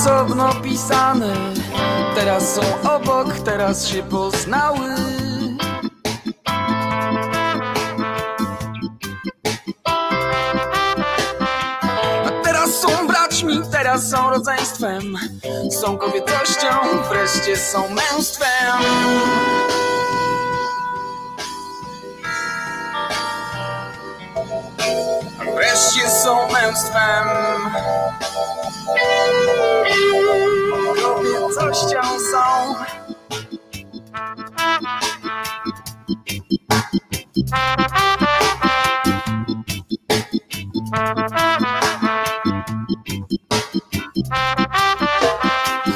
Osobno pisane. Teraz są obok, teraz się poznały. Teraz są braćmi, teraz są rodzeństwem. Są kobietością, wreszcie są męstwem. Wreszcie są męstwem Kobiecością są.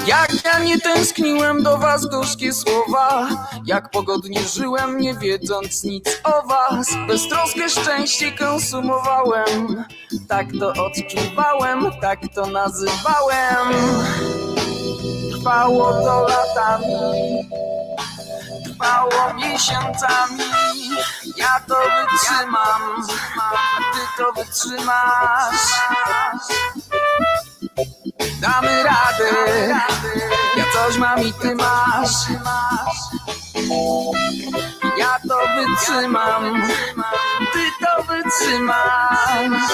Jak ja nie tęskniłem do was gorzkie słowa. Jak pogodnie żyłem nie wiedząc nic o was. Beztroskie szczęście konsumowałem Tak to odczuwałem, tak to nazywałem. Trwało to latami Trwało miesiącami. Ja to wytrzymam Ty to wytrzymasz. Damy radę Ja coś mam i ty masz. Ja to wytrzymam wytrzymasz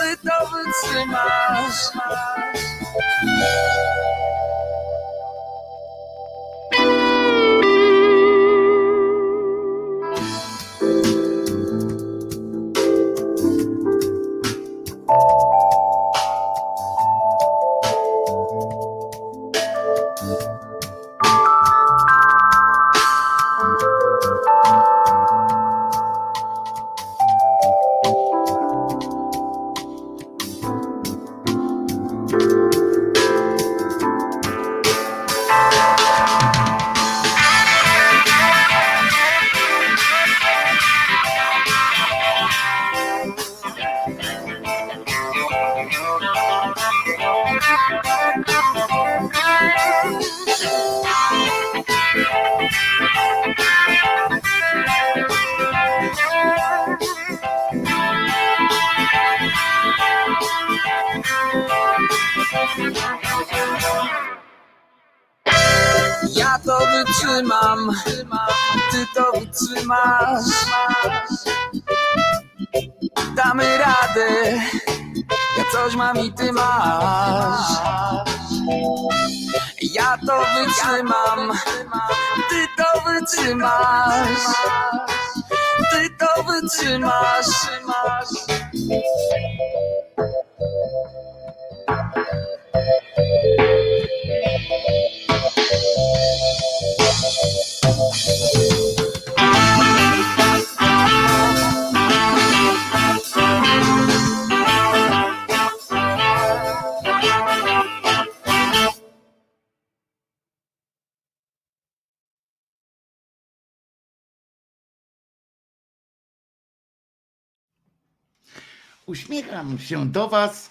Ty to wytrzymasz to wytrzymam, ty to wytrzymasz. Damy radę, ja coś mam i ty masz. Ja to wytrzymam, ty to wytrzymasz. Ty to wytrzymasz. Uśmiecham się do Was,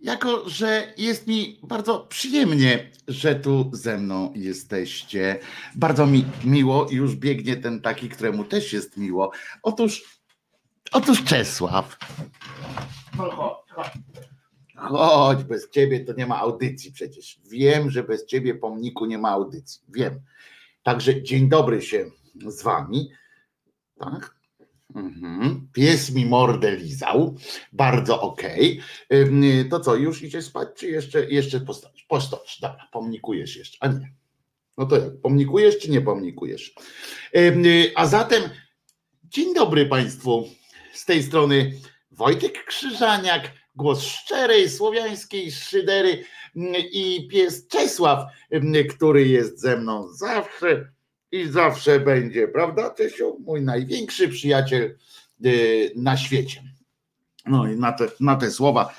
jako że jest mi bardzo przyjemnie, że tu ze mną jesteście. Bardzo mi miło, już biegnie ten taki, któremu też jest miło. Otóż, otóż Czesław. Chodź, bez ciebie to nie ma audycji przecież. Wiem, że bez ciebie pomniku nie ma audycji. Wiem. Także dzień dobry się z wami. Tak? Mhm. Pies mi mordę lizał. Bardzo okej. Ym, To co, już idzie spać, czy jeszcze, jeszcze postoisz? Postoisz, dobra, pomnikujesz jeszcze. A nie. No to jak, pomnikujesz, czy nie pomnikujesz? A zatem dzień dobry Państwu. Z tej strony Wojtek Krzyżaniak, głos szczerej słowiańskiej szydery i pies Czesław, który jest ze mną zawsze i zawsze będzie, prawda, Czesiu? Mój największy przyjaciel y, na świecie. No i na te, na te słowa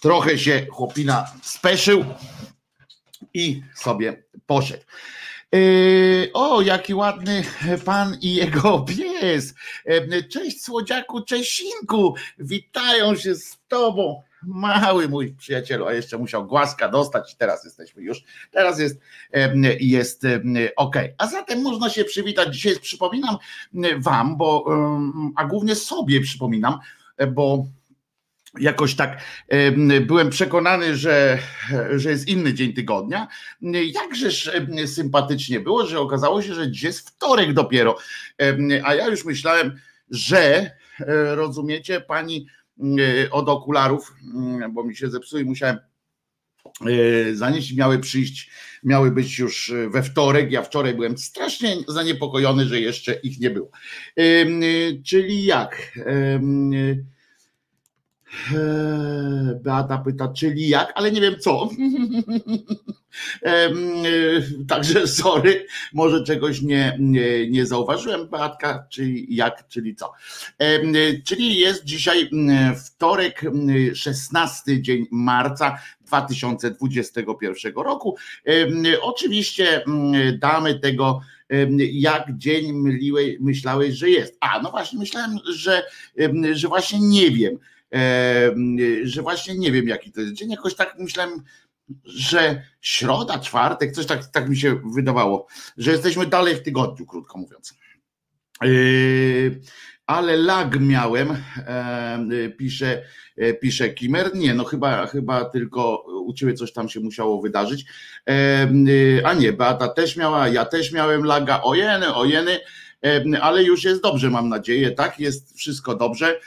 trochę się chłopina speszył i sobie poszedł. Yy, o, jaki ładny pan i jego pies. Yy, Cześć słodziaku, Czesinku. Witają się z tobą. Mały mój przyjacielu, a jeszcze musiał głaska dostać i teraz jesteśmy już, teraz jest, jest ok. A zatem można się przywitać. Dzisiaj przypominam wam, bo, a głównie sobie przypominam, bo jakoś tak byłem przekonany, że, że jest inny dzień tygodnia. Jakżeż sympatycznie było, że okazało się, że dziś jest wtorek dopiero. A ja już myślałem, że e, rozumiecie, pani od okularów, mm, bo mi się zepsuły, musiałem e, zanieść, miały przyjść, miały być już we wtorek. Ja wczoraj byłem strasznie zaniepokojony, że jeszcze ich nie było. Czyli jak? Eee, Beata pyta, czyli jak, ale nie wiem co. E, także sorry, może czegoś nie, nie, nie zauważyłem, Beatka, czyli jak, czyli co. Czyli jest dzisiaj wtorek, 16 dzień marca 2021 roku. Oczywiście damy tego jak dzień myliłeś, myślałeś, że jest. A, no właśnie, myślałem, że, że właśnie nie wiem że właśnie nie wiem jaki to jest dzień, jakoś tak myślałem, że środa, czwartek, coś tak, tak mi się wydawało, że jesteśmy dalej w tygodniu, krótko mówiąc. Yy, ale lag miałem, pisze, e, pisze Kimer. Nie, no chyba, chyba tylko u ciebie coś tam się musiało wydarzyć. A nie, Beata też miała, ja też miałem laga, ojeny, ojeny, ale już jest dobrze, mam nadzieję, tak, jest wszystko dobrze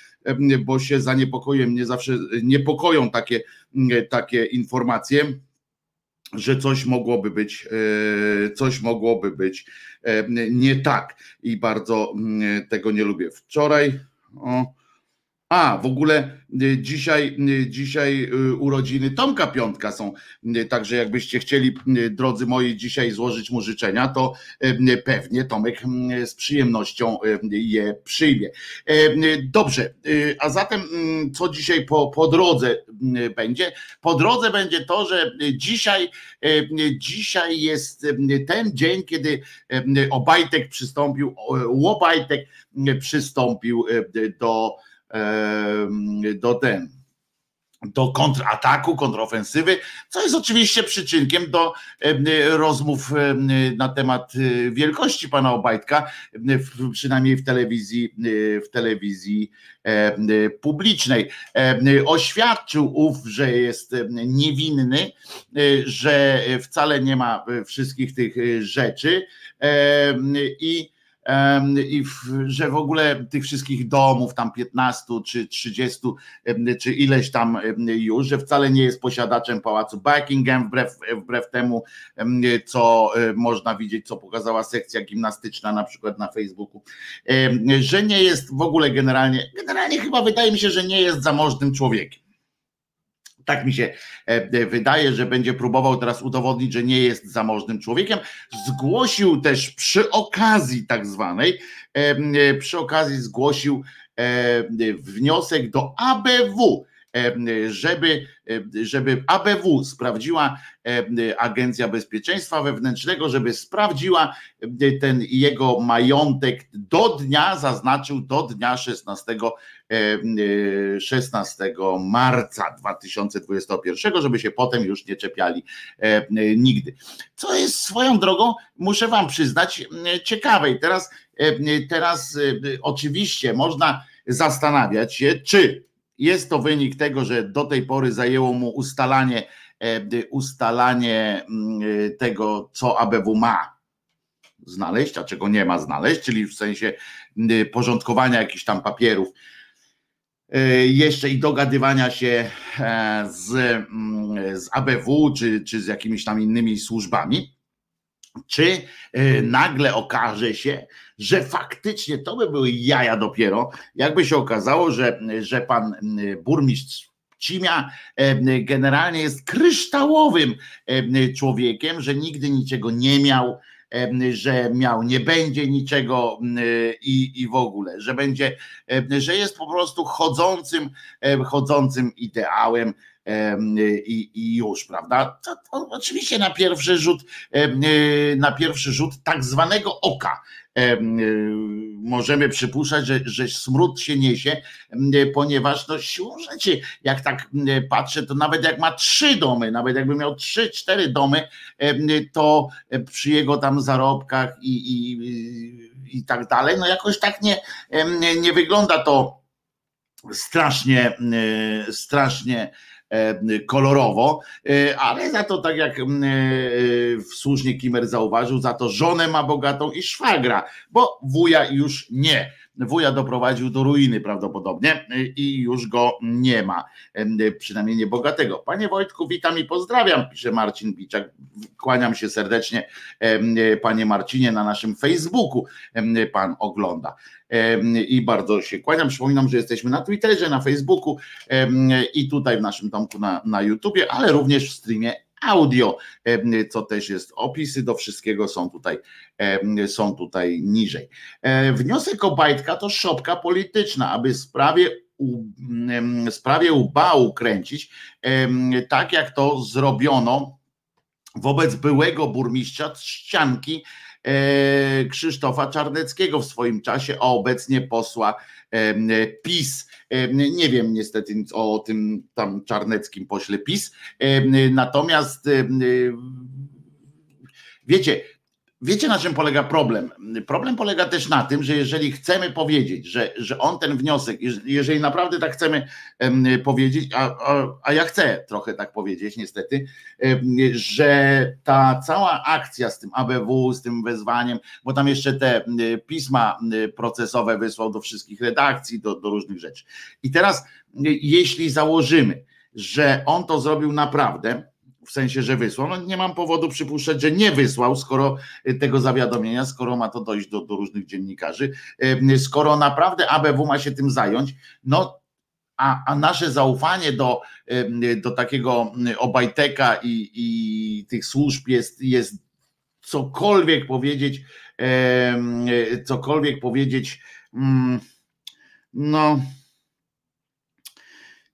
bo się zaniepokoję, mnie zawsze niepokoją takie, takie informacje, że coś mogłoby być, e, coś mogłoby być nie tak i bardzo tego nie lubię. Wczoraj, o, a, w ogóle y, dzisiaj, y, dzisiaj y, urodziny Tomka Piątka są, także jakbyście chcieli, drodzy moi, dzisiaj złożyć mu życzenia, to pewnie Tomek z przyjemnością je przyjmie. Dobrze, a zatem co dzisiaj po, po drodze będzie? Po drodze będzie to, że dzisiaj, dzisiaj jest ten dzień, kiedy Obajtek przystąpił, Łobajtek przystąpił do do ten do kontrataku, kontrofensywy, co jest oczywiście przyczynkiem do rozmów na temat e, wielkości pana Obajtka, przynajmniej w telewizji, w telewizji publicznej. Oświadczył ów, że jest niewinny, e, że wcale nie ma wszystkich tych rzeczy i i że w ogóle tych wszystkich domów, tam 15 czy 30, czy ileś tam już, że wcale nie jest posiadaczem pałacu Buckingham, wbrew, wbrew temu, co e, można widzieć, co pokazała sekcja gimnastyczna na przykład na Facebooku, że nie jest w ogóle generalnie, generalnie chyba wydaje mi się, że nie jest zamożnym człowiekiem. Tak mi się e, e, wydaje, że będzie próbował teraz udowodnić, że nie jest zamożnym człowiekiem. Zgłosił też przy okazji tak zwanej, e, przy okazji zgłosił wniosek do ABW, żeby, żeby ABW sprawdziła Agencja Bezpieczeństwa Wewnętrznego, żeby sprawdziła ten jego majątek do dnia, zaznaczył do dnia 16 16 marca 2021, żeby się potem już nie czepiali nigdy. Co jest swoją drogą, muszę Wam przyznać, ciekawe. I teraz, teraz oczywiście można zastanawiać się, czy jest to wynik tego, że do tej pory zajęło mu ustalanie, ustalanie tego, co ABW ma znaleźć, a czego nie ma znaleźć, czyli w sensie porządkowania jakichś tam papierów E, jeszcze i dogadywania się e, z, mm, z ABW czy, czy z jakimiś tam innymi służbami, czy e, nagle okaże się, że faktycznie to by były jaja dopiero, jakby się okazało, że, że pan burmistrz Cimia generalnie jest kryształowym człowiekiem, że nigdy niczego nie miał, że miał, nie będzie niczego i, i w ogóle, że będzie, że jest po prostu chodzącym, chodzącym ideałem i, i już, prawda? To, to oczywiście na pierwszy rzut, na pierwszy rzut tak zwanego oka możemy przypuszczać, że, że smród się niesie, ponieważ no siłą rzeczy, jak tak patrzę, to nawet jak ma trzy domy, nawet jakby miał trzy, cztery domy, to przy jego tam zarobkach i, i, i tak dalej, no jakoś tak nie, nie wygląda to strasznie, strasznie kolorowo, ale za to tak jak słusznie Kimer zauważył, za to żonę ma bogatą i szwagra, bo wuja już nie wuja doprowadził do ruiny prawdopodobnie i już go nie ma, przynajmniej nie bogatego. Panie Wojtku, witam i pozdrawiam, pisze Marcin Biczak. Kłaniam się serdecznie, panie Marcinie, na naszym Facebooku pan ogląda. I bardzo się kłaniam. Przypominam, że jesteśmy na Twitterze, na Facebooku i tutaj w naszym domku na, na YouTubie, ale również w streamie audio, co też jest opisy do wszystkiego są tutaj, są tutaj niżej. E, wniosek Obajtka to szopka polityczna, aby sprawie sprawie ubału kręcić, tak jak to zrobiono wobec byłego burmistrza Ścianki e, Krzysztofa Czarneckiego w swoim czasie, a obecnie posła PiS. Nie wiem niestety o tym tam czarneckim pośle PiS. Natomiast wiecie, Wiecie, na czym polega problem? Problem polega też na tym, że jeżeli chcemy powiedzieć, że, że on ten wniosek, jeżeli naprawdę tak chcemy powiedzieć, a, a, a ja chcę trochę tak powiedzieć, niestety, że ta cała akcja z tym ABW, z tym wezwaniem, bo tam jeszcze te pisma procesowe wysłał do wszystkich redakcji, do, do różnych rzeczy. I teraz, jeśli założymy, że on to zrobił naprawdę, w sensie, że wysłał. No nie mam powodu przypuszczać, że nie wysłał, skoro y, tego zawiadomienia, skoro ma to dojść do, do różnych dziennikarzy, y, skoro naprawdę ABW ma się tym zająć, no a, a nasze zaufanie do, y, do takiego Obajteka i, i tych służb jest, jest cokolwiek powiedzieć, cokolwiek powiedzieć, mm, no,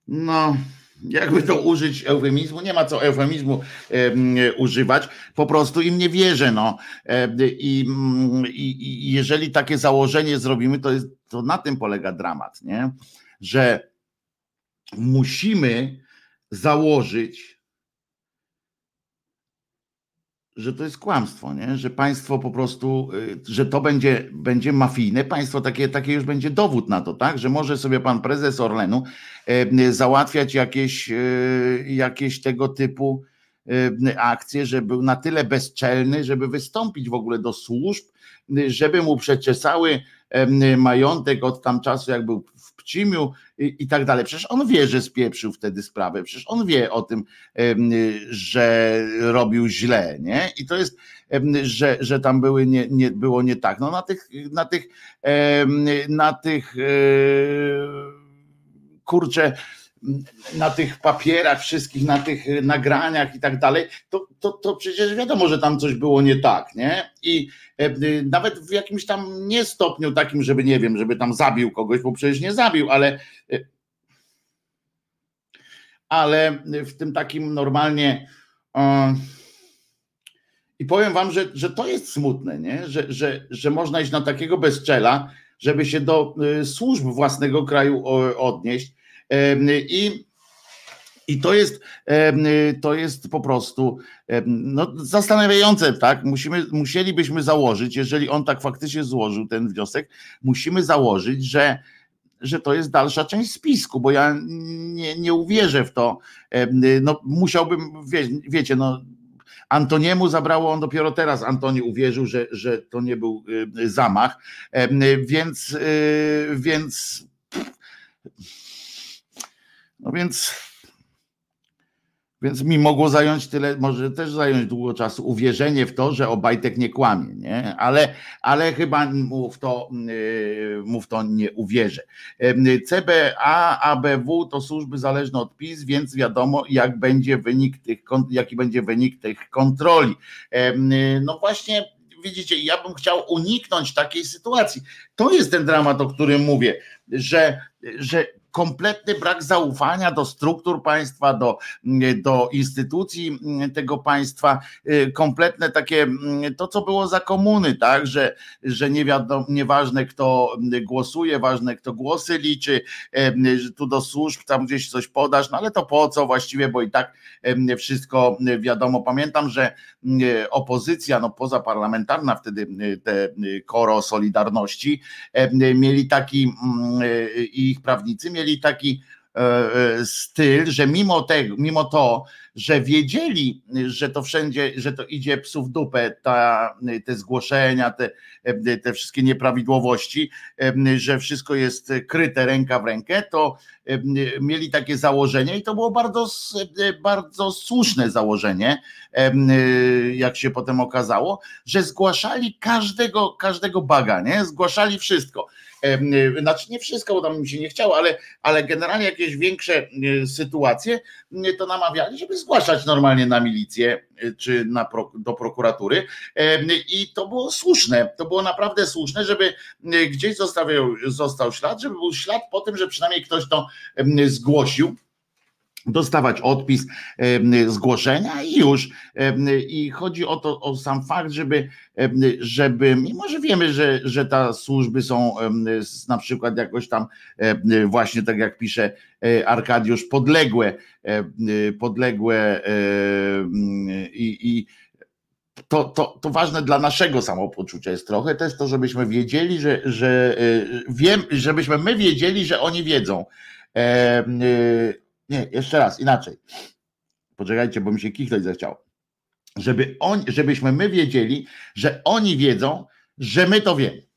no, jakby to użyć eufemizmu, nie ma co eufemizmu e, używać, po prostu im nie wierzę. No. E, i, i, jeżeli takie założenie zrobimy, to, jest, to na tym polega dramat, nie? że musimy założyć, że to jest kłamstwo, nie? że państwo po prostu, y, że to będzie, będzie mafijne, państwo takie, takie już będzie dowód na to, tak? Że może sobie pan prezes Orlenu y, załatwiać jakieś, y, jakieś tego typu akcje, że był na tyle bezczelny, żeby wystąpić w ogóle do służb, żeby mu przeczesały majątek od tam czasu, jak był I, i tak dalej. Przecież on wie, że spieprzył wtedy sprawę, przecież on wie o tym, że robił źle, nie? I to jest, że, że tam były nie, nie, było nie tak. No na tych, na tych, na tych e, kurczę, na tych papierach wszystkich, na tych nagraniach i tak dalej, to, to, to przecież wiadomo, że tam coś było nie tak, nie? I e, nawet w jakimś tam nie stopniu takim, żeby nie wiem, żeby tam zabił kogoś, bo przecież nie zabił, ale e, ale w tym takim normalnie e, i powiem wam, że, że to jest smutne, nie? Że, że, że można iść na takiego bezczela, żeby się do służb własnego kraju odnieść, i, i to jest, to jest po prostu no, zastanawiające, tak? Musimy, musielibyśmy założyć, jeżeli on tak faktycznie złożył ten wniosek, musimy założyć, że że to jest dalsza część spisku, bo ja nie, nie uwierzę w to. No, musiałbym, wie, wiecie, no, Antoniemu zabrało on dopiero teraz. Antoni uwierzył, że, że to nie był zamach, więc, więc no więc, więc mi mogło zająć tyle, może też zająć długo czasu uwierzenie w to, że Obajtek nie kłamie, nie? Ale, ale chyba mu w, to, yy, mu w to nie uwierzę. CBA, ABW to służby zależne od PiS, więc wiadomo, jak będzie wynik tych, jaki będzie wynik tych kontroli. No właśnie, widzicie, ja bym chciał uniknąć takiej sytuacji. To jest ten dramat, o którym mówię, że, że kompletny brak zaufania do struktur państwa, do, do instytucji tego państwa, y, kompletne takie, to co było za komuny, tak, że, że nie wiadomo, nieważne kto głosuje, ważne kto głosy liczy, że tu do służb tam gdzieś coś podasz, no ale to po co właściwie, bo i tak wszystko wiadomo. Pamiętam, że opozycja, no pozaparlamentarna wtedy te koro Solidarności, mieli taki i ich prawnicy mieli taki styl, że mimo tego, mimo to, że wiedzieli, że to wszędzie, że to idzie psów dupę, ta, te zgłoszenia, te, te wszystkie nieprawidłowości, że wszystko jest kryte ręka w rękę, to mieli takie założenie i to było bardzo, bardzo słuszne założenie, jak się potem okazało, że zgłaszali każdego, każdego baga, nie? Zgłaszali wszystko. Znaczy nie wszystko, bo tam mi się nie chciało, ale, ale generalnie jakieś większe sytuacje to namawiali, żeby zgłaszać normalnie na milicję czy na, do prokuratury. I to było słuszne, to było naprawdę słuszne, żeby gdzieś zostawiał, został ślad, żeby był ślad po tym, że przynajmniej ktoś to zgłosił dostawać odpis zgłoszenia i już. I chodzi o to, o sam fakt, żeby, żeby mimo że wiemy, że, że te służby są na przykład jakoś tam właśnie tak jak pisze e, Arkadiusz, podległe, podległe i, i to, to, to ważne dla naszego samopoczucia jest trochę też to, żebyśmy wiedzieli, że, że e, wiem, żebyśmy my wiedzieli, że oni wiedzą nie, jeszcze raz, inaczej. Poczekajcie, bo mi się kichnąć zechciało. Żeby on, żebyśmy my wiedzieli, że oni wiedzą, że my to wiemy.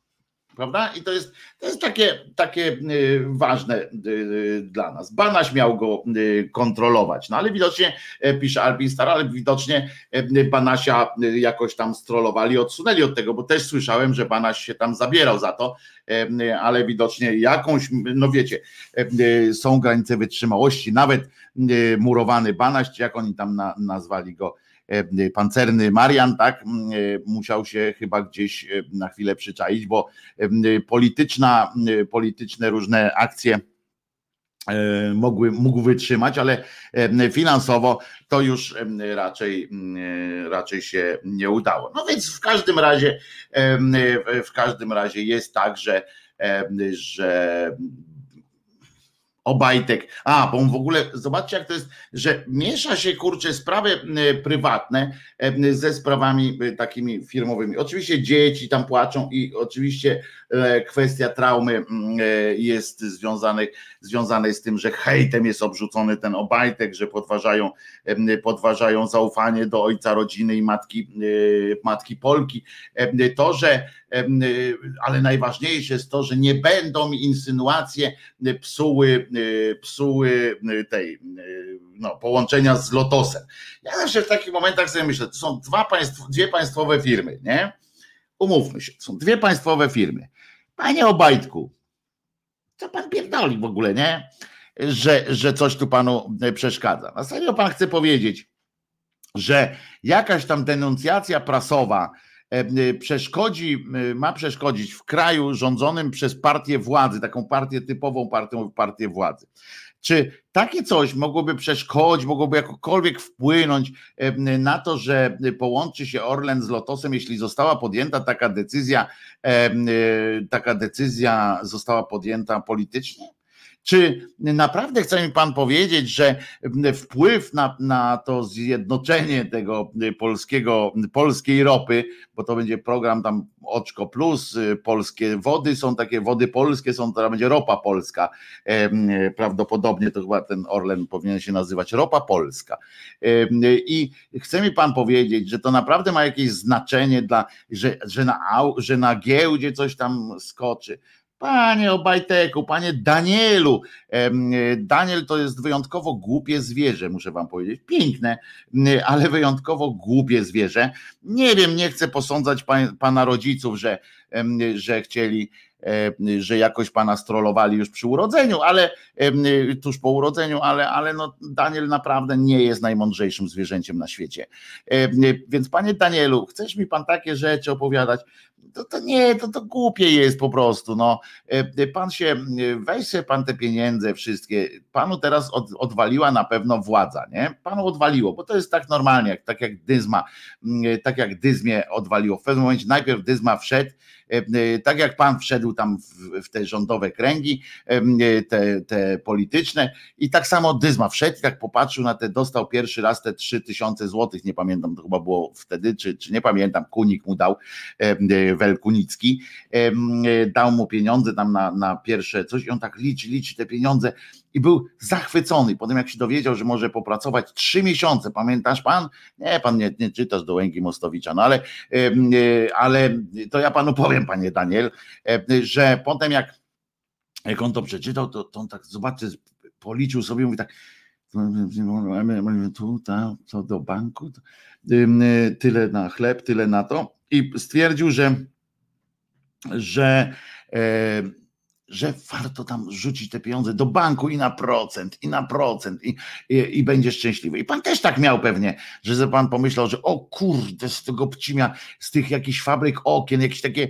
Prawda? I to jest, to jest takie, takie y, ważne y, y, dla nas. Banaś miał go kontrolować, no ale widocznie, e, pisze Albin Star, ale widocznie e, Banasia jakoś tam strollowali, odsunęli od tego, bo też słyszałem, że Banaś się tam zabierał za to, e, ale widocznie jakąś, no wiecie, są granice wytrzymałości, nawet murowany Banaś, jak oni tam nazwali go, pancerny Marian, tak, e, musiał się chyba gdzieś e, na chwilę przyczaić, bo polityczna, polityczne różne akcje mogły, mógł wytrzymać, ale finansowo to już raczej, raczej się nie udało. No więc w każdym razie, w każdym razie jest tak, że, że Obajtek. A, bo on w ogóle, zobaczcie jak to jest, że miesza się kurczę sprawy prywatne ze sprawami takimi firmowymi. Oczywiście dzieci tam płaczą i oczywiście e, kwestia traumy e, jest związanej, związanej z tym, że hejtem jest obrzucony ten Obajtek, że podważają, podważają zaufanie do ojca rodziny i matki, e, matki Polki. To, że ale najważniejsze jest to, że nie będą insynuacje psuły Y, psuły y, tej y, no, połączenia z Lotosem. Ja zawsze w takich momentach sobie myślę, to są dwa dwie państwowe firmy, nie? Umówmy się, są dwie państwowe firmy. Panie Obajtku, co pan pierdoli w ogóle, nie? Że, że coś tu panu przeszkadza. Na serio pan chce powiedzieć, że jakaś tam denuncjacja prasowa, przeszkodzi, ma przeszkodzić w kraju rządzonym przez partię władzy, taką partię typową partią, partię władzy. Czy takie coś mogłoby przeszkodzić, mogłoby jakokolwiek wpłynąć na to, że połączy się Orlen z Lotosem, jeśli została podjęta taka decyzja, e, taka decyzja została podjęta politycznie? Czy naprawdę chce mi pan powiedzieć, że wpływ na, na to zjednoczenie tego polskiego, polskiej ropy, bo to będzie program tam Oczko Plus, polskie wody są takie, wody polskie są, to będzie ropa polska. Prawdopodobnie to chyba ten Orlen powinien się nazywać ropa polska. I chce mi pan powiedzieć, że to naprawdę ma jakieś znaczenie dla, że, że, na, że na giełdzie coś tam skoczy Panie Obajteku, panie Danielu, Daniel to jest wyjątkowo głupie zwierzę, muszę wam powiedzieć. Piękne, ale wyjątkowo głupie zwierzę. Nie wiem, nie chcę posądzać pana rodziców, że, że chcieli E, że jakoś pana strollowali już przy urodzeniu, ale e, tuż po urodzeniu, ale, ale no Daniel naprawdę nie jest najmądrzejszym zwierzęciem na świecie. E, więc panie Danielu, chcesz mi pan takie rzeczy opowiadać? To, to nie, to, to głupie jest po prostu. No. Pan się, weź sobie pan te pieniądze wszystkie, panu teraz od, odwaliła na pewno władza, nie? Panu odwaliło, bo to jest tak normalnie, jak, tak jak Dyzma, tak jak Dyzmie odwaliło. W pewnym momencie najpierw Dyzma wszedł, tak jak pan wszedł tam w, w te rządowe kręgi, te, te polityczne i tak samo Dyzma wszedł tak popatrzył na te, dostał pierwszy raz te trzy tysiące złotych, nie pamiętam, to chyba było wtedy, czy, czy nie pamiętam, Kunik mu dał Welkunicki, dał mu pieniądze tam na, na pierwsze coś i on tak liczy, liczy te pieniądze i był zachwycony. Potem jak się dowiedział, że może popracować trzy miesiące, pamiętasz pan? Nie, pan nie, nie czytasz do Łęki Mostowicza, no ale, ale to ja panu powiem, panie Daniel, że potem jak, jak on to przeczytał, to, to on tak, zobaczcie, policzył sobie, mówi tak, tu, tam, co do banku, tyle na chleb, tyle na to i stwierdził, że że e, że warto tam rzucić te pieniądze do banku i na procent, i na procent, i, i, i będzie szczęśliwy. I pan też tak miał pewnie, że pan pomyślał, że o kurde, z tego pcimia, z tych jakichś fabryk okien, jakieś takie,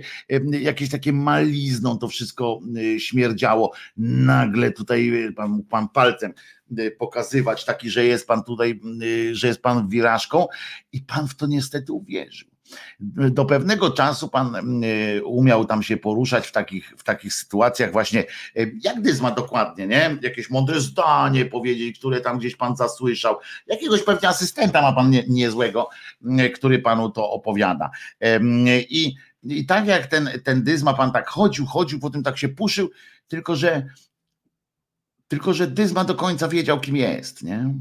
jakieś takie malizną to wszystko y, śmierdziało. Nagle tutaj y, pan, pan palcem y, pokazywać taki, że jest pan tutaj, że jest pan wirażką i pan w to niestety uwierzył do pewnego czasu pan e, umiał tam się poruszać w takich, w takich sytuacjach właśnie, e, jak Dyzma dokładnie, nie? Jakieś mądre zdanie powiedzieć, które tam gdzieś pan zasłyszał. Jakiegoś pewnie asystenta ma pan nie, niezłego, który panu to opowiada. I, i tak jak ten, ten Dyzma pan tak chodził, chodził, potem tak się puszył, tylko że tylko że Dyzma do końca wiedział, kim jest, nie?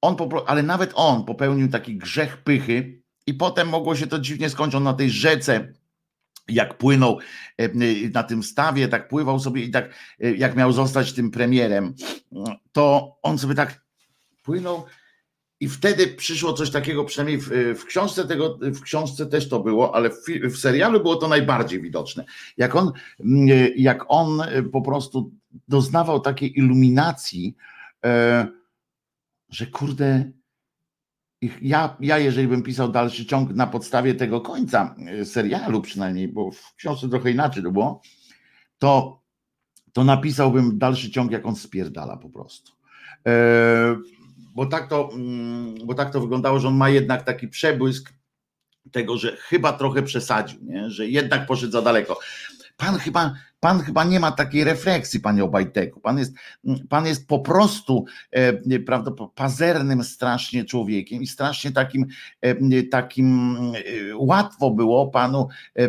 On ale nawet on popełnił taki grzech pychy i potem mogło się to dziwnie skończyć. On na tej rzece jak płynął e, na tym stawie, tak pływał sobie i tak e, jak miał zostać tym premierem, to on sobie tak płynął i wtedy przyszło coś takiego, przynajmniej w, w książce tego, w książce też to było, ale w, w, serialu było to najbardziej widoczne. Jak on, jak on po prostu doznawał takiej iluminacji, e, że kurde, ja, ja jeżeli bym pisał dalszy ciąg na podstawie tego końca e, serialu przynajmniej, bo w książce trochę inaczej to było, to, to napisałbym dalszy ciąg, jak on spierdala po prostu. E, bo, tak to, mm, bo tak to wyglądało, że on ma jednak taki przebłysk tego, że chyba trochę przesadził, nie? że jednak poszedł za daleko. Pan chyba Pan chyba nie ma takiej refleksji, panie Obajteku. Pan jest, pan jest po prostu e, pazernym strasznie człowiekiem i strasznie takim, e, takim e, łatwo było panu, e,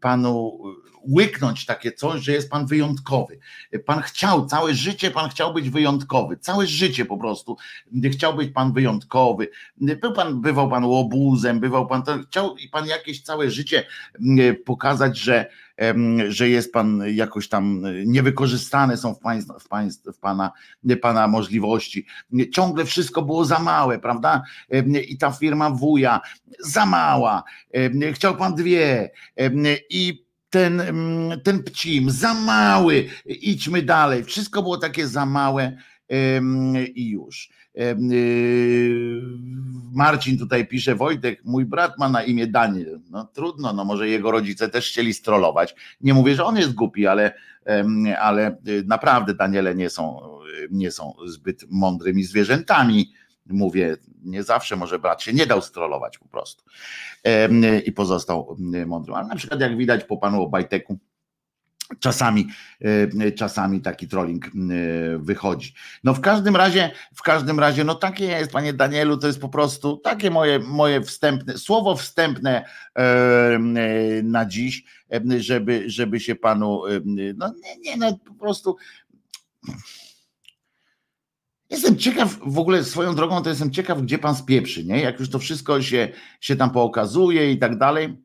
panu łyknąć takie coś, że jest pan wyjątkowy. Pan chciał, całe życie pan chciał być wyjątkowy. Całe życie po prostu chciał być pan wyjątkowy. Był pan, bywał pan łobuzem, bywał pan, chciał i pan jakieś całe życie pokazać, że że jest pan jakoś tam niewykorzystane są w, państw, w, państw, w pana, pana możliwości. Ciągle wszystko było za małe, prawda? I ta firma wuja za mała. Chciał pan dwie i ten, ten pcim za mały, idźmy dalej. Wszystko było takie za małe i już. Y, Marcin tutaj pisze, Wojtek, mój brat ma na imię Daniel. No trudno, no może jego rodzice też chcieli strollować. Nie mówię, że on jest głupi, ale, ale y, naprawdę Daniele nie są, nie są zbyt mądrymi zwierzętami. Mówię, nie zawsze może brat się nie dał strollować po prostu i pozostał mądrym. Ale na przykład jak widać po panu Obajteku, Czasami, e, czasami taki trolling e, wychodzi. No w każdym razie, w każdym razie, no takie jest, panie Danielu, to jest po prostu takie moje, moje wstępne, słowo wstępne e, na dziś, żeby, żeby się panu, no nie, nie, no po prostu Jestem ciekaw, w ogóle swoją drogą to jestem ciekaw, gdzie pan spieprzy, nie? Jak już to wszystko się, się tam pokazuje i tak dalej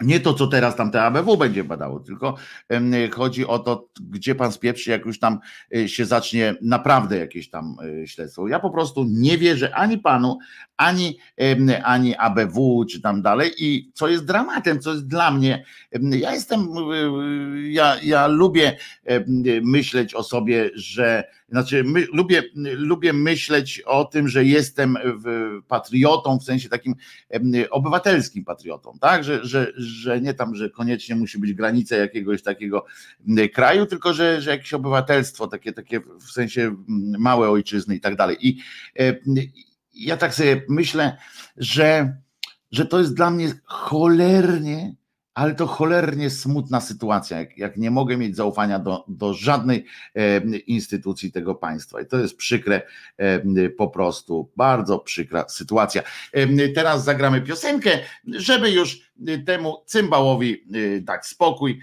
nie to, co teraz tam te ABW będzie badało, tylko chodzi o to, gdzie pan spieprzy, jak już tam e, się zacznie naprawdę jakieś tam e, śledztwo. Ja po prostu nie wierzę ani panu, ani, ani ABW, czy tam dalej. I co jest dramatem, co jest dla mnie, ja jestem, e, ja, ja lubię myśleć o sobie, że znaczy, my, lubię, lubię myśleć o tym, że jestem patriotą, w sensie takim obywatelskim patriotą, tak? Że, że, że nie tam, że koniecznie musi być granica jakiegoś takiego kraju, tylko że, że jakieś obywatelstwo, takie, takie w sensie małe ojczyzny i tak dalej. I ja tak sobie myślę, że, że to jest dla mnie cholernie ale to cholernie smutna sytuacja, jak, jak nie mogę mieć zaufania do, do żadnej e, instytucji tego państwa. I to jest przykre e, po prostu, bardzo przykra sytuacja. E, teraz zagramy piosenkę, żeby już temu cymbałowi dać spokój.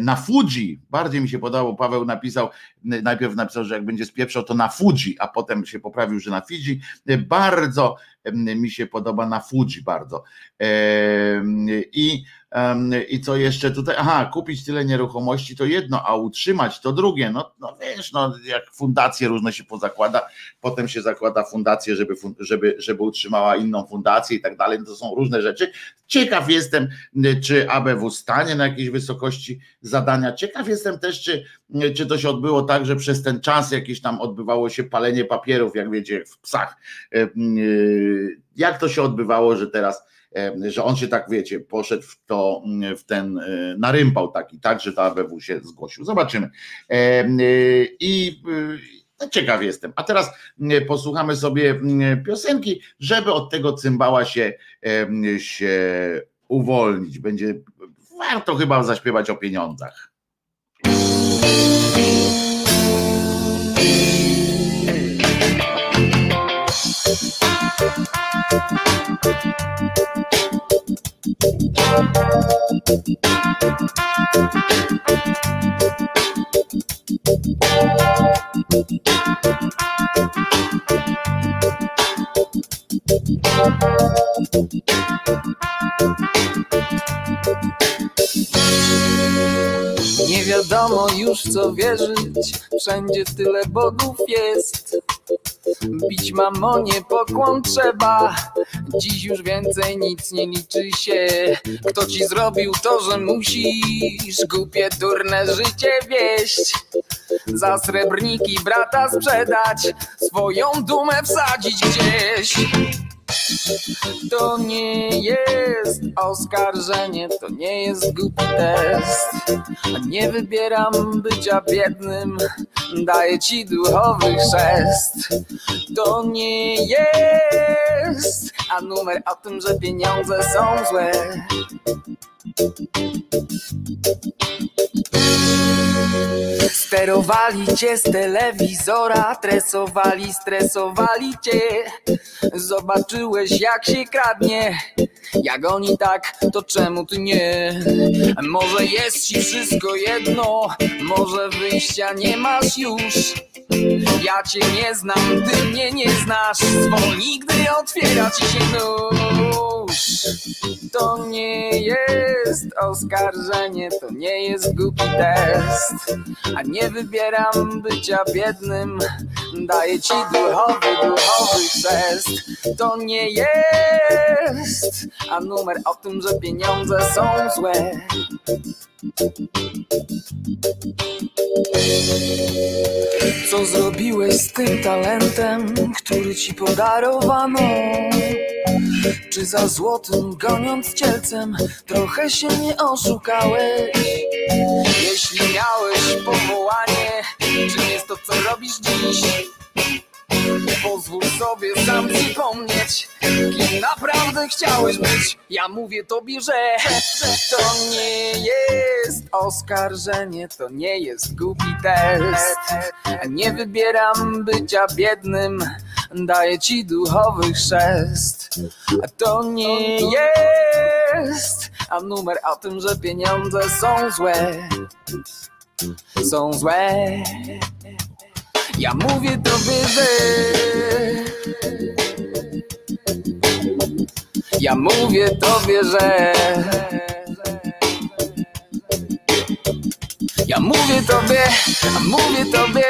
Na Fuji, bardziej mi się podobało, Paweł napisał, najpierw napisał, że jak będzie spieprzał, to na Fuji, a potem się poprawił, że na Fidzi. Bardzo mi się podoba na Fuji, bardzo. I i co jeszcze tutaj? Aha, kupić tyle nieruchomości to jedno, a utrzymać to drugie. No, no wiesz, no, jak fundacje różne się pozakłada, potem się zakłada fundację, żeby, żeby, żeby utrzymała inną fundację i tak dalej. To są różne rzeczy. Ciekaw jestem, czy ABW stanie na jakiejś wysokości zadania. Ciekaw jestem też, czy, czy to się odbyło tak, że przez ten czas jakieś tam odbywało się palenie papierów, jak wiecie, w psach. E, jak to się odbywało, że teraz że on się tak, wiecie, poszedł w to, w ten, narympał taki, tak, że ta ABW się zgłosił. Zobaczymy. E, I no, ciekaw jestem. A teraz posłuchamy sobie piosenki, żeby od tego cymbała się, się uwolnić. Będzie warto chyba zaśpiewać o pieniądzach. Nie wiadomo już co wierzyć, wszędzie tyle bogów jest. Bić mamonie pokłon trzeba, dziś już więcej nic nie liczy się. Kto ci zrobił to, że musisz głupie, durne życie wieść? Za srebrniki brata sprzedać, swoją dumę wsadzić gdzieś. To nie jest oskarżenie, to nie jest głupi test. Nie wybieram bycia biednym, daję ci duchowy chrzest. To nie jest, a numer o tym, że pieniądze są złe. Sterowali cię z telewizora, tresowali, stresowali cię. Zobaczyłeś jak się kradnie, jak oni tak, to czemu ty nie? Może jest ci wszystko jedno, może wyjścia nie masz już. Ja cię nie znam, ty mnie nie znasz, zwolnij, gdy otwiera ci się nóż. To nie jest oskarżenie, to nie jest głupi test, a nie wybieram bycia biednym, daję ci duchowy, duchowy chrzest. To nie jest, a numer o tym, że pieniądze są złe. Co zrobiłeś z tym talentem, który ci podarowano? Czy za złotym goniąc cielcem trochę się nie oszukałeś? Jeśli miałeś powołanie, czym jest to co robisz dziś? Pozwól sobie sam przypomnieć, kim naprawdę chciałeś być. Ja mówię tobie, że, że to nie jest oskarżenie, to nie jest głupi test. Nie wybieram bycia biednym, daję ci duchowy chrzest. To nie jest, a numer o tym, że pieniądze są złe. Są złe. Ja mówię tobie, że Ja mówię tobie, że. Ja mówię tobie, mówię tobie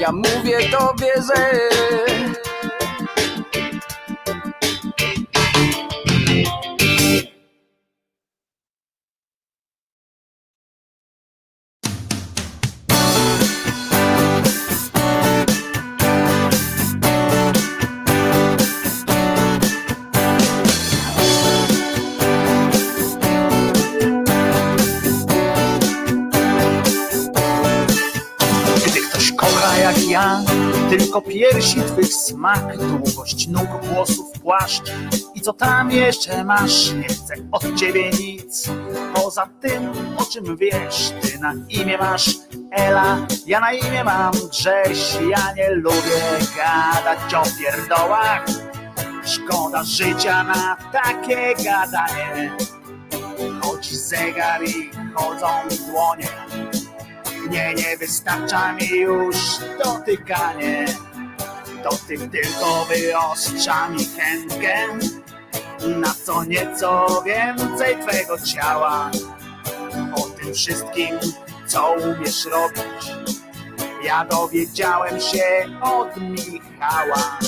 Ja mówię tobie, że tylko piersi twych smak, długość nóg, włosów, płaszcz. I co tam jeszcze masz, nie chcę od ciebie nic, poza tym, o czym wiesz, ty na imię masz Ela, ja na imię mam Grześ, ja nie lubię gadać o pierdołach, szkoda życia na takie gadanie, chodzi zegar i chodzą dłonie, nie, nie wystarcza mi już dotykanie. Dotyk tylko wyostrza mi chętkę na co nieco więcej twego ciała. O tym wszystkim, co umiesz robić, ja dowiedziałem się od Michała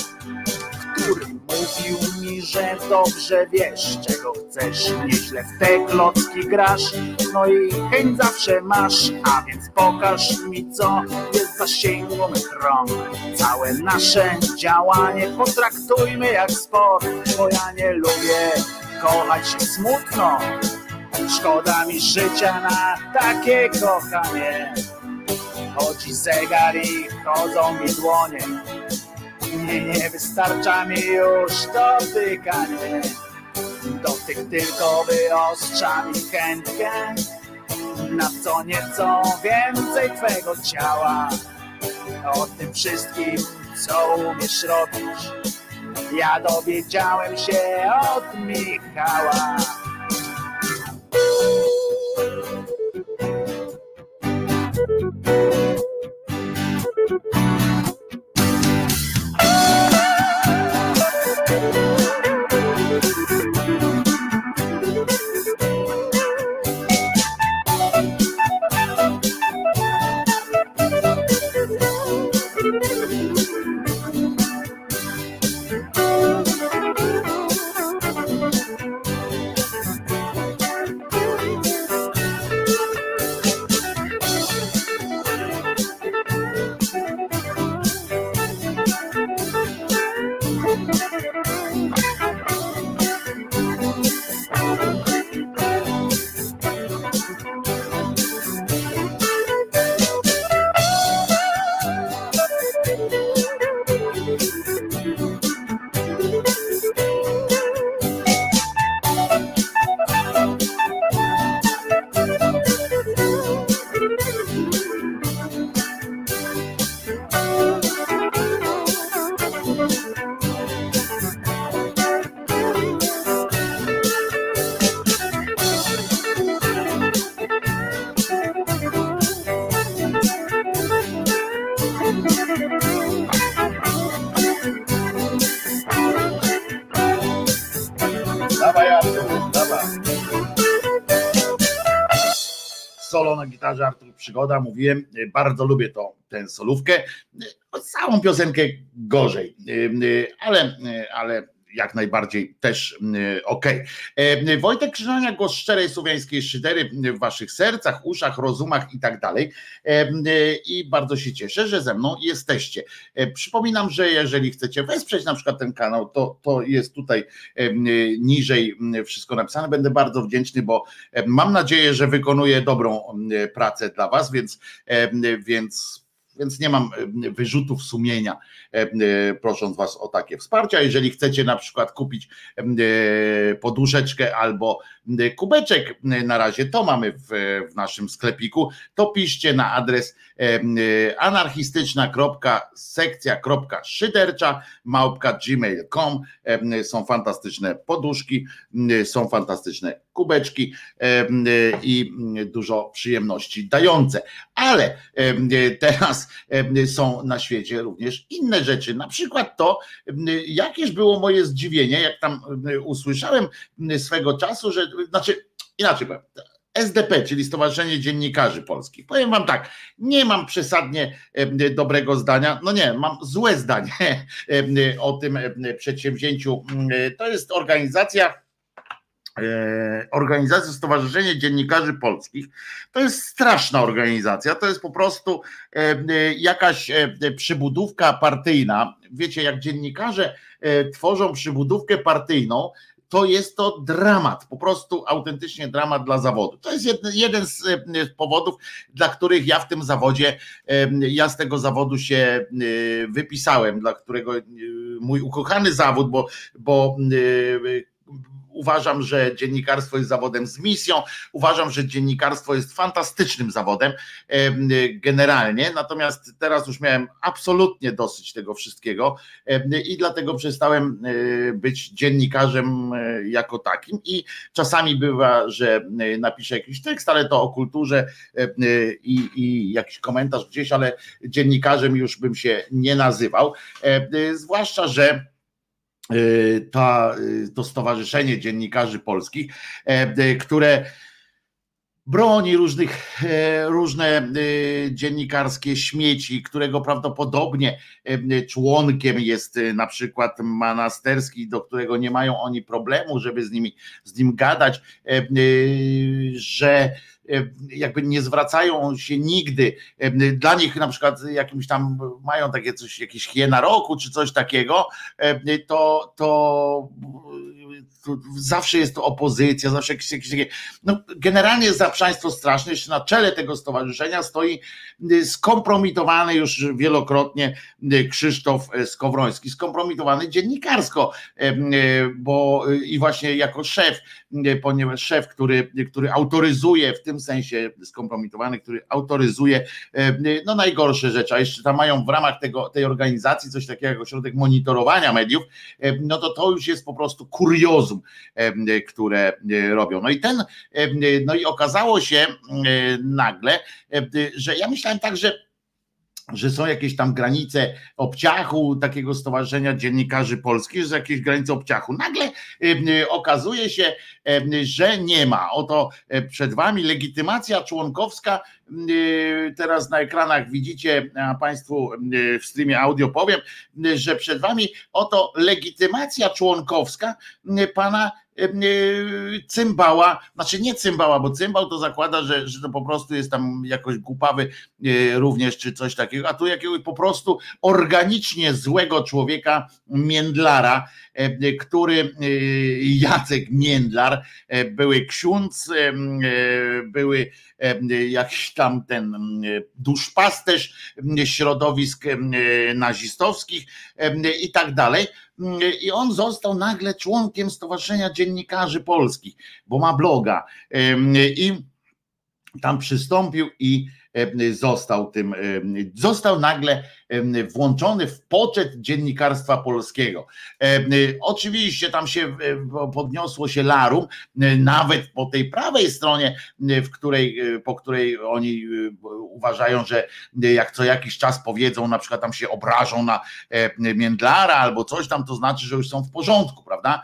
który mówił mi, że dobrze wiesz, czego chcesz, nieźle w te klocki grasz, no i chęć zawsze masz, a więc pokaż mi, co jest zasięgu mych rąk. Całe nasze działanie potraktujmy jak sport, bo ja nie lubię kochać się smutno. Szkoda mi życia na takie kochanie. Chodzi zegar i chodzą mi dłonie nie, wystarcza mi już dotykanie. Dotyk tylko wyostrza mi chętkę na co nieco więcej twego ciała. O tym wszystkim, co umiesz robić, ja dowiedziałem się od Michała. Przygoda, mówiłem, e, bardzo lubię to, tę solówkę, e, całą piosenkę gorzej, e, ale, ale jak najbardziej też ok. Wojtek Krzyżania, głos szczerej słowiańskiej szydery w waszych sercach, uszach, rozumach i tak dalej. I bardzo się cieszę, że ze mną jesteście. Przypominam, że jeżeli chcecie wesprzeć na przykład ten kanał, to, to jest tutaj niżej wszystko napisane. Będę bardzo wdzięczny, bo mam nadzieję, że wykonuję dobrą pracę dla was, więc, więc więc nie mam e, wyrzutów sumienia, e, e, prosząc Was o takie wsparcie. Jeżeli chcecie na przykład kupić poduszeczkę albo kubeczek, na razie to mamy w, w naszym sklepiku, to piszcie na adres anarchistyczna.sekcja.szydercza małpka gmail.com są fantastyczne poduszki, są fantastyczne kubeczki i dużo przyjemności dające. Ale teraz są na świecie również inne rzeczy. Na przykład to, jakież było moje zdziwienie, jak tam usłyszałem swego czasu, że znaczy inaczej powiem. SDP, czyli Stowarzyszenie Dziennikarzy Polskich. Powiem Wam tak, nie mam przesadnie dobrego zdania, no nie, mam złe zdanie o tym przedsięwzięciu. To jest organizacja, E, organizacja Stowarzyszenie Dziennikarzy Polskich to jest straszna organizacja, to jest po prostu e, e, jakaś przybudówka partyjna. Wiecie, jak dziennikarze tworzą przybudówkę partyjną, to jest to dramat, po prostu autentycznie dramat dla zawodu. To jest jeden, jeden z powodów, dla których ja w tym zawodzie, ja z tego zawodu się wypisałem, dla którego mój ukochany zawód, bo, bo Uważam, że dziennikarstwo jest zawodem z misją. Uważam, że dziennikarstwo jest fantastycznym zawodem generalnie. Natomiast teraz już miałem absolutnie dosyć tego wszystkiego i dlatego przestałem e, być dziennikarzem e, jako takim. I czasami bywa, że e, napiszę jakiś tekst, ale to o kulturze i, i jakiś komentarz gdzieś, ale dziennikarzem już bym się nie nazywał. Zwłaszcza, że ta, y, to Stowarzyszenie Dziennikarzy Polskich, e, które broni różnych, e, różne dziennikarskie śmieci, którego prawdopodobnie e, członkiem jest na przykład Manasterski, do którego nie mają oni problemu, żeby z, nimi, z nim gadać, że E, jakby nie zwracają się nigdy. E, dla nich na przykład jakimś tam mają takie coś, jakieś hiena roku czy coś takiego, e, to, to zawsze jest to opozycja, zawsze jakieś, jakieś takie, no generalnie zaprzaństwo straszne, jeszcze na czele tego stowarzyszenia stoi skompromitowany już wielokrotnie Krzysztof Skowroński, skompromitowany dziennikarsko, bo i właśnie jako szef, ponieważ szef, który, który autoryzuje, w tym sensie skompromitowany, który autoryzuje no najgorsze rzeczy, a jeszcze tam mają w ramach tego, tej organizacji coś takiego jak ośrodek monitorowania mediów, no to to już jest po prostu kuriozum które e, robią. No i ten, no i okazało się nagle, że ja myślałem tak, że że są jakieś tam granice obciachu takiego stowarzyszenia dziennikarzy polskich, że jakieś granice obciachu. Nagle okazuje się, że nie ma. Oto e, przed wami legitymacja członkowska. Teraz na ekranach widzicie, a Państwu w streamie audio powiem, że przed wami oto legitymacja członkowska pana cymbała, znaczy nie cymbała, bo cymbał to zakłada, że, że to po prostu jest tam jakoś głupawy e, również, czy coś takiego, a tu jakiegoś po prostu organicznie złego człowieka, międlara, e, który Jacek Międlar, były ksiądz, były jakiś tam ten duszpasterz środowisk nazistowskich i tak dalej i on został nagle członkiem Stowarzyszenia Dziennikarzy Polskich, bo ma bloga. I tam przystąpił i został tym, został nagle włączony w poczet dziennikarstwa polskiego. Oczywiście tam się podniosło się larum, nawet po tej prawej stronie, w której, po której oni uważają, że jak co jakiś czas powiedzą, na przykład tam się obrażą na Międlara albo coś tam, to znaczy, że już są w porządku, prawda?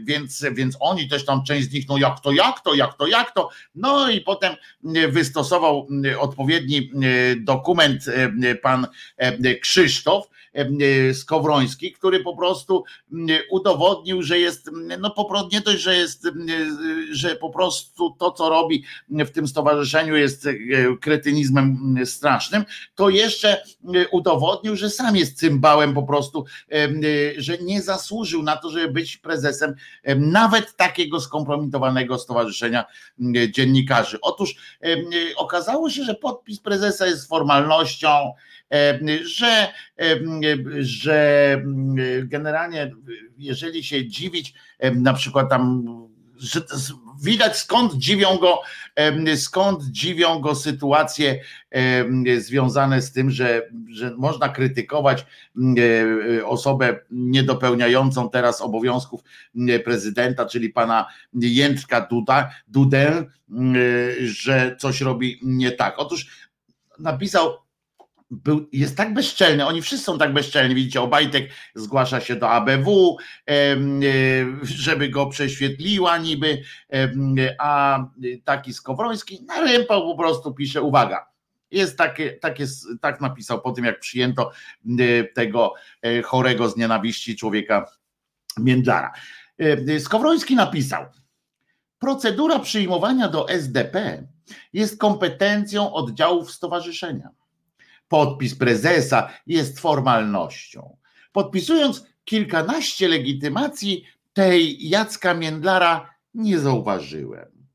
Więc, więc oni też tam, część z nich, no jak to, jak to, jak to, jak to, no i potem wystosował odpowiedni dokument pan E, Krzysztof e, Skowroński, który po prostu udowodnił, że jest, no po prostu nie dość, że jest, że po prostu to, co robi w tym stowarzyszeniu jest e, kretynizmem strasznym, to jeszcze udowodnił, że sam jest cymbałem po prostu, że nie zasłużył na to, żeby być prezesem nawet takiego skompromitowanego stowarzyszenia dziennikarzy. Otóż okazało się, że podpis prezesa jest formalnością, że, że generalnie jeżeli się dziwić, na przykład tam że widać skąd dziwią go, skąd dziwią go sytuacje związane z tym, że, że można krytykować e, osobę niedopełniającą teraz obowiązków prezydenta, czyli pana Jędrka Duda, Dudę, że coś robi nie tak. Otóż napisał był, jest tak bezczelny, oni wszyscy są tak bezczelni, widzicie, Obajtek zgłasza się do ABW, e, żeby go prześwietliła niby, a taki Skowroński narępał po prostu, pisze, uwaga, jest takie, tak, jest, tak napisał po tym, jak przyjęto tego e, chorego z nienawiści człowieka Międlara. E, Skowroński napisał, procedura przyjmowania do SDP jest kompetencją oddziałów stowarzyszenia Podpis prezesa jest formalnością. Podpisując kilkanaście legitymacji, tej Jacka Międlara nie zauważyłem.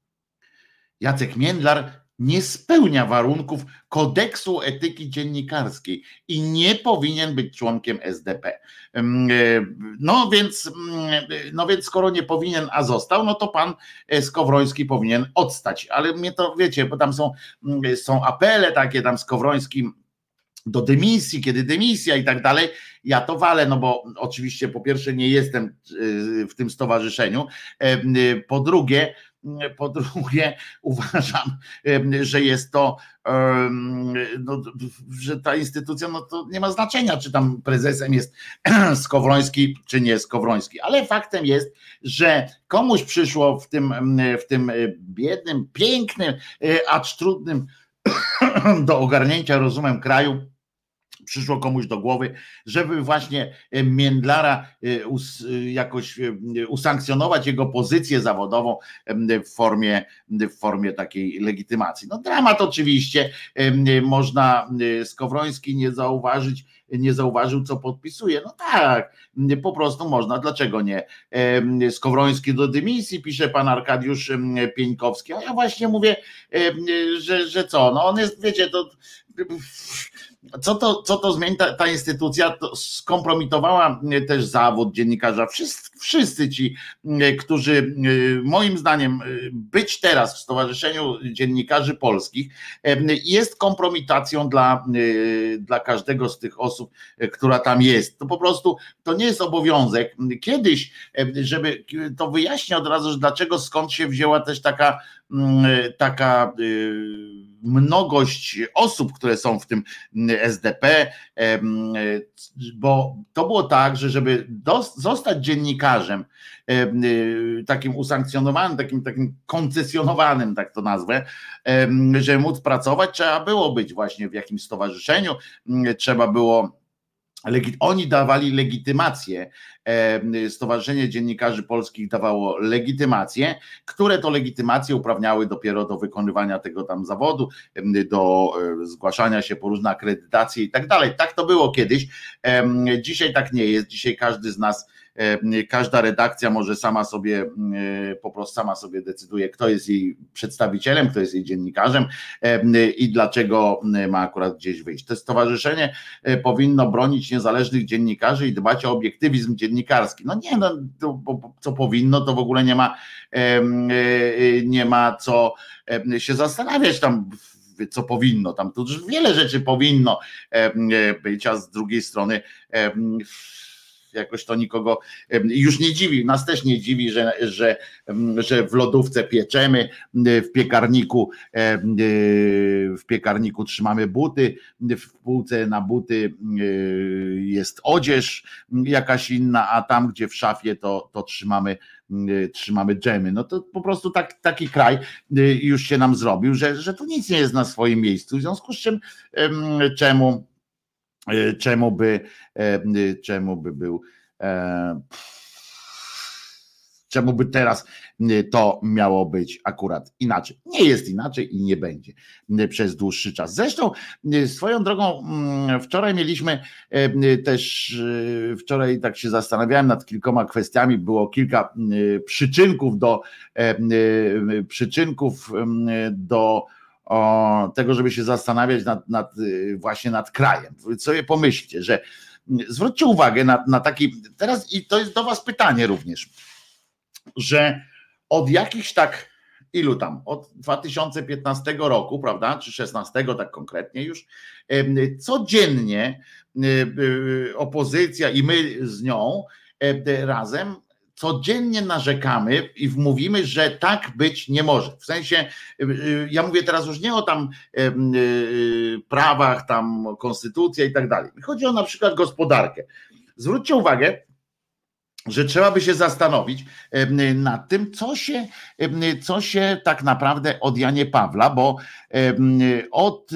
Jacek Międlar nie spełnia warunków kodeksu etyki dziennikarskiej i nie powinien być członkiem SDP. E, no więc, no więc skoro nie powinien, a został, no to pan Skowroński powinien odstać. Ale mnie to wiecie, bo tam są, są apele takie tam Skowroński do dymisji, kiedy dymisja i tak dalej. Ja to walę, no bo oczywiście po pierwsze nie jestem y, w tym stowarzyszeniu, y, po drugie, po drugie, uważam, że jest to, no, że ta instytucja, no to nie ma znaczenia, czy tam prezesem jest Skowroński, czy nie Skowroński, ale faktem jest, że komuś przyszło w tym, w tym biednym, pięknym, acz trudnym do ogarnięcia rozumem kraju przyszło komuś do głowy, żeby właśnie e, Międlara e, e, jakoś usankcjonować jego pozycję zawodową w formie, w formie takiej legitymacji. No dramat oczywiście, można Skowroński nie zauważyć, nie zauważył, co podpisuje. No tak, po prostu można, dlaczego nie? Skowroński do dymisji, pisze pan Arkadiusz Pieńkowski, a ja właśnie mówię, że, że co, no on jest, wiecie, to co to, co to zmieni ta, ta instytucja? To skompromitowała też zawód dziennikarza. Wszyscy, wszyscy ci, którzy moim zdaniem być teraz w Stowarzyszeniu Dziennikarzy Polskich jest kompromitacją dla, dla każdego z tych osób, która tam jest. To po prostu to nie jest obowiązek. Kiedyś, żeby to wyjaśnię od razu, dlaczego skąd się wzięła też taka taka mnogość osób, które są w tym SDP, bo to było tak, że żeby zostać dziennikarzem, takim usankcjonowanym, takim, takim koncesjonowanym, tak to nazwę, żeby móc pracować, trzeba było być właśnie w jakimś stowarzyszeniu, trzeba było oni dawali legitymację, Stowarzyszenie Dziennikarzy Polskich dawało legitymacje, które to legitymacje uprawniały dopiero do wykonywania tego tam zawodu, do zgłaszania się po różne akredytacje i tak dalej. Tak to było kiedyś. Dzisiaj tak nie jest. Dzisiaj każdy z nas E, każda redakcja może sama sobie, e, po prostu sama sobie decyduje, kto jest jej przedstawicielem, kto jest jej dziennikarzem e, i dlaczego ma akurat gdzieś wyjść. To stowarzyszenie powinno bronić niezależnych dziennikarzy i dbać o obiektywizm dziennikarski. No nie, no, to, co powinno, to w ogóle nie ma, nie ma co się zastanawiać tam co powinno, tam tu wiele rzeczy powinno być, a z drugiej strony jakoś to nikogo już nie dziwi, nas też nie dziwi, że, że, że w lodówce pieczemy, w piekarniku w piekarniku trzymamy buty, w półce na buty jest odzież jakaś inna, a tam gdzie w szafie to, to trzymamy trzymamy dżemy. No to po prostu tak, taki kraj już się nam zrobił, że, że to nic nie jest na swoim miejscu. W związku z czym czemu czemu by, e, czemu by był e, czemu by teraz to miało być akurat inaczej. Nie jest inaczej i nie będzie przez dłuższy czas. Zresztą swoją drogą mm, wczoraj mieliśmy też, wczoraj tak się zastanawiałem nad kilkoma kwestiami, było kilka przyczynków do przyczynków do o, tego, żeby się zastanawiać nad, nad, y, właśnie nad krajem. Sobie pomyślcie, że mm, zwróćcie uwagę na, na taki, teraz i to jest do Was pytanie również, że od jakichś tak, ilu tam, od 2015 roku, prawda, czy 16 tak konkretnie już, codziennie y, y, opozycja i my z nią razem codziennie narzekamy i mówimy, że tak być nie może. W sensie, y, y, ja mówię teraz już nie o tam y, prawach, tam konstytucja i tak dalej. Chodzi o na przykład gospodarkę. Zwróćcie uwagę, że trzeba by się zastanowić nad tym, co się, co się tak naprawdę od Janie Pawla, bo od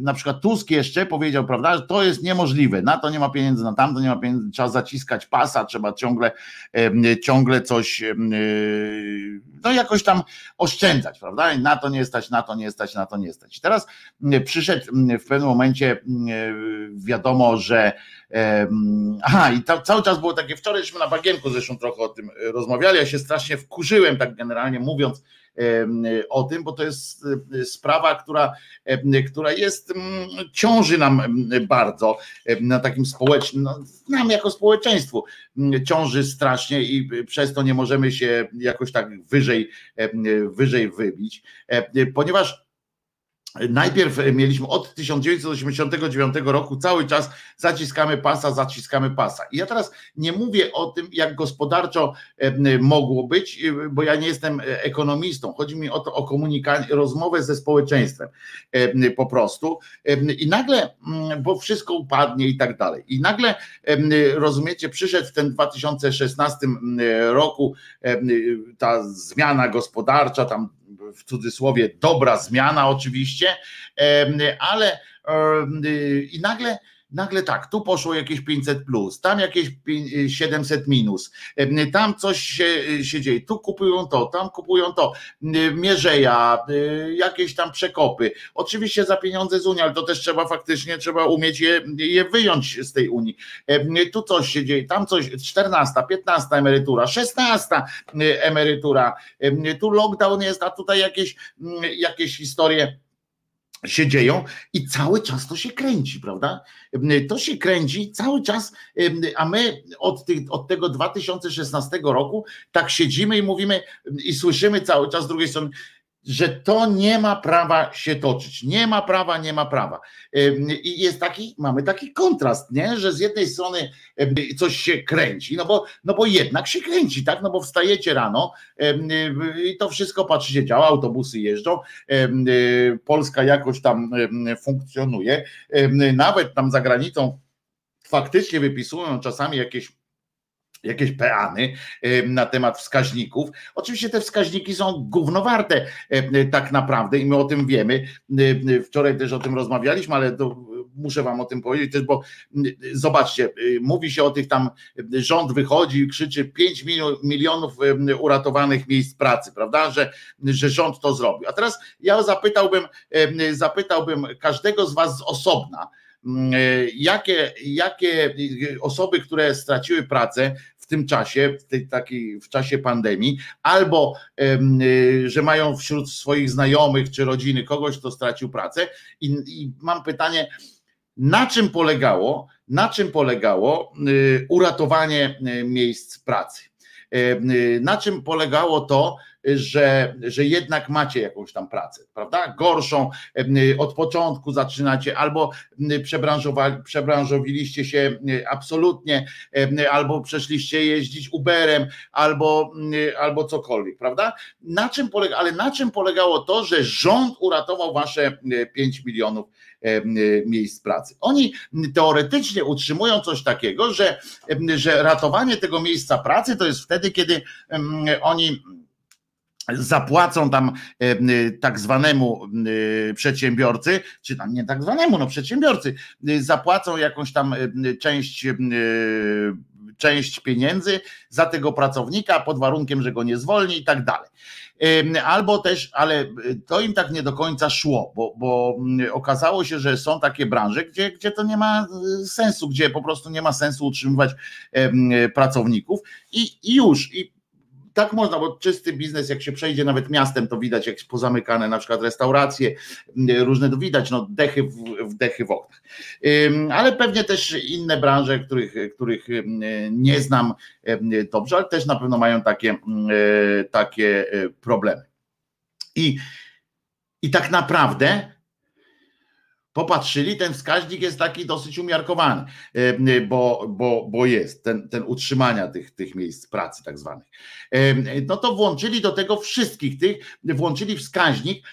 na przykład Tusk jeszcze powiedział, prawda, że to jest niemożliwe, na to nie ma pieniędzy, na tamto nie ma pieniędzy, trzeba zaciskać pasa, trzeba ciągle, ciągle coś, no jakoś tam oszczędzać, prawda, na to nie stać, na to nie stać, na to nie stać. Teraz przyszedł w pewnym momencie wiadomo, że aha i cały czas było takie wczoraj, żeśmy na bagienku zresztą trochę o tym rozmawiali. Ja się strasznie wkurzyłem, tak generalnie mówiąc o tym, bo to jest sprawa, która, która jest, ciąży nam bardzo na takim społecznym, no, nam jako społeczeństwu. Ciąży strasznie i przez to nie możemy się jakoś tak wyżej, wyżej wybić, ponieważ Najpierw mieliśmy od 1989 roku cały czas zaciskamy pasa, zaciskamy pasa. I ja teraz nie mówię o tym, jak gospodarczo mogło być, bo ja nie jestem ekonomistą. Chodzi mi o to, o komunikację, rozmowę ze społeczeństwem po prostu. I nagle, mm, bo wszystko upadnie i tak dalej. I nagle, rozumiecie, przyszedł w ten 2016 roku ta zmiana gospodarcza, tam w cudzysłowie dobra zmiana oczywiście, ale i nagle nagle tak, tu poszło jakieś 500 plus, tam jakieś 700 minus, tam coś się, się dzieje, tu kupują to, tam kupują to, mierzeja, jakieś tam przekopy, oczywiście za pieniądze z Unii, ale to też trzeba faktycznie, trzeba umieć je, je wyjąć z tej Unii. Tu coś się dzieje, tam coś, 14, 15 emerytura, 16 emerytura, tu lockdown jest, a tutaj jakieś, jakieś historie się dzieją i cały czas to się kręci, prawda? To się kręci cały czas, a my od, tych, od tego 2016 roku tak siedzimy i mówimy i słyszymy cały czas z drugiej strony, że to nie ma prawa się toczyć. Nie ma prawa, nie ma prawa. I jest taki, mamy taki kontrast, nie? że z jednej strony coś się kręci, no bo, no bo jednak się kręci, tak? No bo wstajecie rano i to wszystko patrzycie, działa, autobusy jeżdżą, Polska jakoś tam funkcjonuje, nawet tam za granicą faktycznie wypisują czasami jakieś jakieś peany na temat wskaźników. Oczywiście te wskaźniki są gównowarte tak naprawdę i my o tym wiemy. Wczoraj też o tym rozmawialiśmy, ale to muszę wam o tym powiedzieć też, bo zobaczcie, mówi się o tych tam, rząd wychodzi i krzyczy 5 milionów uratowanych miejsc pracy, prawda, że, że rząd to zrobił. A teraz ja zapytałbym, zapytałbym każdego z was z osobna, jakie, jakie osoby, które straciły pracę, w tym czasie, w, tej, takiej, w czasie pandemii, albo y, że mają wśród swoich znajomych czy rodziny kogoś, kto stracił pracę. I, i mam pytanie, na czym polegało, na czym polegało y, uratowanie y, miejsc pracy? Na czym polegało to, że, że jednak macie jakąś tam pracę, prawda? Gorszą od początku zaczynacie, albo przebranżowiliście się absolutnie, albo przeszliście jeździć Uberem, albo, albo cokolwiek, prawda? Na czym polega, ale na czym polegało to, że rząd uratował wasze 5 milionów miejsc pracy. Oni teoretycznie utrzymują coś takiego, że, że ratowanie tego miejsca pracy to jest wtedy, kiedy oni zapłacą tam e, tak zwanemu e, przedsiębiorcy, czy tam nie tak zwanemu, no przedsiębiorcy, e, zapłacą jakąś tam część część pieniędzy za tego pracownika pod warunkiem, że go nie zwolni i tak dalej. Albo też, ale to im tak nie do końca szło, bo, bo okazało się, że są takie branże, gdzie, gdzie to nie ma sensu, gdzie po prostu nie ma sensu utrzymywać pracowników i, i już. I tak można, bo czysty biznes, jak się przejdzie nawet miastem, to widać, jak pozamykane na przykład restauracje, różne to widać, no dechy w, w dechy w oknach. Ale pewnie też inne branże, których, których nie znam dobrze, ale też na pewno mają takie, takie e, problemy. I, i tak naprawdę popatrzyli, ten wskaźnik jest taki dosyć umiarkowany, e, e, bo, bo, bo jest ten, ten utrzymania tych, tych miejsc pracy tak zwanych. E, no to włączyli do tego wszystkich tych, włączyli wskaźnik,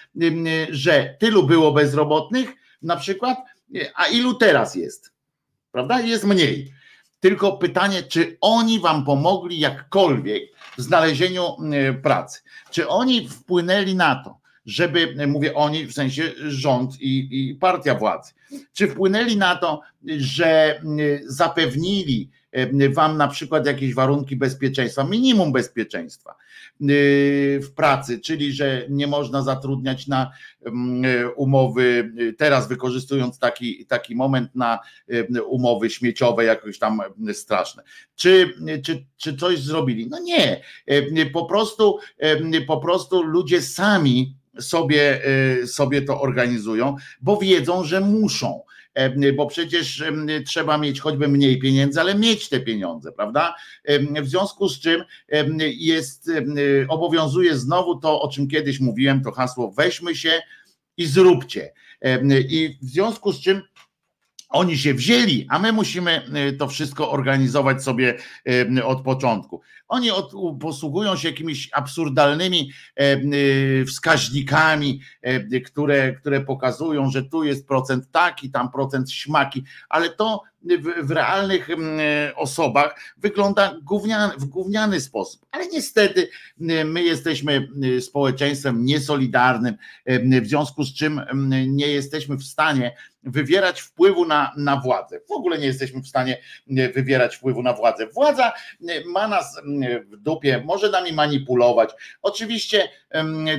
że tylu było bezrobotnych na przykład, a ilu teraz jest, prawda? Jest mniej. Tylko pytanie, czy oni wam pomogli jakkolwiek w znalezieniu pracy? Czy oni wpłynęli na to, żeby, mówię oni, w sensie rząd i, i partia władzy, czy wpłynęli na to, że zapewnili wam na przykład jakieś warunki bezpieczeństwa, minimum bezpieczeństwa w pracy, czyli że nie można zatrudniać na umowy, teraz wykorzystując taki, taki moment na umowy śmieciowe, jakoś tam straszne. Czy, czy, czy coś zrobili? No nie. Po prostu, po prostu ludzie sami sobie, sobie to organizują, bo wiedzą, że muszą bo przecież trzeba mieć choćby mniej pieniędzy, ale mieć te pieniądze, prawda? W związku z czym jest, obowiązuje znowu to, o czym kiedyś mówiłem, to hasło weźmy się i zróbcie. I w związku z czym oni się wzięli, a my musimy to wszystko organizować sobie od początku. Oni od, posługują się jakimiś absurdalnymi e, wskaźnikami, e, które, które pokazują, że tu jest procent taki, tam procent śmaki, ale to w, w realnych osobach wygląda gówniany, w gówniany sposób. Ale niestety my jesteśmy społeczeństwem niesolidarnym, w związku z czym nie jesteśmy w stanie wywierać wpływu na, na władzę. W ogóle nie jesteśmy w stanie wywierać wpływu na władzę. Władza ma nas w dupie, może nami manipulować. Oczywiście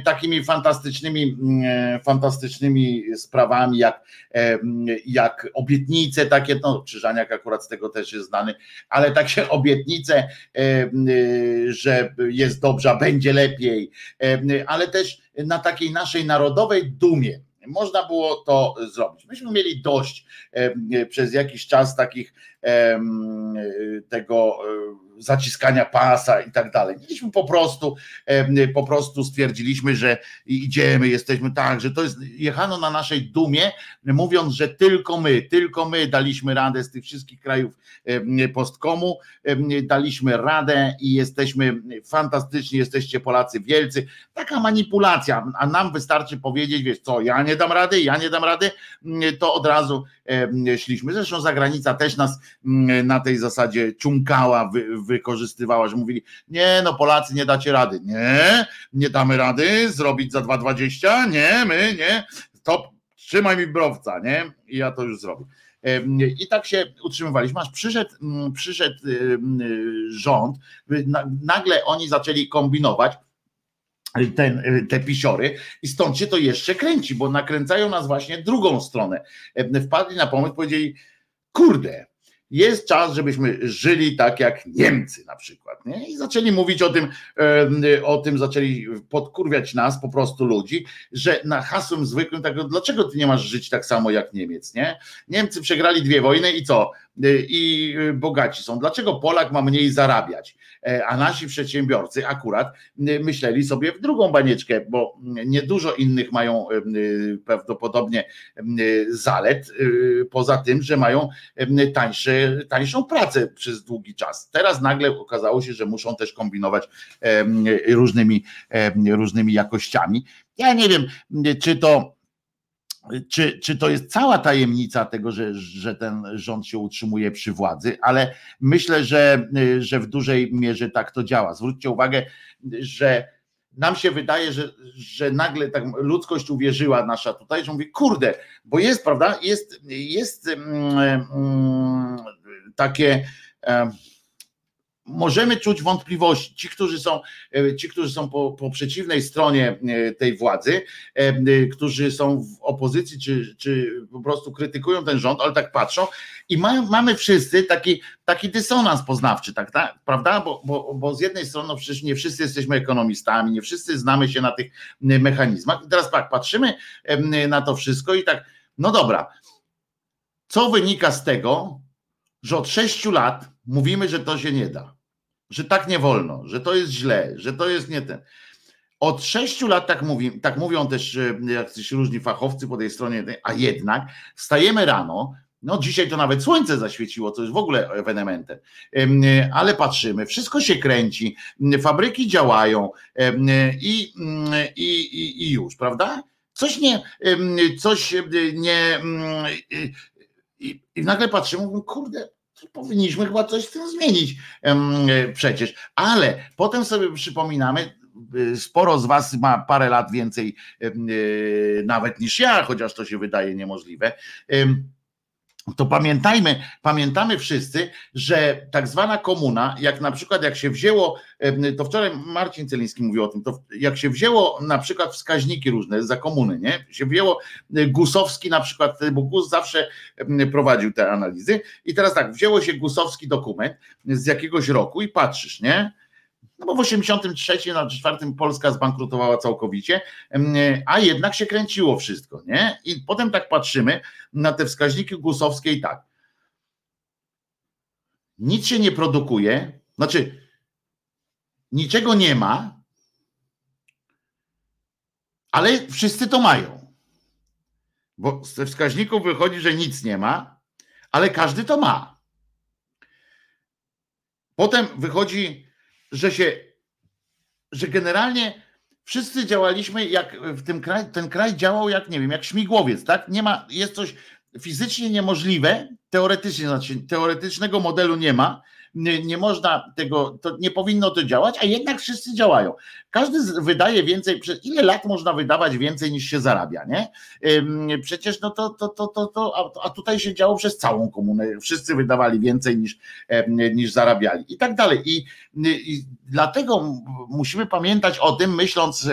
takimi fantastycznymi, fantastycznymi sprawami, jak, jak obietnice takie, no Krzyżaniak akurat z tego też jest znany, ale takie obietnice, że jest dobrze, będzie lepiej, ale też na takiej naszej narodowej dumie, można było to zrobić. Myśmy mieli dość przez jakiś czas takich tego zaciskania pasa i tak dalej. Mieliśmy po prostu, po prostu stwierdziliśmy, że idziemy, jesteśmy tak, że to jest, jechano na naszej dumie, mówiąc, że tylko my, tylko my daliśmy radę z tych wszystkich krajów postkomu, daliśmy radę i jesteśmy fantastyczni, jesteście Polacy wielcy. Taka manipulacja, a nam wystarczy powiedzieć, wiesz co, ja nie dam rady, ja nie dam rady, to od razu szliśmy. Zresztą zagranica też nas na tej zasadzie ciunkała, wykorzystywała, że mówili, nie no Polacy nie dacie rady, nie, nie damy rady zrobić za 2,20, nie, my, nie, to trzymaj mi browca, nie, i ja to już zrobię. I tak się utrzymywaliśmy, aż przyszedł, przyszedł rząd, nagle oni zaczęli kombinować, ten, te pisiory i stąd się to jeszcze kręci, bo nakręcają nas właśnie drugą stronę. Wpadli na pomysł, powiedzieli, kurde, jest czas, żebyśmy żyli tak jak Niemcy na przykład. Nie? I zaczęli mówić o tym, o tym, zaczęli podkurwiać nas, po prostu ludzi, że na hasłem zwykłym, tak, dlaczego ty nie masz żyć tak samo jak Niemiec? Nie? Niemcy przegrali dwie wojny i co? I bogaci są. Dlaczego Polak ma mniej zarabiać? E, a nasi przedsiębiorcy akurat myśleli sobie w drugą banieczkę, bo niedużo innych mają prawdopodobnie zalet, poza tym, że mają tańsze, tańszą pracę przez długi czas. Teraz nagle okazało się, że muszą też kombinować różnymi, różnymi jakościami. Ja nie wiem, czy to czy, czy to jest cała tajemnica tego, że, że ten rząd się utrzymuje przy władzy, ale myślę, że, że w dużej mierze tak to działa. Zwróćcie uwagę, że nam się wydaje, że, że nagle tak ludzkość uwierzyła nasza tutaj, że mówi, kurde, bo jest, prawda, jest, jest mm, mm, takie. Mm, możemy czuć wątpliwości. Ci, którzy są, e, ci, którzy są po, po przeciwnej stronie e, tej władzy, e, którzy są w opozycji, czy, czy po prostu krytykują ten rząd, ale tak patrzą i mają, mamy wszyscy taki, taki dysonans poznawczy, tak, tak prawda? Bo, bo, bo z jednej strony no przecież nie wszyscy jesteśmy ekonomistami, nie wszyscy znamy się na tych mechanizmach. I teraz tak, patrzymy na to wszystko i tak, no dobra, co wynika z tego, że od sześciu lat mówimy, że to się nie da że tak nie wolno, że to jest źle, że to jest nie ten. Od sześciu lat tak, mówi, tak mówią też e, jacyś różni fachowcy po tej stronie, a jednak wstajemy rano, no dzisiaj to nawet słońce zaświeciło, co jest w ogóle ewenementem, ale patrzymy, wszystko się kręci, fabryki działają i, i, i już, prawda? Coś nie, coś nie, i, i nagle patrzymy, kurde, powinniśmy chyba coś z tym zmienić przecież. Ale potem sobie przypominamy, y, sporo z Was ma parę lat więcej y, nawet niż ja, chociaż to się wydaje niemożliwe. To pamiętajmy, pamiętamy wszyscy, że tak zwana komuna, jak na przykład jak się wzięło, to wczoraj Marcin Celiński mówił o tym, to jak się wzięło na przykład wskaźniki różne za komuny, nie? Się wzięło e, Gusowski na przykład, bo Gus zawsze prowadził te analizy i teraz tak, wzięło się Gusowski dokument z jakiegoś roku i patrzysz, nie? No bo w 83 na 4 Polska zbankrutowała całkowicie, a jednak się kręciło wszystko, nie? I potem tak patrzymy na te wskaźniki gusowskie i tak. Nic się nie produkuje, znaczy niczego nie ma, ale wszyscy to mają. Bo ze wskaźników wychodzi, że nic nie ma, ale każdy to ma. Potem wychodzi że się, że generalnie wszyscy działaliśmy jak w tym kraju, ten kraj działał jak, nie wiem, jak śmigłowiec, tak? Nie ma, jest coś fizycznie niemożliwe, teoretycznie, znaczy teoretycznego modelu nie ma, nie, można tego, to nie powinno to działać, a jednak wszyscy działają. Każdy wydaje więcej, przez ile lat można wydawać więcej niż się zarabia, nie? Przecież no to, to, to, to, to a tutaj się działo przez całą komunę, wszyscy wydawali więcej niż, niż zarabiali i tak dalej. I, i dlatego musimy pamiętać o tym, myśląc,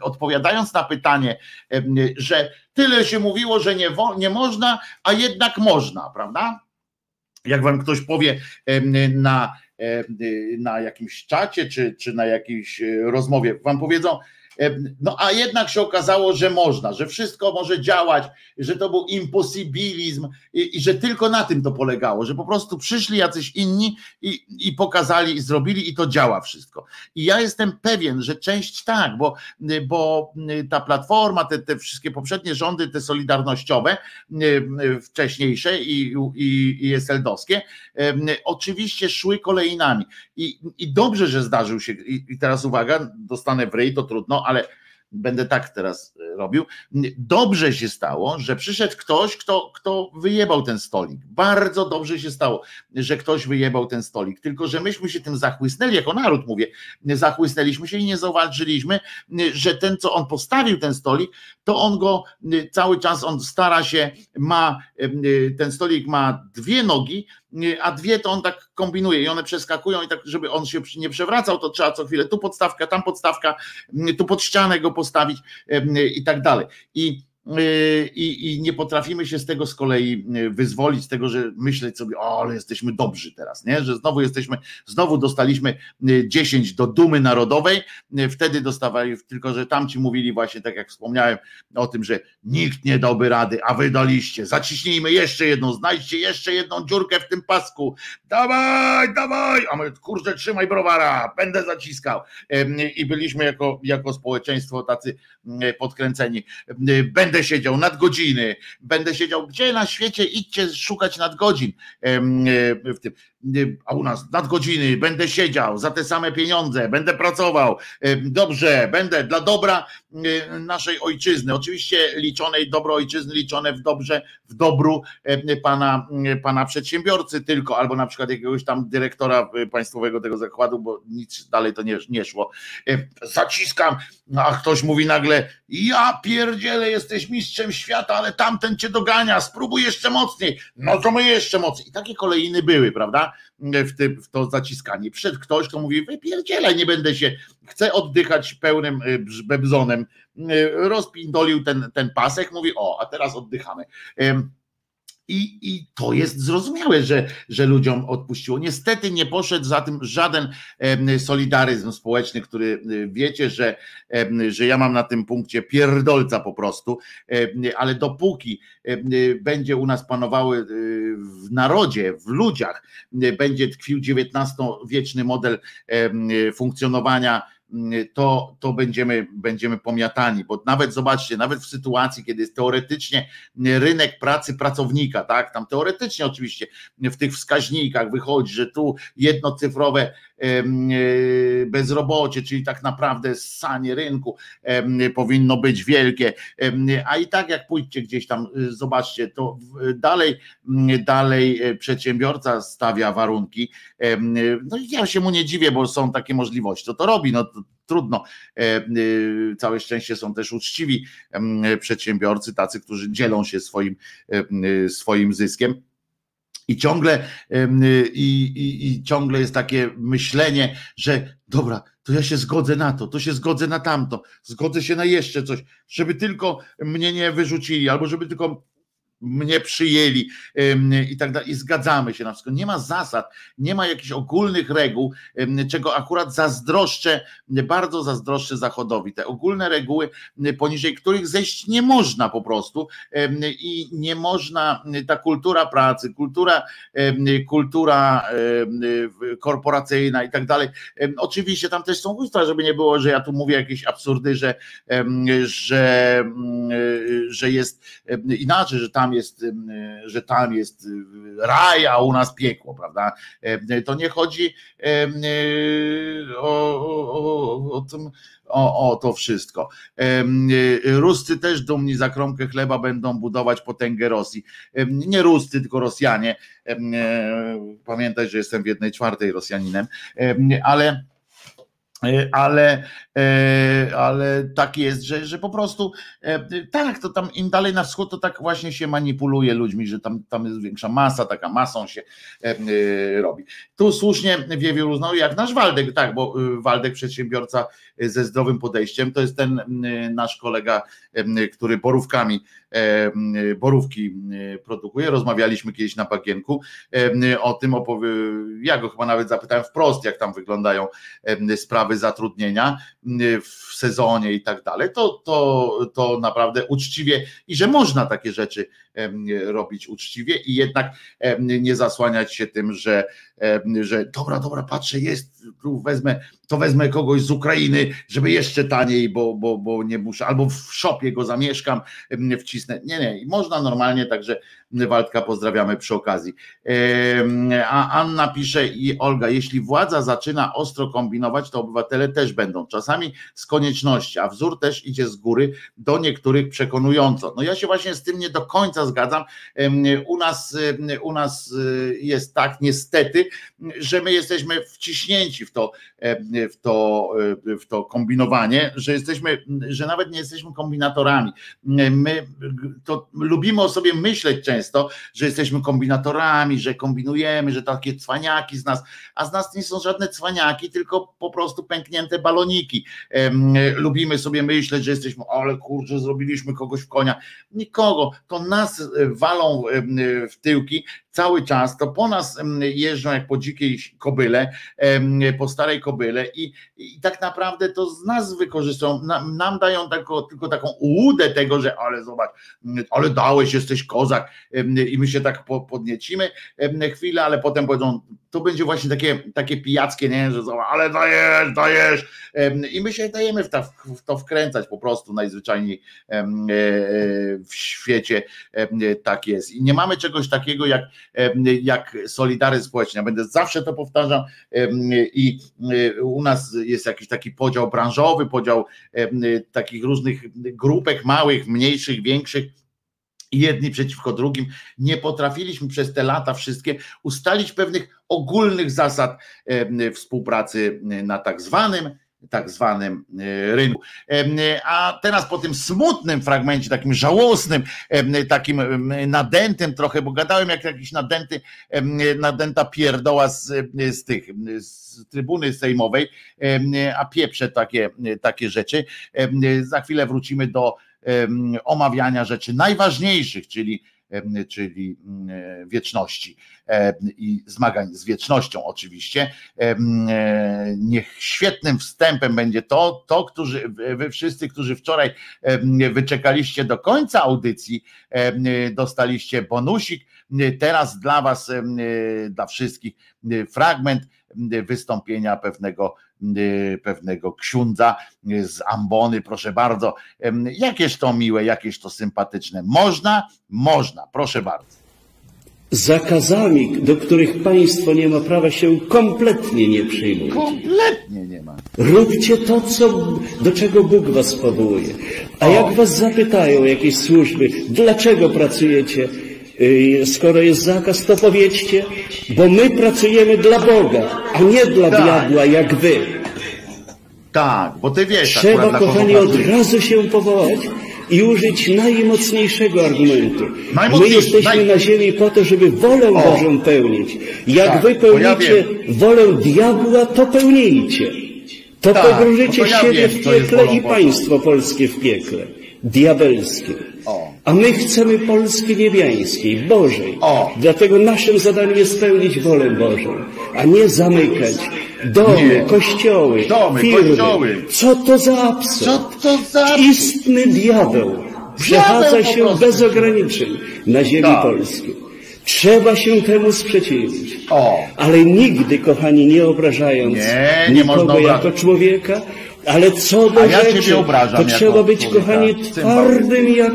odpowiadając na pytanie, że tyle się mówiło, że nie, nie można, a jednak można, prawda? Jak wam ktoś powie na, na jakimś czacie czy, czy na jakiejś e, rozmowie, wam powiedzą, no a jednak się okazało, że można, że wszystko może działać, że to był imposybilizm i, i, że tylko na tym to polegało, że po prostu przyszli jacyś inni i, i pokazali i zrobili i to działa wszystko. I ja jestem pewien, że część tak, bo, bo ta platforma, te, te wszystkie poprzednie rządy, te solidarnościowe, wcześniejsze i, i, i SLD-owskie, oczywiście szły kolejnami. I, I dobrze, że zdarzył się, i teraz uwaga, dostanę w ryj, to trudno, ale będę tak teraz e, robił. Dobrze się stało, że przyszedł ktoś, kto, kto wyjebał ten stolik. Bardzo dobrze się stało, że ktoś wyjebał ten stolik. Tylko, że myśmy się tym zachłysnęli, jako naród mówię, zachłysnęliśmy się i nie zauważyliśmy, że ten, co on postawił ten stolik, to on go cały czas, on stara się, ma, e, ten stolik ma dwie nogi, a dwie to on tak kombinuje i one przeskakują i tak, żeby on się nie przewracał, to trzeba co chwilę tu podstawka, tam podstawka, tu pod ścianę go postawić i tak dalej. I i, i nie potrafimy się z tego z kolei yy, wyzwolić, z tego, że myśleć sobie, o, ale jesteśmy dobrzy teraz, nie? że znowu jesteśmy, znowu dostaliśmy 10 yy, do dumy narodowej, wtedy dostawali, tylko że tamci mówili właśnie, tak jak wspomniałem o tym, że nikt nie dałby rady, a wy daliście, zaciśnijmy jeszcze jedną, znajdźcie jeszcze jedną dziurkę w tym pasku, dawaj, dawaj, a my, kurczę, trzymaj browara, będę zaciskał. I byliśmy jako, jako społeczeństwo tacy podkręceni, będę będę siedział nadgodziny, będę siedział gdzie na świecie, idźcie szukać nadgodzin. E, w tym a u nas nadgodziny, będę siedział za te same pieniądze, będę pracował, dobrze, będę dla dobra naszej ojczyzny, oczywiście liczonej dobro ojczyzny, liczone w dobrze, w dobru pana, pana przedsiębiorcy tylko, albo na przykład jakiegoś tam dyrektora państwowego tego zakładu, bo nic dalej to nie, nie szło. Zaciskam, a ktoś mówi nagle, ja pierdzielę, jesteś mistrzem świata, ale tamten cię dogania, spróbuj jeszcze mocniej, no to my jeszcze mocniej. I takie kolejny były, prawda? W, tym, w to zaciskanie. Przed ktoś, kto mówi, wypierdzielaj, nie będę się, chcę oddychać pełnym y, bebzonem, y, rozpindolił ten, ten pasek, mówi, o, a teraz oddychamy. I, I to jest zrozumiałe, że, że ludziom odpuściło. Niestety nie poszedł za tym żaden solidaryzm społeczny, który y, wiecie, że, że ja mam na tym punkcie pierdolca po prostu, ale dopóki będzie u nas panowały y, w narodzie, w ludziach, będzie tkwił XIX-wieczny model funkcjonowania to, to będziemy, będziemy pomiatani, bo nawet zobaczcie, nawet w sytuacji, kiedy jest teoretycznie rynek pracy pracownika, tak, tam teoretycznie oczywiście w tych wskaźnikach wychodzi, że tu jednocyfrowe bezrobocie, czyli tak naprawdę sanie rynku powinno być wielkie, a i tak jak pójdźcie gdzieś tam, zobaczcie, to dalej, dalej przedsiębiorca stawia warunki, no ja się mu nie dziwię, bo są takie możliwości, to to robi, no to trudno. Całe szczęście są też uczciwi przedsiębiorcy, tacy, którzy dzielą się swoim, swoim zyskiem. I ciągle, i, i, I ciągle jest takie myślenie, że dobra, to ja się zgodzę na to, to się zgodzę na tamto, zgodzę się na jeszcze coś, żeby tylko mnie nie wyrzucili, albo żeby tylko mnie przyjęli i tak dalej. I zgadzamy się na wszystko. Nie ma zasad, nie ma jakichś ogólnych reguł, czego akurat zazdroszczę, bardzo zazdroszczę Zachodowi. Te ogólne reguły, poniżej których zejść nie można po prostu i nie można, ta kultura pracy, kultura, kultura korporacyjna i tak dalej. Oczywiście tam też są usta, żeby nie było, że ja tu mówię jakieś absurdy, że, że, że jest inaczej, że tam jest, że tam jest raj, a u nas piekło, prawda? To nie chodzi o, o, o o, o to wszystko. Ruscy też dumni za kromkę chleba będą budować potęgę Rosji. Nie Ruscy, tylko Rosjanie. Pamiętaj, że jestem w jednej czwartej Rosjaninem, ale ale E, ale tak jest, że, że po prostu e, tak, to tam im dalej na wschód, to tak właśnie się manipuluje ludźmi, że tam, tam jest większa masa, taka masą się e, robi. Tu słusznie Wiewiór uznał, jak nasz Waldek, tak, bo Waldek przedsiębiorca ze zdrowym podejściem, to jest ten nasz kolega, który borówkami, borówki produkuje. Rozmawialiśmy kiedyś na Bagienku o tym, ja go chyba nawet zapytałem wprost, jak tam wyglądają sprawy zatrudnienia w sezonie i tak dalej, to, to, to naprawdę uczciwie i że można takie rzeczy robić uczciwie i jednak nie zasłaniać się tym, że, że dobra, dobra, patrzę, jest, tu wezmę, to wezmę kogoś z Ukrainy, żeby jeszcze taniej, bo, bo, bo nie muszę, albo w szopie go zamieszkam, wcisnę. Nie, nie, można normalnie, także Waldka pozdrawiamy przy okazji. A Anna pisze i Olga, jeśli władza zaczyna ostro kombinować, to obywatele też będą. Czasami z konieczności, a wzór też idzie z góry do niektórych przekonująco. No ja się właśnie z tym nie do końca zgadzam. U nas, u nas y, jest tak niestety, że my jesteśmy wciśnięci w to, w to, w to kombinowanie, że jesteśmy, że nawet nie jesteśmy kombinatorami. My to lubimy o sobie myśleć często, że jesteśmy kombinatorami, że kombinujemy, że takie cwaniaki z nas, a z nas nie są żadne cwaniaki, tylko po prostu pęknięte baloniki. Lubimy sobie myśleć, że jesteśmy, ale kurczę, zrobiliśmy kogoś w konia. Nikogo, to nas walą w tyłki cały czas, to po nas jeżdżą jak po dzikiej kobyle, po starej kobyle i, i tak naprawdę to z nas wykorzystują, nam, nam dają tako, tylko taką ułudę tego, że ale zobacz, ale dałeś, jesteś kozak i my się tak podniecimy chwilę, ale potem powiedzą, to będzie właśnie takie, takie pijackie, nie, że ale dajesz, dajesz. I my się dajemy w to, w to wkręcać po prostu najzwyczajniej e, e, w świecie tak jest. I nie mamy czegoś takiego jak jak solidaryzm społeczny. Ja będę zawsze to powtarzam i u nas jest jakiś taki podział branżowy, podział takich różnych grupek małych, mniejszych, większych jedni przeciwko drugim. Nie potrafiliśmy przez te lata wszystkie ustalić pewnych ogólnych zasad współpracy na tak zwanym tak zwanym e, rynku. A teraz po tym smutnym fragmencie, takim żałosnym, takim nadętym trochę, bo gadałem jak jakiś nadęty, nadęta pierdoła z, z tych, z trybuny sejmowej, a pieprze takie, takie rzeczy. Za chwilę wrócimy do omawiania rzeczy najważniejszych, czyli czyli mm, wieczności i zmagań z wiecznością oczywiście. E, niech świetnym wstępem będzie to, to którzy, wy wszyscy, którzy wczoraj wyczekaliście do końca audycji, dostaliście bonusik. Teraz dla was, dla wszystkich fragment wystąpienia pewnego pewnego księdza z ambony, proszę bardzo. Jakież to miłe, jakież to sympatyczne. Można? Można, proszę bardzo. zakazami, do których państwo nie ma prawa się kompletnie nie przyjmuje. Kompletnie nie ma. Róbcie to, co, do czego Bóg was powołuje. A jak was zapytają jakieś służby, dlaczego pracujecie, skoro jest zakaz, to powiedzcie, bo my pracujemy dla Boga, a nie dla Tak. diabła, jak wy. Tak, bo ty wiesz Trzeba, kochani, od razu się powołać i użyć najmocniejszego argumentu. My jesteśmy naj- na ziemi po to, żeby wolę O. Bożą pełnić. Jak Tak, wy bo ja pełnicie wolę diabła, to pełnijcie. To Tak, pogrążycie to ja siebie wiem, w piekle i państwo polskie w piekle. Diabelskie. A my chcemy Polski niebiańskiej, Bożej. O. Dlatego naszym zadaniem jest spełnić wolę Bożą, a nie zamykać domy, Nie. kościoły, Domy, firmy. kościoły. Co to za absurd? Co to za... Istny diabeł przechadza się bez ograniczeń na ziemi Tak. polskiej. Trzeba się temu sprzeciwić. O. Ale nigdy, kochani, nie obrażając Nie, nie nikogo jako człowieka, ale co do A ja rzeczy, to trzeba być, człowieka. kochani, twardym jak,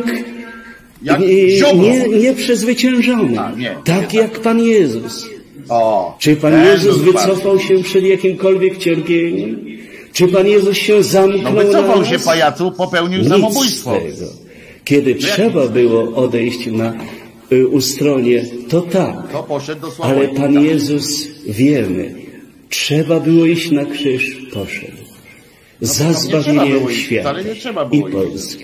Jak nie, ziobro. nie, nieprzezwyciężonym. A, nie, tak nie jak Pan Jezus. O. Czy Pan Jezus bardzo- wycofał się przed jakimkolwiek cierpieniem? Czy Pan Jezus się zamknął No wycofał się pajacu, popełnił Nic samobójstwo. tego. Kiedy trzeba było odejść na y, ustronie, to tak. To poszedł do Ale. Pan Jezus, wiemy, trzeba było iść na krzyż, poszedł. Za No, nie trzeba zbawieniem było iść, świata i było iść.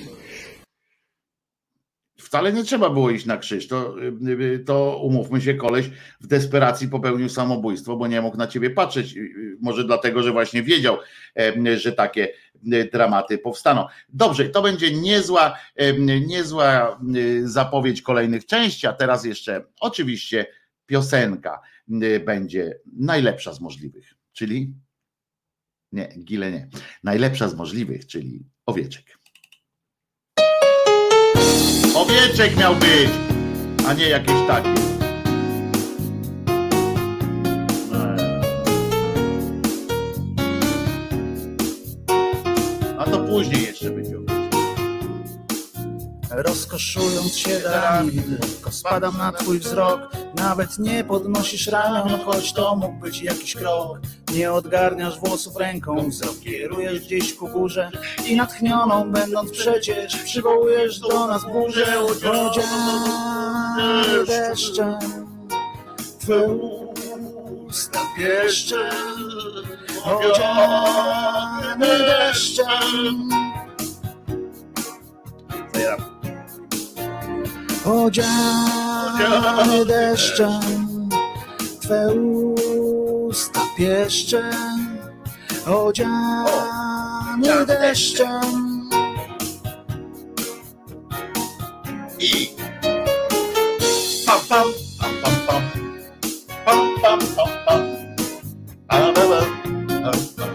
Wcale nie trzeba było iść na krzyż. To, y, y, to umówmy się, koleś w desperacji popełnił samobójstwo, bo nie mógł na ciebie patrzeć. Y, Może dlatego, że właśnie wiedział, że takie dramaty powstaną. Dobrze, to będzie niezła, niezła zapowiedź kolejnych części, a teraz jeszcze oczywiście piosenka będzie najlepsza z możliwych, czyli nie, gile nie. Najlepsza z możliwych, czyli owieczek. Owieczek miał być, a nie jakieś takie. A to później jeszcze będzie. Rozkoszując się darami, tylko spadam na twój wzrok. Nawet nie podnosisz ramion, choć to mógł być jakiś krok. Nie odgarniasz włosów ręką, wzrok kierujesz gdzieś ku górze i natchnioną będąc przecież przywołujesz do nas burzę. Odziany deszczem, twe usta pieszczą. Odziany deszczem. Odziany deszczem, Twe usta pieszczem, odziany deszczem. I. Pam pam. Pam pam pam pam pam pam pam. A, pam. Pam,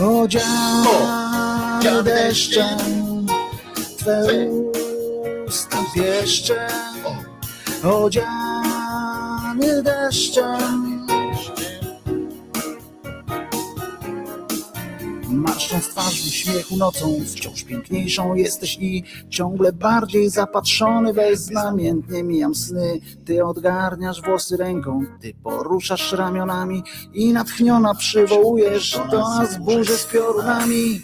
Odziany deszczem, Twe usta pieszczem, odziany deszczem. Marszcząc twarz w uśmiechu nocą, wciąż piękniejszą jesteś i ciągle bardziej zapatrzony beznamiętnie mijam sny. Ty odgarniasz włosy ręką, ty poruszasz ramionami i natchniona przywołujesz do nas burzę z piorunami.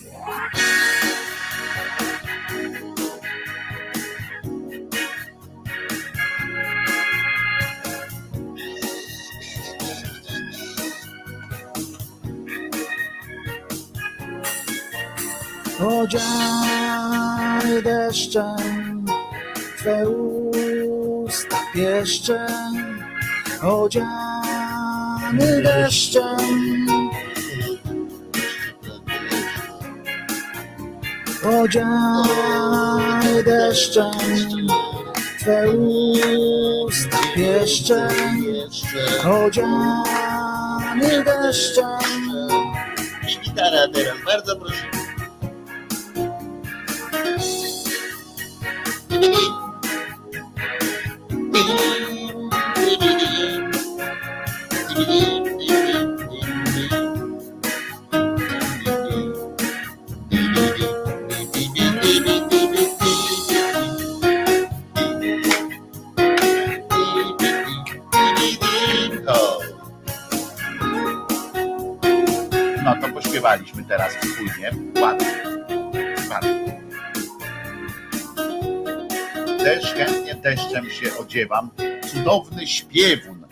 Odziany deszczem, Twe usta pieszczem, odziany deszczem. odziany deszczem, Twe usta pieszczem, odziany deszczem. Gitara teraz, bardzo proszę. Deszczem się odziewam. Cudowny śpiewun.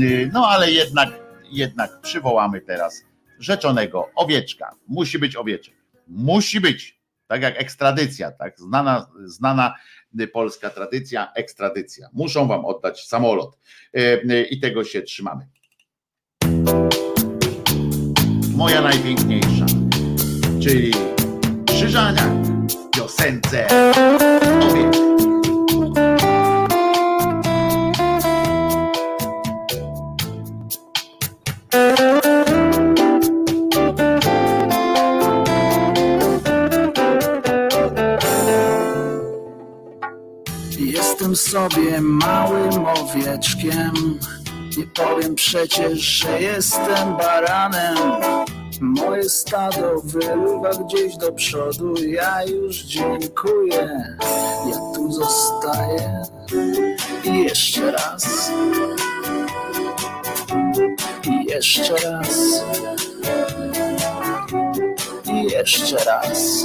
Y, No ale jednak, jednak przywołamy teraz rzeczonego owieczka. Musi być owieczek. Musi być. Tak jak ekstradycja, tak? Znana, znana y, polska tradycja, ekstradycja. Muszą wam oddać samolot. Y, I tego się trzymamy. Moja najpiękniejsza, czyli Krzyżania piosence owieczek. Jestem sobie małym owieczkiem. Nie powiem przecież, że jestem baranem. Moje stado wyruwa gdzieś do przodu. Ja już dziękuję. Ja tu zostaję. I jeszcze raz. I jeszcze raz. I jeszcze raz.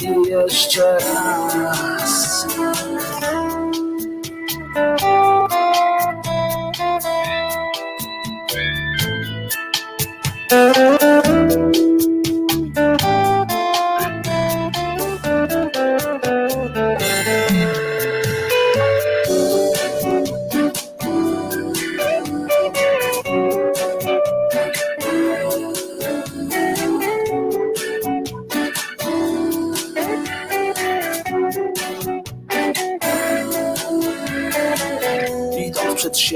I jeszcze raz. Idąc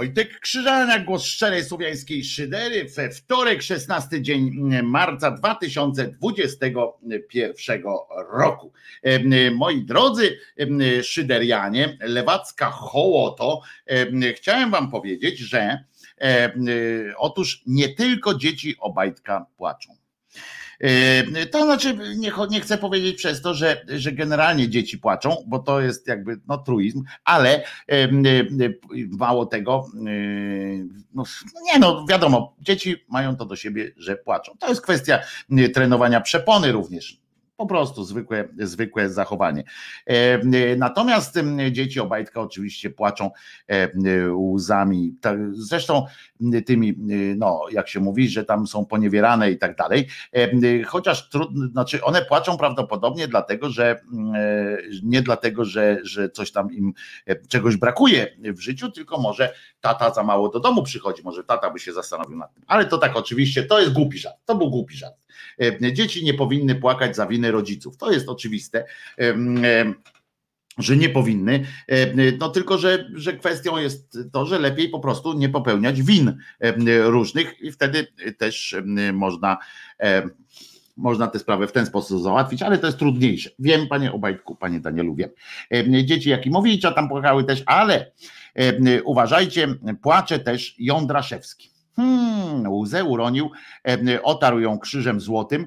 Wojtek Krzyżania, głos szczerej słowiańskiej szydery we wtorek, 16 dzień marca 2021 roku. Em, Moi drodzy em, szyderianie, lewacka hołoto, em, chciałem wam powiedzieć, że otóż nie tylko dzieci Obajtka płaczą. To znaczy, nie, nie chcę powiedzieć przez to, że, że generalnie dzieci płaczą, bo to jest jakby no, truizm, ale mało tego, no, nie no, wiadomo, dzieci mają to do siebie, że płaczą. To jest kwestia trenowania przepony również po prostu zwykłe, zwykłe zachowanie. E, natomiast dzieci Obajtka oczywiście płaczą e, łzami, zresztą tymi, no jak się mówi, że tam są poniewierane i tak dalej, e, chociaż trudno, znaczy one płaczą prawdopodobnie dlatego, że nie dlatego, że, że coś tam im czegoś brakuje w życiu, tylko może tata za mało do domu przychodzi, może tata by się zastanowił nad tym. Ale to tak oczywiście, to jest głupi żart, to był głupi żart. E, dzieci nie powinny płakać za winy rodziców. To jest oczywiste e, że nie powinny, e, no tylko, że, że kwestią jest to, że lepiej po prostu nie popełniać win różnych i wtedy też można można tę sprawę w ten sposób załatwić, ale to jest trudniejsze. Wiem, panie Obajtku, panie Danielu, wiem. Dzieci Jakimowicza tam płakały też, ale uważajcie, płacze też Jądraszewski. Hmm, łzę uronił, otarł ją krzyżem złotym.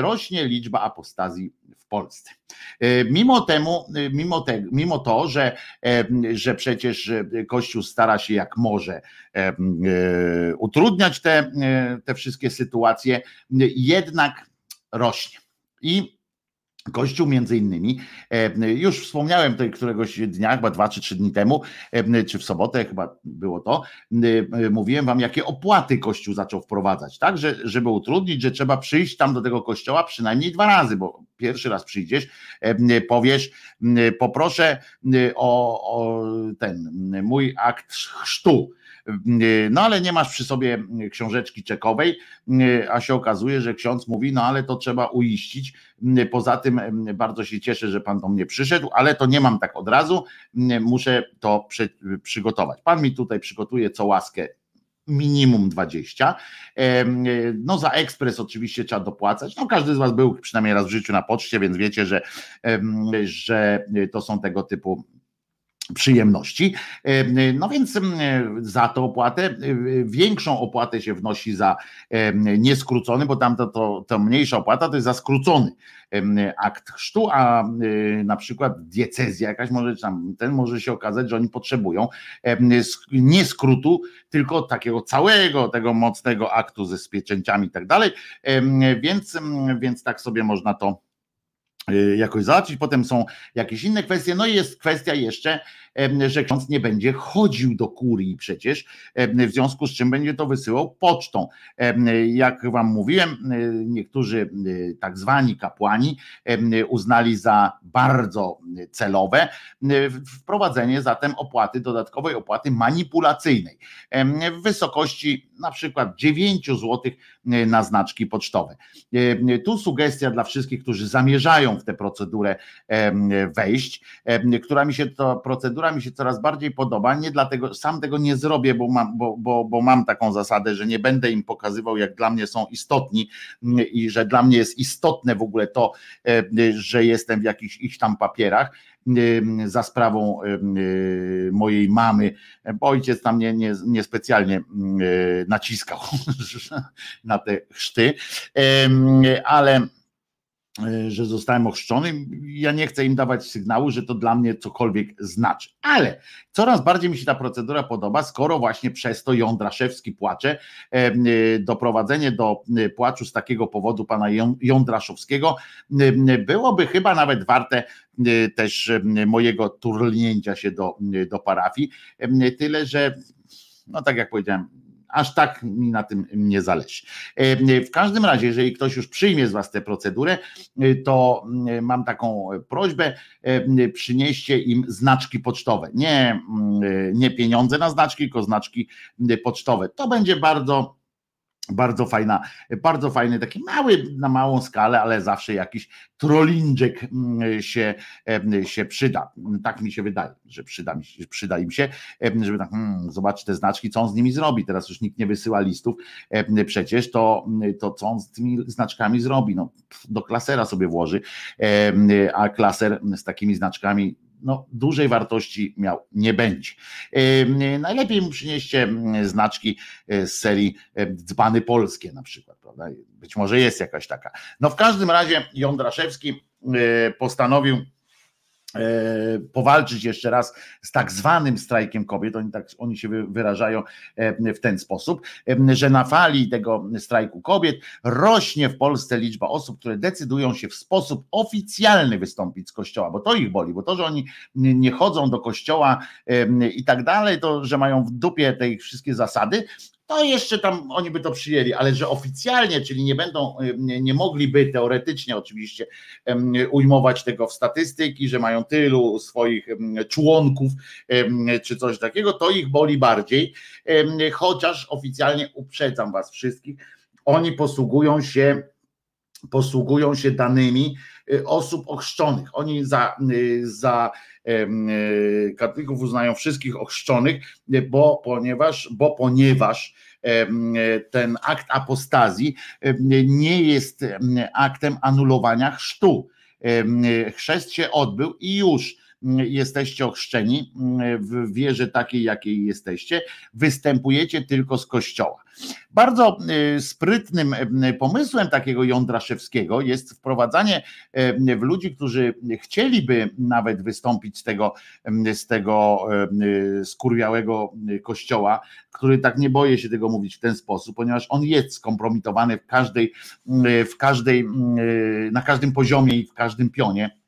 Rośnie liczba apostazji w Polsce. Mimo temu, mimo, te, mimo to, że, że przecież Kościół stara się jak może e, utrudniać te, te wszystkie sytuacje, jednak rośnie. I Kościół między innymi, e, już wspomniałem tutaj któregoś dnia, chyba dwa czy trzy dni temu, e, czy w sobotę chyba było to, e, mówiłem wam, jakie opłaty Kościół zaczął wprowadzać, tak, że, żeby utrudnić, że trzeba przyjść tam do tego kościoła przynajmniej dwa razy, bo pierwszy raz przyjdziesz, powiesz, poproszę o, o ten mój akt chrztu, no ale nie masz przy sobie książeczki czekowej, a się okazuje, że ksiądz mówi, no ale to trzeba uiścić. Poza tym bardzo się cieszę, że pan do mnie przyszedł, ale to nie mam tak od razu, muszę to przygotować. Pan mi tutaj przygotuje co łaskę minimum 20. No za ekspres oczywiście trzeba dopłacać. No każdy z Was był przynajmniej raz w życiu na poczcie, więc wiecie, że, że to są tego typu przyjemności. No więc za tę opłatę, większą opłatę się wnosi za nieskrócony, bo tam to, to, to mniejsza opłata to jest za skrócony akt chrztu, a na przykład diecezja jakaś może, tam ten może się okazać, że oni potrzebują nie skrótu, tylko takiego całego tego mocnego aktu ze spieczęciami i tak dalej, więc, więc tak sobie można to jakoś załatwić. Potem są jakieś inne kwestie. No i jest kwestia jeszcze, że ksiądz nie będzie chodził do kurii przecież, w związku z czym będzie to wysyłał pocztą. Jak wam mówiłem, niektórzy tak zwani kapłani uznali za bardzo celowe wprowadzenie zatem opłaty, dodatkowej opłaty manipulacyjnej w wysokości na przykład 9 zł na znaczki pocztowe. Tu sugestia dla wszystkich, którzy zamierzają w tę procedurę wejść, która mi się to procedura mi się coraz bardziej podoba, nie dlatego, sam tego nie zrobię, bo mam, bo, bo, bo mam taką zasadę, że nie będę im pokazywał, jak dla mnie są istotni i że dla mnie jest istotne w ogóle to, że jestem w jakichś ich tam papierach, za sprawą mojej mamy, bo ojciec tam nie, nie, niespecjalnie naciskał na te chrzty, ale E, że zostałem ochrzczony. Ja nie chcę im dawać sygnału, że to dla mnie cokolwiek znaczy. Ale coraz bardziej mi się ta procedura podoba, skoro właśnie przez to Jądraszewski płacze. E, doprowadzenie do e, płaczu z takiego powodu pana Jądraszowskiego byłoby chyba nawet warte też mojego turlnięcia się do, do parafii. Tyle, że no tak jak powiedziałem, Aż tak mi na tym nie zależy. E, w każdym razie, jeżeli ktoś już przyjmie z Was tę procedurę, e, to e, mam taką prośbę, przynieście im znaczki pocztowe. Nie, nie pieniądze na znaczki, tylko znaczki pocztowe. To będzie bardzo bardzo fajna, bardzo fajny, taki mały, na małą skalę, ale zawsze jakiś trollinczek mm, się, się przyda. Tak mi się wydaje, że przyda, mi się, przyda im się, żeby tak hmm, zobaczyć te znaczki, co on z nimi zrobi. Teraz już nikt nie wysyła listów przecież, to, to co on z tymi znaczkami zrobi? No, do klasera sobie włoży, a klaser z takimi znaczkami no, dużej wartości miał nie będzie. Najlepiej mu przynieście znaczki z serii dzbany polskie na przykład, prawda? Być może jest jakaś taka. No w każdym razie Jądraszewski postanowił E, powalczyć jeszcze raz z tak zwanym strajkiem kobiet, oni, tak, oni się wyrażają e, w ten sposób, e, że na fali tego strajku kobiet rośnie w Polsce liczba osób, które decydują się w sposób oficjalny wystąpić z kościoła, bo to ich boli, bo to, że oni nie chodzą do kościoła i tak dalej, to, że mają w dupie te wszystkie zasady, to jeszcze tam oni by to przyjęli, ale że oficjalnie, czyli nie będą, nie, mogliby teoretycznie oczywiście ujmować tego w statystyki, że mają tylu swoich członków czy coś takiego, to ich boli bardziej, chociaż oficjalnie uprzedzam was wszystkich, oni posługują się posługują się danymi osób ochrzczonych. Oni za, y, za y, katolików uznają wszystkich ochrzczonych, bo ponieważ, bo ponieważ ten akt apostazji nie jest aktem anulowania chrztu. Chrzest się odbył i już jesteście ochrzczeni w wierze takiej, jakiej jesteście, występujecie tylko z kościoła. Bardzo y, sprytnym y, pomysłem takiego Jądraszewskiego jest wprowadzanie y, w ludzi, którzy chcieliby nawet wystąpić z tego, z tego skurwiałego kościoła, który tak nie boję się tego mówić w ten sposób, ponieważ on jest skompromitowany w każdej, w każdej, na każdym poziomie i w każdym pionie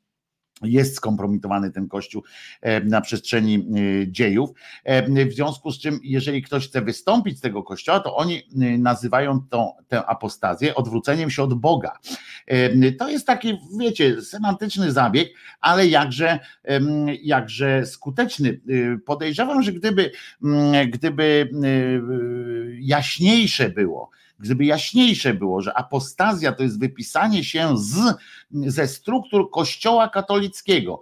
jest skompromitowany ten kościół e, na przestrzeni e, dziejów. E, w związku z czym, jeżeli ktoś chce wystąpić z tego kościoła, to oni nazywają tą, tę apostazję odwróceniem się od Boga. To jest taki, wiecie, semantyczny zabieg, ale jakże, jakże skuteczny. Podejrzewam, że gdyby, gdyby jaśniejsze było, gdyby jaśniejsze było, że apostazja to jest wypisanie się z, ze struktur Kościoła katolickiego,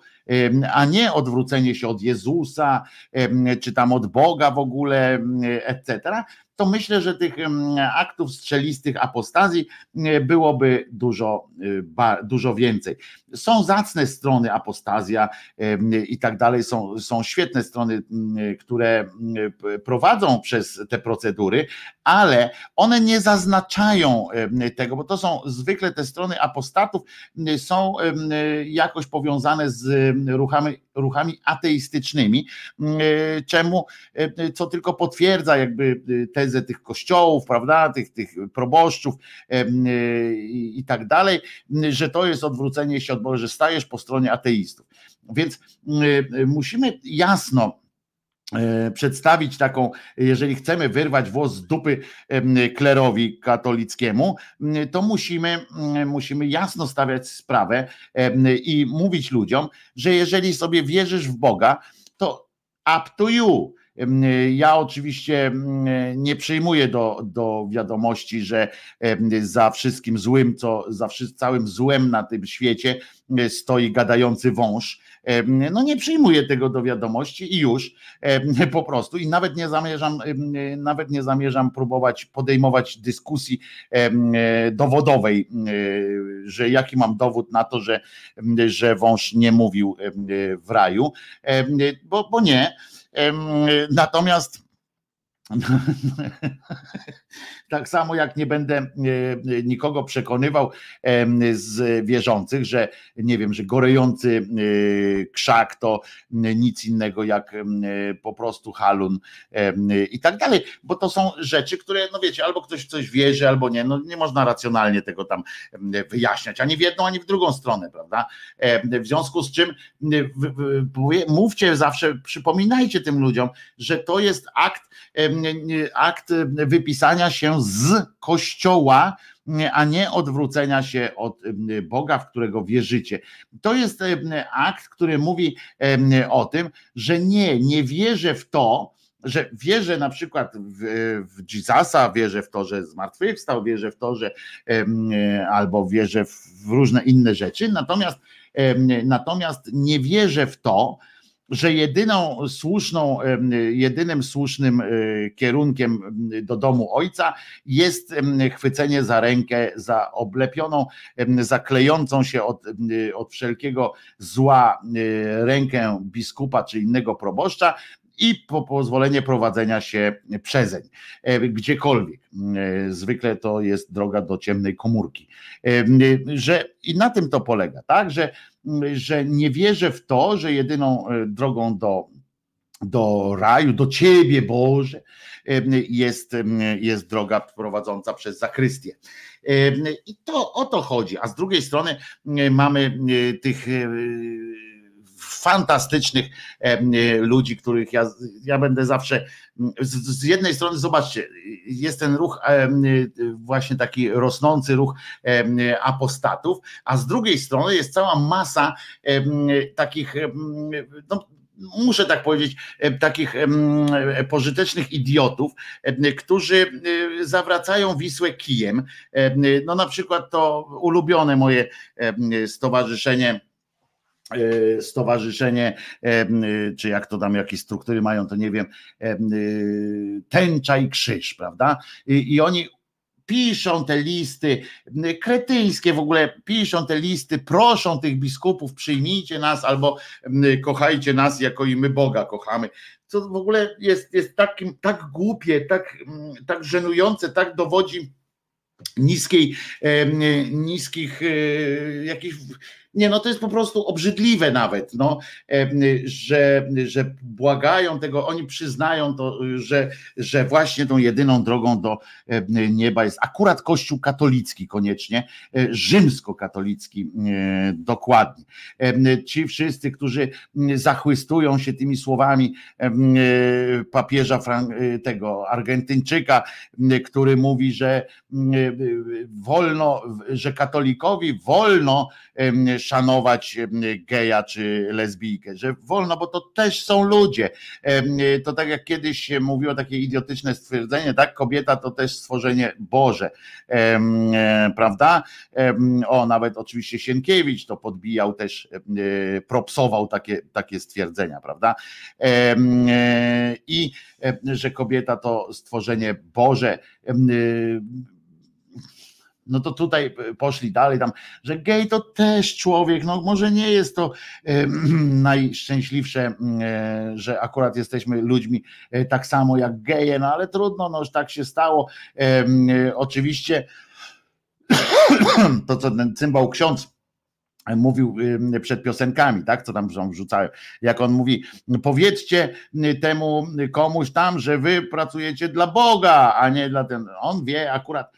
a nie odwrócenie się od Jezusa, czy tam od Boga w ogóle, etc., to myślę, że tych aktów strzelistych apostazji byłoby dużo, y, dużo więcej. Są zacne strony apostazja i tak dalej, są, są świetne strony, które prowadzą przez te procedury, ale one nie zaznaczają tego, bo to są zwykle te strony apostatów, są jakoś powiązane z ruchami, ruchami ateistycznymi, czemu, co tylko potwierdza jakby tezę tych kościołów, prawda, tych, tych proboszczów i tak dalej, że to jest odwrócenie się od Boga, że stajesz po stronie ateistów. Więc musimy jasno E, przedstawić taką, jeżeli chcemy wyrwać włos z dupy klerowi katolickiemu, to musimy, musimy jasno stawiać sprawę i mówić ludziom, że jeżeli sobie wierzysz w Boga, to up to you. Ja oczywiście nie przyjmuję do, do wiadomości, że za wszystkim złym, co za całym złem na tym świecie stoi gadający wąż. No nie przyjmuję tego do wiadomości i już po prostu. I nawet nie zamierzam, nawet nie zamierzam próbować podejmować dyskusji dowodowej, że jaki mam dowód na to, że, że wąż nie mówił w raju, bo, bo nie. Natomiast tak samo jak nie będę e, nikogo przekonywał z wierzących, że nie wiem, że gorejący e, krzak to nic innego jak po prostu halun i tak dalej, bo to są rzeczy, które, no wiecie, albo ktoś w coś wierzy, albo nie, no nie można racjonalnie tego tam wyjaśniać, ani w jedną, ani w drugą stronę, prawda? W związku z czym mówcie zawsze, przypominajcie tym ludziom, że to jest akt akt wypisania się z kościoła, a nie odwrócenia się od Boga, w którego wierzycie. To jest akt, który mówi o tym, że nie, nie wierzę w to, że wierzę na przykład w, w Jezusa, wierzę w to, że zmartwychwstał, wierzę w to, że albo wierzę w różne inne rzeczy, natomiast, natomiast nie wierzę w to, że jedyną słuszną, jedynym słusznym e, kierunkiem do domu ojca jest chwycenie za rękę, za oblepioną, zaklejącą się od, od wszelkiego zła e, rękę biskupa czy innego proboszcza i po pozwolenie prowadzenia się przezeń, e, gdziekolwiek. Zwykle to jest droga do ciemnej komórki. Że i na tym to polega, tak? Że że nie wierzę w to, że jedyną e, drogą do, do raju, do ciebie Boże, jest, jest droga prowadząca przez zakrystię. I to o to chodzi. A z drugiej strony mamy e, tych e, fantastycznych ludzi, których ja, ja będę zawsze z, z jednej strony, zobaczcie, jest ten ruch właśnie taki rosnący ruch apostatów, a z drugiej strony jest cała masa takich no, muszę tak powiedzieć, takich pożytecznych idiotów, którzy zawracają Wisłę kijem. No na przykład to ulubione moje stowarzyszenie E, stowarzyszenie, e, czy jak to tam, jakie struktury mają, to nie wiem, e, tęcza i krzyż, prawda? I, i oni piszą te listy, kretyńskie w ogóle, piszą te listy, proszą tych biskupów, przyjmijcie nas albo kochajcie nas, jako i my Boga kochamy. Co w ogóle jest, jest takim, tak głupie, tak, tak żenujące, tak dowodzi niskiej, niskich jakichś nie, no to jest po prostu obrzydliwe nawet, no, że, że błagają tego, oni przyznają to, że, że właśnie tą jedyną drogą do nieba jest akurat Kościół katolicki koniecznie, e, rzymskokatolicki e, dokładnie. Ci wszyscy, którzy zachwystują się tymi słowami e, papieża tego Argentyńczyka, który mówi, że wolno, że katolikowi wolno szanować geja czy lesbijkę, że wolno, bo to też są ludzie. To tak jak kiedyś mówiło takie idiotyczne stwierdzenie, tak, kobieta to też stworzenie Boże, e, prawda? O, nawet oczywiście Sienkiewicz to podbijał też, e, propsował takie, takie stwierdzenia, prawda? E, I że kobieta to stworzenie Boże no to tutaj e, poszli dalej tam, że gej to też człowiek, no może nie jest to e, najszczęśliwsze, e, że akurat jesteśmy ludźmi e, tak samo jak geje, no ale trudno, no już tak się stało. E, oczywiście to co ten cymbał ksiądz mówił przed piosenkami, tak, co tam wrzucałem, jak on mówi, powiedzcie temu komuś tam, że wy pracujecie dla Boga, a nie dla ten, on wie akurat,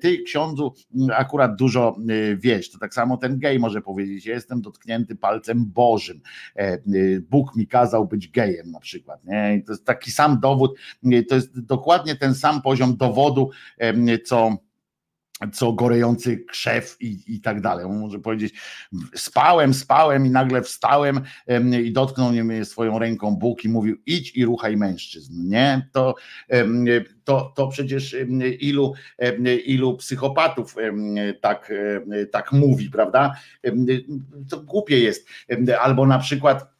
ty ksiądzu akurat dużo y, wiesz, to tak samo ten gej może powiedzieć, jestem dotknięty palcem Bożym, e, y, Bóg mi kazał być gejem na przykład, nie? To jest taki sam dowód, y, to jest dokładnie ten sam poziom dowodu, co co gorejący krzew i, i tak dalej. On może powiedzieć, spałem, spałem i nagle wstałem i dotknął mnie swoją ręką Bóg i mówił, idź i ruchaj mężczyzn. Nie? To, to, to przecież ilu, ilu psychopatów tak, tak mówi, prawda? To głupie jest. Albo na przykład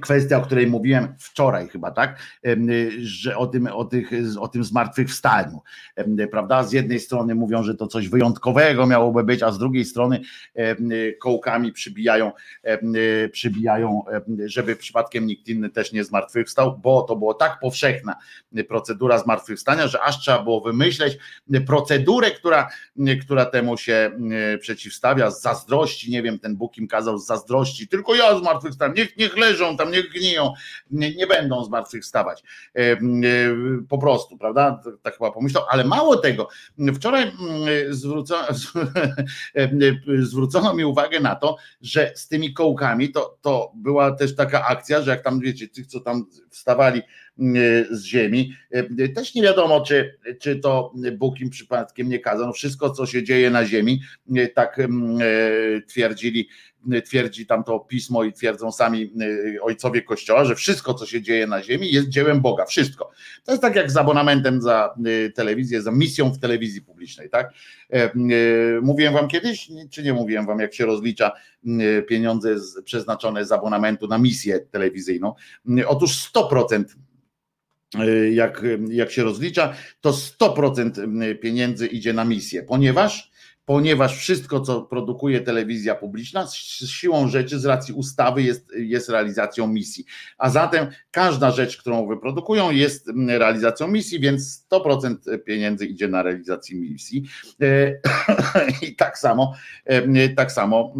kwestia, o której mówiłem wczoraj chyba, tak, że o tym, o tych, o tym zmartwychwstaniu, prawda, z jednej strony mówią, że to coś wyjątkowego miałoby być, a z drugiej strony kołkami przybijają, przybijają, żeby przypadkiem nikt inny też nie zmartwychwstał, bo to było tak powszechna procedura zmartwychwstania, że aż trzeba było wymyśleć procedurę, która, która temu się przeciwstawia, z zazdrości, nie wiem, ten Bóg im kazał z zazdrości, tylko ja zmartwychwstałem, niech, niech leżą tam niech gniją, nie, nie będą zmartwychwstawać. E, e, po prostu, prawda? Tak chyba pomyślał, ale mało tego, wczoraj zwrócono, e, zwrócono mi uwagę na to, że z tymi kołkami to, to była też taka akcja, że jak tam wiecie, tych co tam wstawali z ziemi. Też nie wiadomo, czy, czy to Bóg im przypadkiem nie kazał. No wszystko, co się dzieje na ziemi, tak twierdzili twierdzi tam to pismo i twierdzą sami y, ojcowie Kościoła, że wszystko, co się dzieje na ziemi, jest dziełem Boga. Wszystko. To jest tak jak z abonamentem za y, telewizję, za misją w telewizji publicznej, tak? E, y, mówiłem wam kiedyś, czy nie mówiłem wam, jak się rozlicza pieniądze przeznaczone z abonamentu na misję telewizyjną? Otóż 100% jak, jak się rozlicza, to 100% pieniędzy idzie na misję, ponieważ ponieważ wszystko, co produkuje telewizja publiczna, z siłą rzeczy, z racji ustawy, jest, jest realizacją misji. A zatem każda rzecz, którą wyprodukują, jest realizacją misji, więc 100% pieniędzy idzie na realizację misji. E, I tak samo, e, tak samo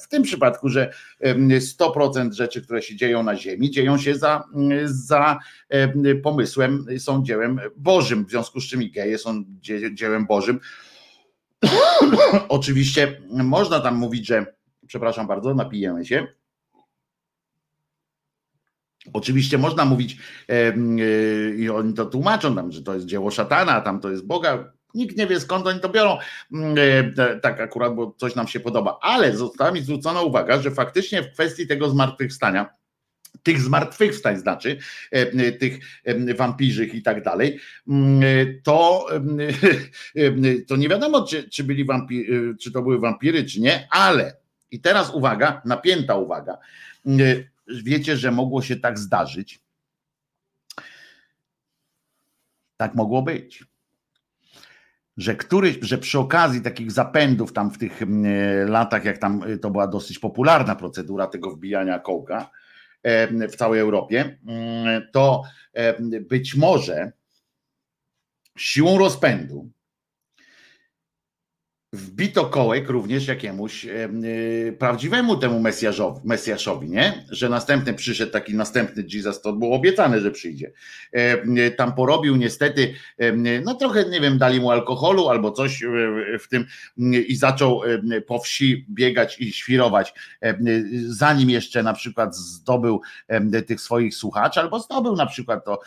w tym przypadku, że 100% rzeczy, które się dzieją na Ziemi, dzieją się za, za e, pomysłem, są dziełem Bożym, w związku z czym i geje są dziełem Bożym Oczywiście można tam mówić, że przepraszam bardzo, napijemy się. Oczywiście można mówić e, i oni to tłumaczą tam, że to jest dzieło szatana, tam to jest Boga. Nikt nie wie skąd oni to biorą, e, tak akurat, bo coś nam się podoba. Ale została mi zwrócona uwaga, że faktycznie w kwestii tego zmartwychwstania, tych zmartwychwstań znaczy, e, tych wampirzych i tak dalej, mm, to, to nie wiadomo, czy, czy byli wampiry, czy to były wampiry, czy nie, ale i teraz uwaga, napięta uwaga. Wiecie, że mogło się tak zdarzyć. Tak mogło być. Że, któryś, że przy okazji takich zapędów tam w tych latach, jak tam to była dosyć popularna procedura tego wbijania kołka, w całej Europie, mm, to być może siłą rozpędu wbito kołek również jakiemuś yy, prawdziwemu temu Mesjaszowi, Mesjaszowi, nie? Że następny przyszedł taki następny Jesus, to było obiecane, że przyjdzie. Yy, tam porobił niestety, yy, no trochę, nie wiem, dali mu alkoholu albo coś w tym i zaczął po wsi biegać i świrować, zanim jeszcze na przykład zdobył tych swoich słuchaczy, albo zdobył na przykład to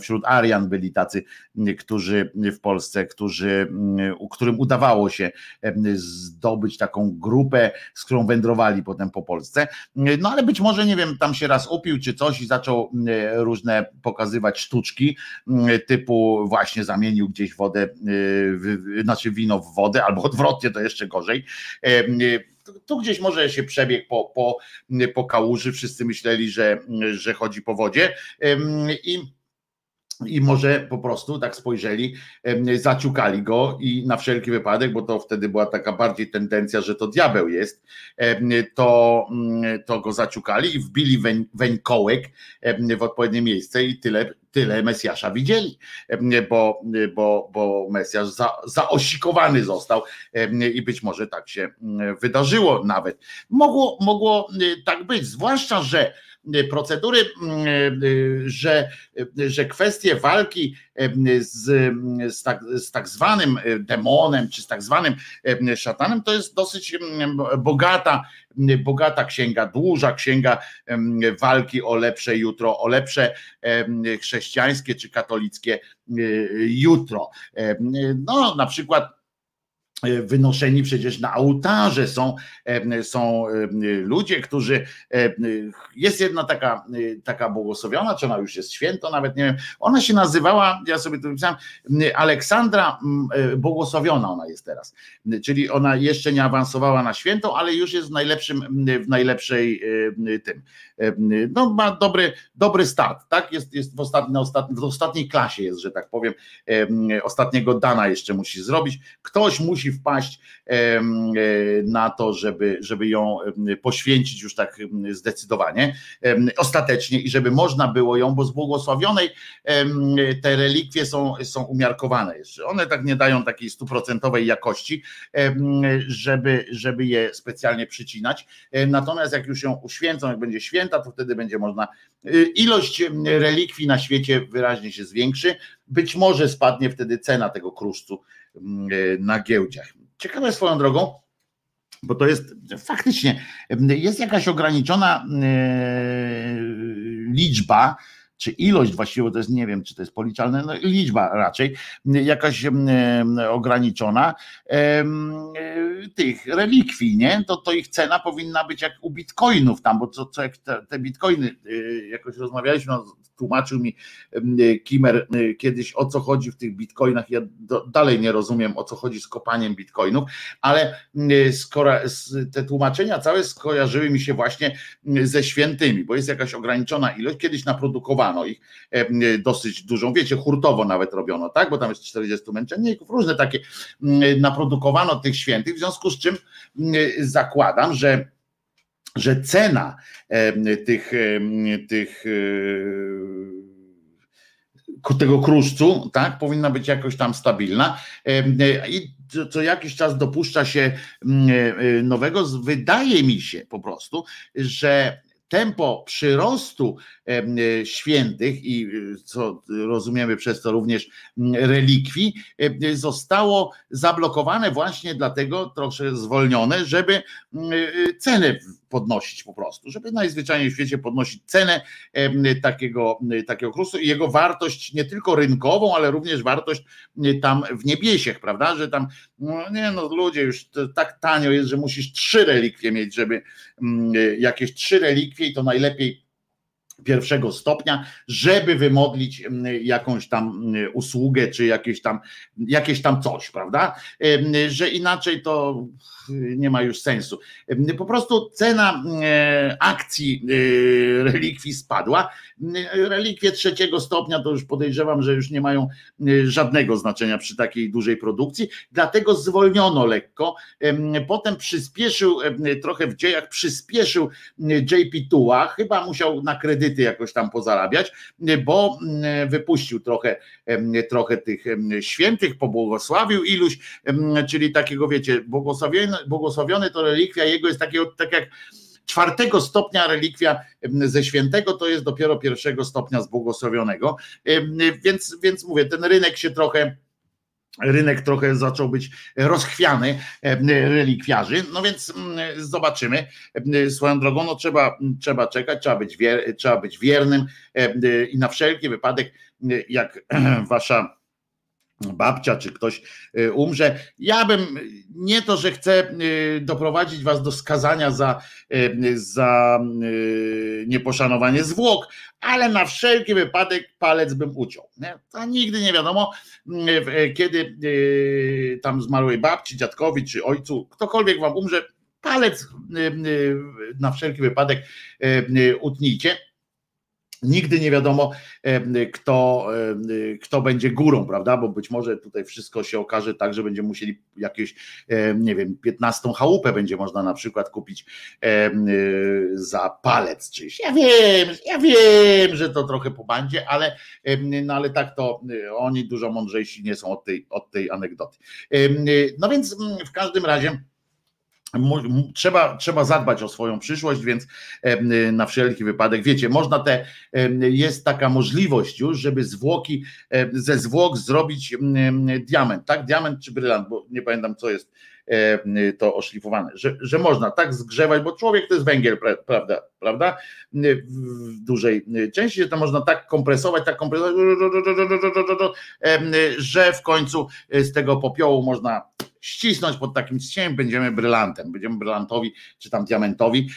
wśród Arian byli tacy, którzy w Polsce, którzy, którym udawało się zdobyć taką grupę, z którą wędrowali potem po Polsce. No ale być może, nie wiem, tam się raz upił czy coś i zaczął różne pokazywać sztuczki, typu właśnie zamienił gdzieś wodę, znaczy wino w wodę, albo odwrotnie, to jeszcze gorzej. Tu gdzieś może się przebiegł po, po, po kałuży, wszyscy myśleli, że, że chodzi po wodzie. I i może po prostu tak spojrzeli, zaciukali go i na wszelki wypadek, bo to wtedy była taka bardziej tendencja, że to diabeł jest, to, mm, to go zaciukali i wbili weń, wękołek w odpowiednie miejsce i tyle, tyle Mesjasza widzieli, bo, bo, bo Mesjasz za, zaosikowany został i być może tak się mm, wydarzyło nawet. Mogło, mogło tak być, zwłaszcza, że procedury, mm, że, że kwestie walki z, z, tak, z tak zwanym demonem, czy z tak zwanym szatanem, to jest dosyć bogata, bogata księga, duża księga walki o lepsze jutro, o lepsze chrześcijańskie czy katolickie jutro. No, na przykład wynoszeni przecież na ołtarze są, e, są e, ludzie, którzy jest jedna taka, taka błogosławiona, czy ona już jest święto, nawet nie wiem, ona się nazywała, ja sobie to napisałem, Aleksandra błogosławiona ona jest teraz, czyli ona jeszcze nie awansowała na świętą, ale już jest w najlepszym, w najlepszej tym, no ma dobry, dobry start, tak, jest, jest w, ostatni, w ostatniej klasie jest, że tak powiem, ostatniego dana jeszcze musi zrobić, ktoś musi wpaść e, na to, żeby, żeby ją poświęcić już tak zdecydowanie, ostatecznie i żeby można było ją, bo z błogosławionej te relikwie są, są umiarkowane jeszcze. One tak nie dają takiej stuprocentowej jakości, żeby, żeby je specjalnie przycinać. Natomiast jak już ją uświęcą, jak będzie święta, to wtedy będzie można. Y, ilość relikwii na świecie wyraźnie się zwiększy. Być może spadnie wtedy cena tego kruszcu na giełdziach. Ciekawe swoją drogą, bo to jest faktycznie, jest jakaś ograniczona e, liczba czy ilość właściwie, to jest nie wiem, czy to jest policzalne, no, liczba raczej, jakaś ograniczona tych relikwii, nie? To, to ich cena powinna być jak u bitcoinów tam, bo co, co jak te, te bitcoiny, jakoś rozmawialiśmy, no, tłumaczył mi Kimer kiedyś o co chodzi w tych bitcoinach. Ja do, dalej nie rozumiem o co chodzi z kopaniem bitcoinów, ale skoro te tłumaczenia całe skojarzyły mi się właśnie ze świętymi, bo jest jakaś ograniczona ilość. Kiedyś naprodukowano ich dosyć dużą, wiecie, hurtowo nawet robiono, tak? Bo tam jest 40 męczenników, różne takie naprodukowano tych świętych, w związku z czym zakładam, że że cena tych, tych tego kruszcu, tak, powinna być jakoś tam stabilna i co jakiś czas dopuszcza się nowego. Wydaje mi się po prostu, że tempo przyrostu świętych i co rozumiemy przez to również relikwii, zostało zablokowane właśnie dlatego, troszkę zwolnione, żeby ceny podnosić po prostu, żeby najzwyczajniej w świecie podnosić cenę takiego, takiego krusu i jego wartość nie tylko rynkową, ale również wartość tam w niebiesiech, prawda, że tam no nie no ludzie już tak tanio jest, że musisz trzy relikwie mieć, żeby jakieś trzy relikwie i to najlepiej pierwszego stopnia, żeby wymodlić jakąś tam usługę, czy jakieś tam, jakieś tam coś, prawda? Że inaczej to nie ma już sensu. Po prostu cena e, akcji e, relikwii spadła. Relikwie trzeciego stopnia to już podejrzewam, że już nie mają e, żadnego znaczenia przy takiej dużej produkcji, dlatego zwolniono lekko. Potem przyspieszył trochę w dziejach, przyspieszył JP Tua, chyba musiał na kredyty jakoś tam pozarabiać, bo wypuścił trochę, trochę tych świętych, pobłogosławił iluś, czyli takiego wiecie, błogosławienia błogosławiony to relikwia jego jest takiego, tak jak czwartego stopnia relikwia ze świętego to jest dopiero pierwszego stopnia z błogosławionego. Więc, więc mówię, ten rynek się trochę rynek trochę zaczął być rozchwiany relikwiarzy, no więc zobaczymy. Swoją drogą, no trzeba, trzeba czekać, trzeba być, wier, trzeba być wiernym i na wszelki wypadek, jak wasza babcia czy ktoś y, umrze. Ja bym nie to, że chcę y, doprowadzić was do skazania za, y, za nieposzanowanie zwłok, ale na wszelki wypadek palec bym uciął. To nigdy nie wiadomo, kiedy tam zmarłej babci, dziadkowi czy ojcu, ktokolwiek wam umrze, palec na wszelki wypadek utnijcie Nigdy nie wiadomo, kto, kto będzie górą, prawda? Bo być może tutaj wszystko się okaże tak, że będziemy musieli jakieś, nie wiem, 15 chałupę będzie można na przykład kupić za palec czyś. Ja wiem, ja wiem, że to trochę po bandzie, ale, no ale tak to oni dużo mądrzejsi nie są od tej, od tej anegdoty. No więc w każdym razie Trzeba, trzeba zadbać o swoją przyszłość, więc na wszelki wypadek, wiecie, można te, jest taka możliwość już, żeby zwłoki, ze zwłok zrobić diament, tak? Diament czy brylant, bo nie pamiętam co jest to oszlifowane, że, że można tak zgrzewać, bo człowiek to jest węgiel, prawda, prawda? W dużej części, że to można tak kompresować, tak kompresować, że w końcu z tego popiołu można ścisnąć pod takim cieniem, będziemy brylantem, będziemy brylantowi czy tam diamentowi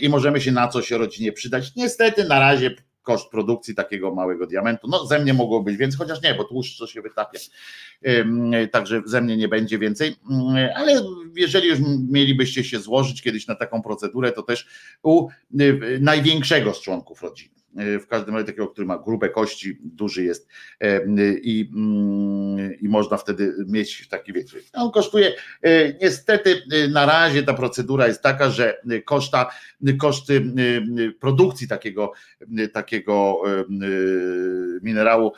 i możemy się na coś rodzinie przydać. Niestety na razie koszt produkcji takiego małego diamentu. No ze mnie mogło być więcej, chociaż nie, bo tłuszcz co się wytapia. Także ze mnie nie będzie więcej, ale jeżeli już mielibyście się złożyć kiedyś na taką procedurę, to też u y, największego z członków rodziny. E, w każdym razie takiego, który ma grube kości, duży jest e, i, mm, i można wtedy mieć taki, wiecie, on kosztuje, e, niestety na razie ta procedura jest taka, że koszta, koszty produkcji takiego, takiego minerału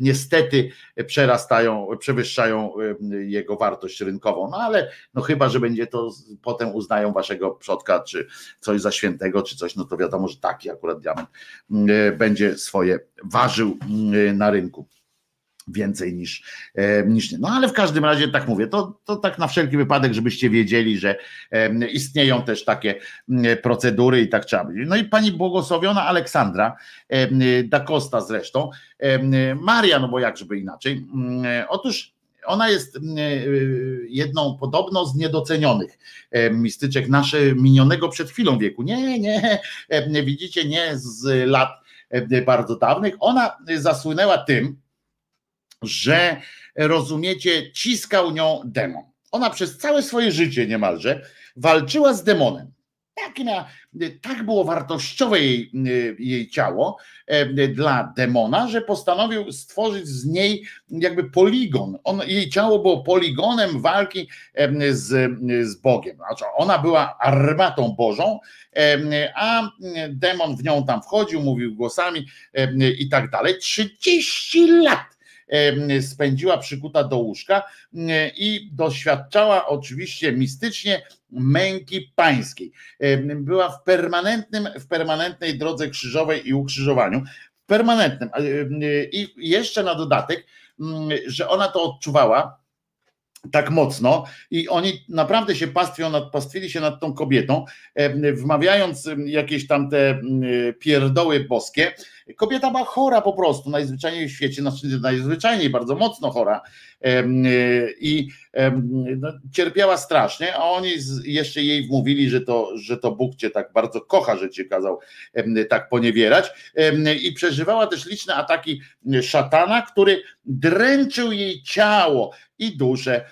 niestety przerastają, przewyższają jego wartość rynkową. No ale no chyba, że będzie to potem uznają waszego przodka, czy coś za świętego, czy coś, no to wiadomo, że taki akurat diament będzie swoje ważył na rynku. Więcej niż, e, niż nie. No ale w każdym razie tak mówię, to, to tak na wszelki wypadek, żebyście wiedzieli, że istnieją też takie procedury i tak trzeba być. No i pani błogosławiona Aleksandra da Costa zresztą, Maria, no bo jak żeby inaczej. Otóż ona jest jedną podobno z niedocenionych mistyczek nasze minionego przed chwilą wieku. Nie, nie, widzicie, nie z lat bardzo dawnych. Ona zasłynęła tym, że rozumiecie, ciskał nią demon. Ona przez całe swoje życie niemalże walczyła z demonem. Tak, tak było wartościowe jej, jej ciało e, dla demona, że postanowił stworzyć z niej jakby poligon. On, jej ciało było poligonem walki e, z, z Bogiem. Znaczy ona była armatą Bożą, e, a demon w nią tam wchodził, mówił głosami i tak dalej. 30 lat spędziła przykuta do łóżka i doświadczała oczywiście mistycznie męki pańskiej. Była w permanentnym, w permanentnej drodze krzyżowej i ukrzyżowaniu. W permanentnym. I jeszcze na dodatek, że ona to odczuwała, tak mocno i oni naprawdę się pastwią pastwili się nad tą kobietą, wmawiając jakieś tam te pierdoły boskie. Kobieta była chora po prostu, najzwyczajniej w świecie, znaczy najzwyczajniej, bardzo mocno chora i no, cierpiała strasznie, a oni jeszcze jej wmówili, że to, że to Bóg cię tak bardzo kocha, że cię kazał tak poniewierać i przeżywała też liczne ataki szatana, który dręczył jej ciało i duszę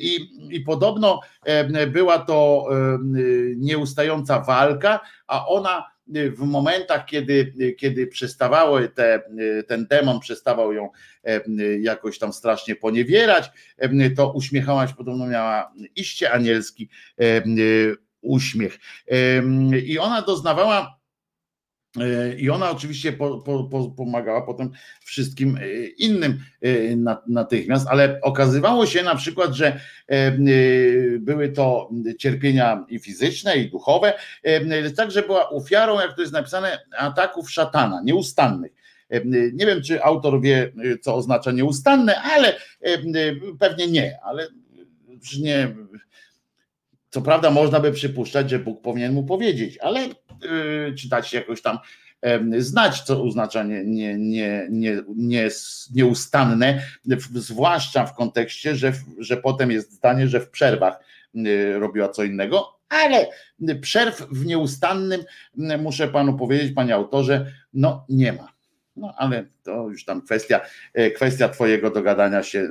i, i podobno była to nieustająca walka, a ona w momentach, kiedy, kiedy przestawały te, ten demon przestawał ją jakoś tam strasznie poniewierać, to uśmiechała się, podobno miała iście anielski uśmiech. I ona doznawała i ona oczywiście po, po, pomagała potem wszystkim e, innym e, natychmiast, ale okazywało się na przykład, że e, były to cierpienia i fizyczne, i duchowe, także była ofiarą, jak to jest napisane, ataków szatana, nieustannych. Nie wiem, czy autor wie, co oznacza nieustanne, ale pewnie nie, ale nie. Co prawda, można by przypuszczać, że Bóg powinien mu powiedzieć, ale czy dać jakoś tam znać, co oznacza nie, nie, nie, nie, nie, nieustanne, zwłaszcza w kontekście, że, że potem jest zdanie, że w przerwach y, robiła co innego, ale przerw w nieustannym, muszę panu powiedzieć, panie autorze, no nie ma. No ale to już tam kwestia, e, kwestia twojego dogadania się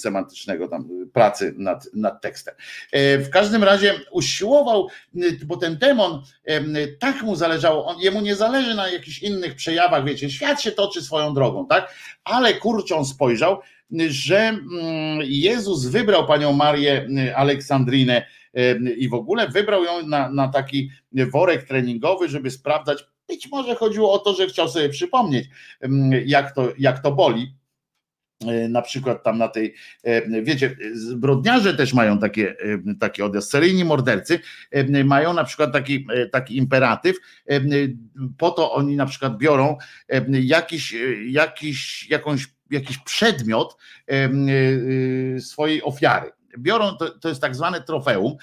semantycznego, tam pracy nad, nad tekstem. E, w każdym razie usiłował, bo ten demon tak mu zależało, on, jemu nie zależy na jakichś innych przejawach, wiecie, świat się toczy swoją drogą, tak? Ale kurczą spojrzał, że Jezus wybrał panią Marię Aleksandrinę i w ogóle wybrał ją na, na taki worek treningowy, żeby sprawdzać, być może chodziło o to, że chciał sobie przypomnieć, jak to, jak to boli. E, na przykład tam na tej, e, wiecie, zbrodniarze też mają takie, e, takie odjazd, seryjni mordercy mają na przykład taki, taki imperatyw, po to oni na przykład biorą jakiś, jakiś, jakąś, jakiś przedmiot swojej ofiary biorą, to, to jest tak zwane trofeum.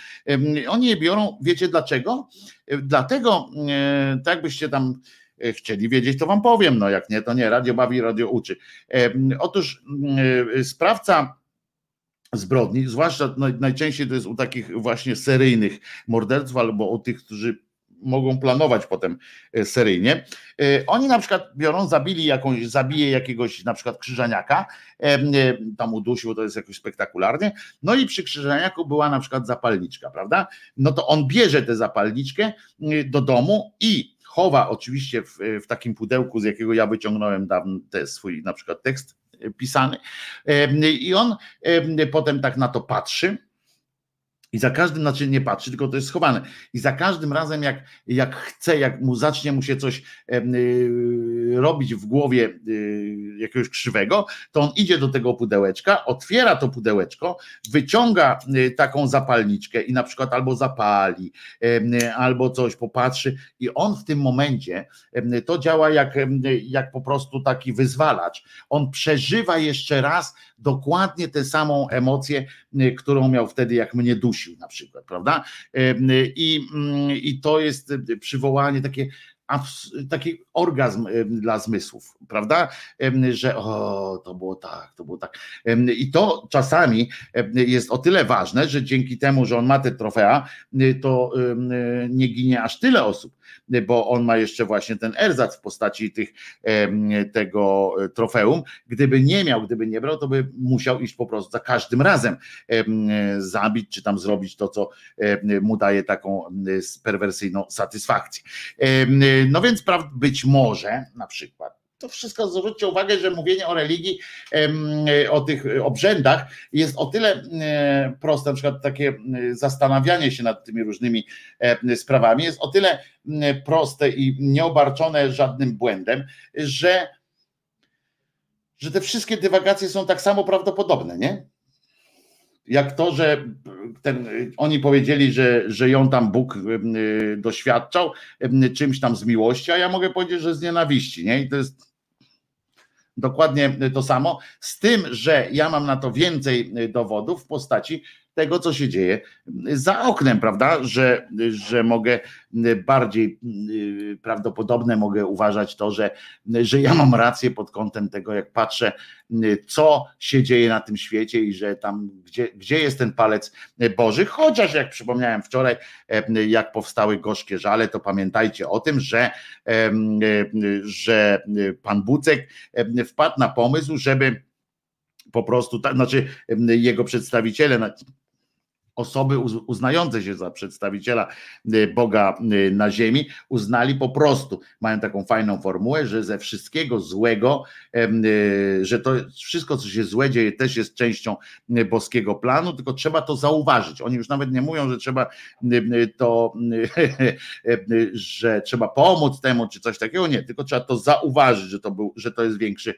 Oni je biorą, wiecie dlaczego? Dlatego, tak byście tam e, chcieli wiedzieć, to wam powiem, no jak nie, to nie, radio bawi, radio uczy. Otóż e, sprawca zbrodni, zwłaszcza najczęściej to jest u takich właśnie seryjnych morderców albo u tych, którzy mogą planować potem e, seryjnie. E, oni na przykład biorą, zabili jakąś, zabije jakiegoś na przykład krzyżaniaka, e, tam udusił, to jest jakoś spektakularnie, no i przy krzyżaniaku była na przykład zapalniczka, prawda? No to on bierze tę zapalniczkę do domu i chowa oczywiście w, w takim pudełku, z jakiego ja wyciągnąłem dawno te swój na przykład tekst pisany i on potem tak na to patrzy, I za każdym, znaczy nie patrzy, tylko to jest schowane. I za każdym razem, jak, jak chce, jak mu zacznie mu się coś yy, robić w głowie yy, jakiegoś krzywego, to on idzie do tego pudełeczka, otwiera to pudełeczko, wyciąga yy, taką zapalniczkę i na przykład albo zapali, albo coś popatrzy, i on w tym momencie to działa jak, jak po prostu taki wyzwalacz. On przeżywa jeszcze raz dokładnie tę samą emocję, którą miał wtedy, jak mnie dusił na przykład, prawda? I, mm, i to jest przywołanie takie taki orgazm dla zmysłów, prawda? Że o, to było tak, to było tak. I to czasami jest o tyle ważne, że dzięki temu, że on ma te trofea, to nie ginie aż tyle osób, bo on ma jeszcze właśnie ten erzac w postaci tych, tego trofeum. Gdyby nie miał, gdyby nie brał, to by musiał iść po prostu za każdym razem zabić, czy tam zrobić to, co mu daje taką perwersyjną satysfakcję. No więc być może na przykład to wszystko zwróćcie uwagę, że mówienie o religii, o tych obrzędach jest o tyle proste, na przykład takie zastanawianie się nad tymi różnymi sprawami jest o tyle proste i nieobarczone żadnym błędem, że, że te wszystkie dywagacje są tak samo prawdopodobne, nie? jak to, że ten, oni powiedzieli, że, że ją tam Bóg doświadczał czymś tam z miłości, a ja mogę powiedzieć, że z nienawiści, nie? I to jest dokładnie to samo, z tym, że ja mam na to więcej dowodów w postaci tego, co się dzieje za oknem, prawda? Że, że mogę bardziej y, prawdopodobne mogę uważać to, że, że ja mam rację pod kątem tego, jak patrzę, y, co się dzieje na tym świecie i że tam, gdzie, gdzie jest ten palec Boży, chociaż jak przypomniałem wczoraj, jak powstały gorzkie żale, to pamiętajcie o tym, że, że pan Bucek wpadł na pomysł, żeby po prostu, znaczy jego przedstawiciele, osoby uznające się za przedstawiciela y, Boga y, na ziemi, uznali po prostu, mają taką fajną formułę, że ze wszystkiego złego, y, że to wszystko, co się złe dzieje, też jest częścią boskiego planu, tylko trzeba to zauważyć. Oni już nawet nie mówią, że trzeba to, że trzeba pomóc temu, czy coś takiego, nie, tylko trzeba to zauważyć, że to, był, że to jest większy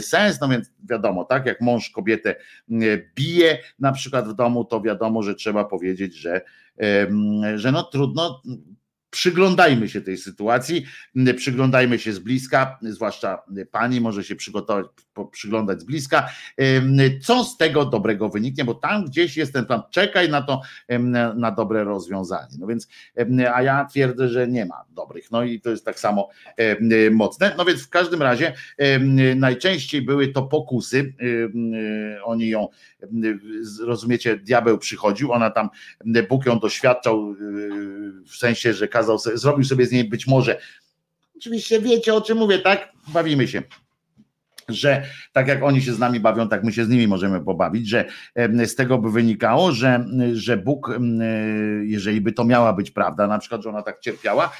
sens, no więc wiadomo, tak, jak mąż kobietę bije na przykład w domu, to wiadomo, wiadomo, że trzeba powiedzieć, że, że no trudno, przyglądajmy się tej sytuacji, przyglądajmy się z bliska, zwłaszcza pani może się przygotować, przyglądać z bliska, co z tego dobrego wyniknie, bo tam gdzieś jest ten plan, czekaj na to, na dobre rozwiązanie. No więc, a ja twierdzę, że nie ma dobrych, no i to jest tak samo mocne. No więc w każdym razie najczęściej były to pokusy, oni ją, rozumiecie, diabeł przychodził, ona tam, Bóg ją doświadczał w sensie, że kazał, zrobił sobie z niej być może, oczywiście wiecie o czym mówię, tak? Bawimy się że tak jak oni się z nami bawią, tak my się z nimi możemy pobawić, że z tego by wynikało, że, że Bóg, jeżeli by to miała być prawda, na przykład, że ona tak cierpiała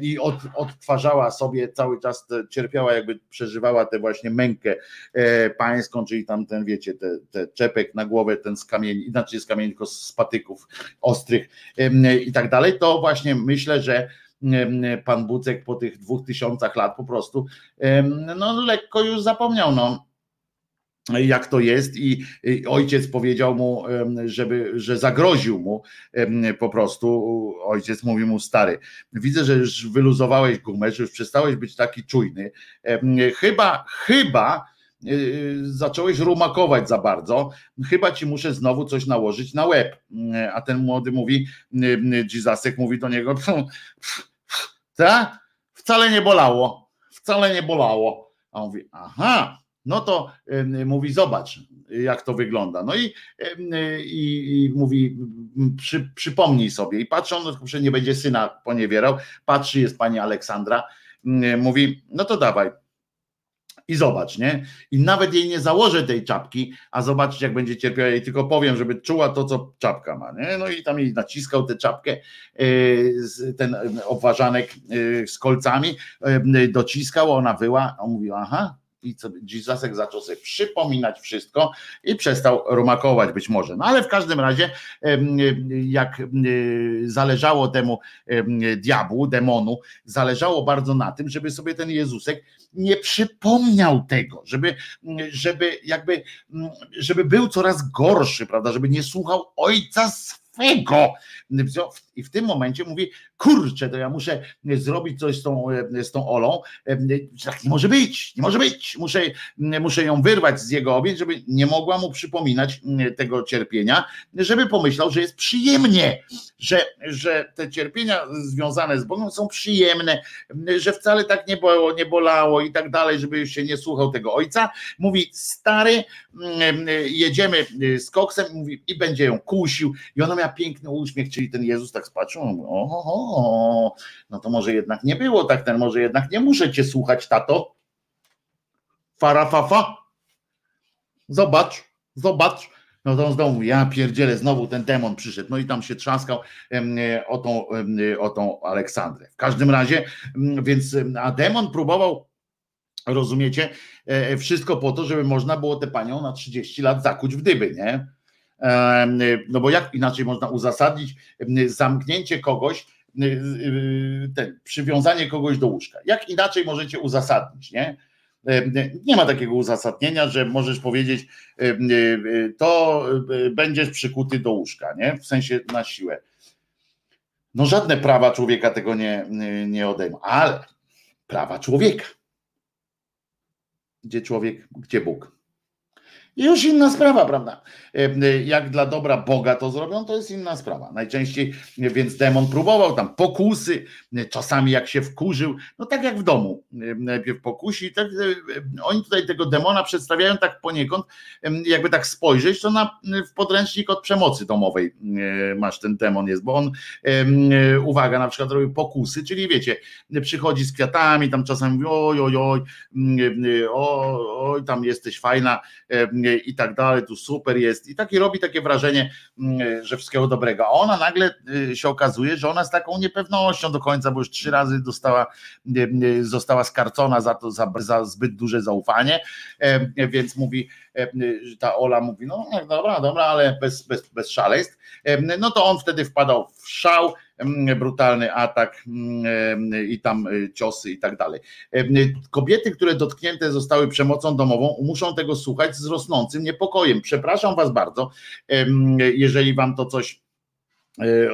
i od, odtwarzała sobie cały czas, cierpiała, jakby przeżywała tę właśnie mękę e, pańską, czyli tam ten, wiecie, te, te czepek na głowę, ten z kamieni, inaczej z kamieni, tylko z patyków ostrych i tak dalej, to właśnie myślę, że pan Bucek po tych dwóch tysiącach lat po prostu no lekko już zapomniał, no jak to jest i ojciec powiedział mu, żeby, że zagroził mu po prostu, ojciec mówi mu stary, widzę, że już wyluzowałeś gumę, że już przestałeś być taki czujny, chyba, chyba y, zacząłeś rumakować za bardzo, chyba ci muszę znowu coś nałożyć na łeb, a ten młody mówi, Jesusek mówi do niego, tak? Wcale nie bolało, wcale nie bolało. A on mówi, aha, no to y, mówi, zobacz, jak to wygląda. No i, y, i mówi, przy, przypomnij sobie. I patrzy, on że nie będzie syna poniewierał, patrzy, jest pani Aleksandra, y, mówi, no to dawaj, i zobacz, nie? I nawet jej nie założę tej czapki, a zobaczcie, jak będzie cierpiała, jej tylko powiem, żeby czuła to, co czapka ma, nie? No i tam jej naciskał tę czapkę, e, ten obważanek e, z kolcami, e, dociskał, ona wyła, on mówił, aha, i co, zaczął sobie przypominać wszystko i przestał rumakować być może. No ale w każdym razie, jak zależało temu diabłu, demonu, zależało bardzo na tym, żeby sobie ten Jezusek nie przypomniał tego, żeby, żeby jakby, żeby był coraz gorszy, prawda, żeby nie słuchał ojca swego. I w tym momencie mówi, kurczę, to ja muszę zrobić coś z tą, z tą Olą. Tak nie może być, nie może być. Muszę, muszę ją wyrwać z jego objęć, żeby nie mogła mu przypominać tego cierpienia, żeby pomyślał, że jest przyjemnie, że, że te cierpienia związane z Bogiem są przyjemne, że wcale tak nie było, nie bolało i tak dalej, żeby się nie słuchał tego ojca. Mówi, stary, jedziemy z koksem mówi, i będzie ją kusił i ona miała piękny uśmiech, czyli ten Jezus tak spatrzył, oho, no to może jednak nie było tak, ten może jednak nie muszę cię słuchać, tato. Farafafa. Zobacz, zobacz. No to znowu, ja pierdzielę, znowu ten demon przyszedł. No i tam się trzaskał o tą, o tą Aleksandrę. W każdym razie, więc, a demon próbował, rozumiecie, e, wszystko po to, żeby można było tę panią na 30 lat zakuć w dyby, nie? No bo jak inaczej można uzasadnić zamknięcie kogoś, ten, przywiązanie kogoś do łóżka? Jak inaczej możecie uzasadnić, nie? Nie ma takiego uzasadnienia, że możesz powiedzieć, to będziesz przykuty do łóżka, nie? W sensie na siłę. No żadne prawa człowieka tego nie, nie odejmą, ale prawa człowieka. Gdzie człowiek, gdzie Bóg? I już inna sprawa, prawda? E, jak dla dobra Boga to zrobią, to jest inna sprawa. Najczęściej, więc demon próbował tam pokusy, czasami jak się wkurzył, no tak jak w domu, najpierw pokusi. Tak, e, oni tutaj tego demona przedstawiają tak poniekąd, jakby tak spojrzeć, to na, w podręcznik od przemocy domowej e, masz ten demon jest, bo on, uwaga, na przykład robi pokusy, czyli wiecie, przychodzi z kwiatami, tam czasami oj, oj, oj, oj, oj tam jesteś fajna, i tak dalej, tu super jest. I taki robi takie wrażenie, mm, że wszystkiego dobrego. A ona nagle y, się okazuje, że ona z taką niepewnością do końca, bo już trzy razy dostała, y, y, została skarcona za to, za, za zbyt duże zaufanie, e, więc mówi, ta Ola mówi, no dobra, dobra, ale bez, bez, bez szaleństw. E, no to on wtedy wpadał w szał, brutalny atak i tam e, ciosy i tak dalej. Kobiety, które dotknięte zostały przemocą domową, muszą tego słuchać z rosnącym niepokojem. Przepraszam Was bardzo, jeżeli Wam to coś E,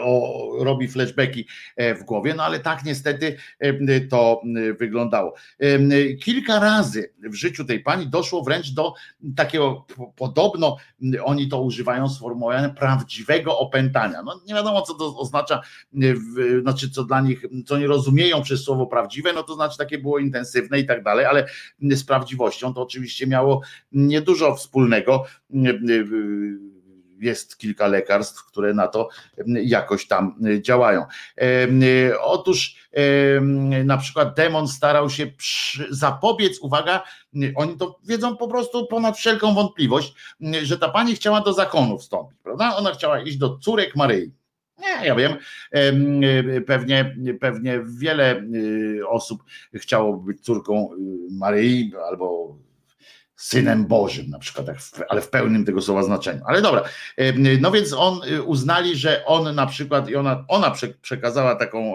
o, robi flashbacki e, w głowie, no ale tak niestety e, to wyglądało. Kilka razy w życiu tej pani doszło wręcz do takiego, podobno oni to używają sformułowania prawdziwego opętania. No nie wiadomo, co to oznacza, znaczy co dla nich, co nie rozumieją przez słowo prawdziwe, no to znaczy takie było intensywne i tak dalej, ale z prawdziwością to oczywiście miało niedużo wspólnego jest kilka lekarstw, które na to jakoś tam działają. Otóż na przykład demon starał się zapobiec, uwaga, oni to wiedzą po prostu ponad wszelką wątpliwość, że ta pani chciała do zakonu wstąpić, prawda? Ona chciała iść do córek Maryi. Nie, ja wiem, pewnie, pewnie wiele osób chciało być córką y, Maryi albo synem Bożym, na przykład, ale w pełnym tego słowa znaczeniu. Ale dobra, no więc on y, uznali, że on na przykład, i ona, ona przekazała taką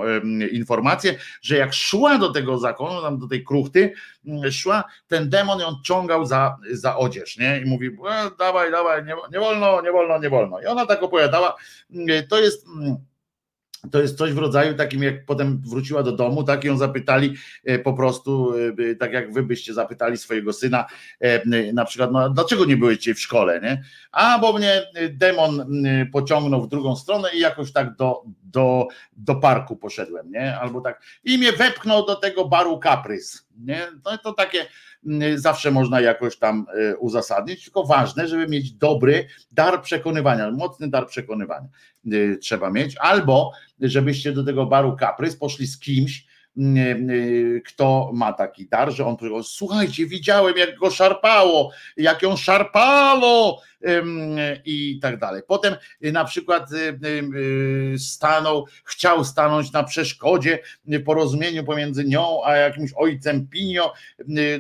informację, że jak szła do tego zakonu, tam do tej kruchty, mm, szła, ten demon ją ciągał za, za odzież, nie? I mówi, e, dawaj, dawaj, nie, nie wolno, nie wolno, nie wolno. I ona tak opowiadała, mm, to jest mm, to jest coś w rodzaju takim, jak potem wróciła do domu, tak ją zapytali e, po prostu, e, tak jak wy byście zapytali swojego syna, e, na przykład, no, dlaczego nie byłeś w szkole, nie? A, bo mnie demon pociągnął w drugą stronę i jakoś tak do, do, do parku poszedłem, nie? Albo tak, i mnie wepchnął do tego baru Caprys, nie? No to takie, zawsze można jakoś tam uzasadnić, tylko ważne, żeby mieć dobry dar przekonywania, mocny dar przekonywania trzeba mieć, albo żebyście do tego baru Caprys poszli z kimś, kto ma taki dar, że on powiedział, słuchajcie, widziałem jak go szarpało, jak ją szarpało, i tak dalej. Potem na przykład stanął, chciał stanąć na przeszkodzie porozumieniu pomiędzy nią a jakimś ojcem Pinio,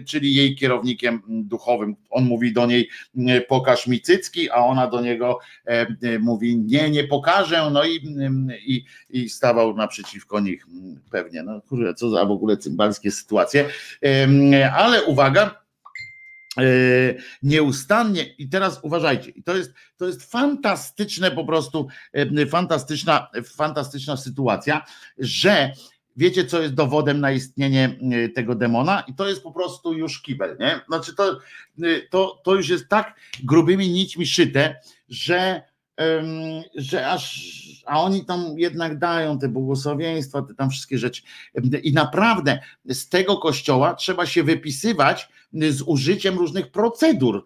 czyli jej kierownikiem duchowym. On mówi do niej pokaż mi cycki, a ona do niego mówi nie, nie pokażę, no i, i, i stawał naprzeciwko nich pewnie. No kurde, co za w ogóle cymbalskie sytuacje. Ale uwaga, e, nieustannie i teraz uważajcie, to jest, to jest fantastyczne po prostu, fantastyczna, fantastyczna sytuacja, że wiecie co jest dowodem na istnienie e, tego demona i to jest po prostu już kibel, nie? Znaczy to, e, to, to już jest tak grubymi nićmi szyte, że że aż, a oni tam jednak dają te błogosławieństwa, te tam wszystkie rzeczy. I naprawdę z tego kościoła trzeba się wypisywać z użyciem różnych procedur,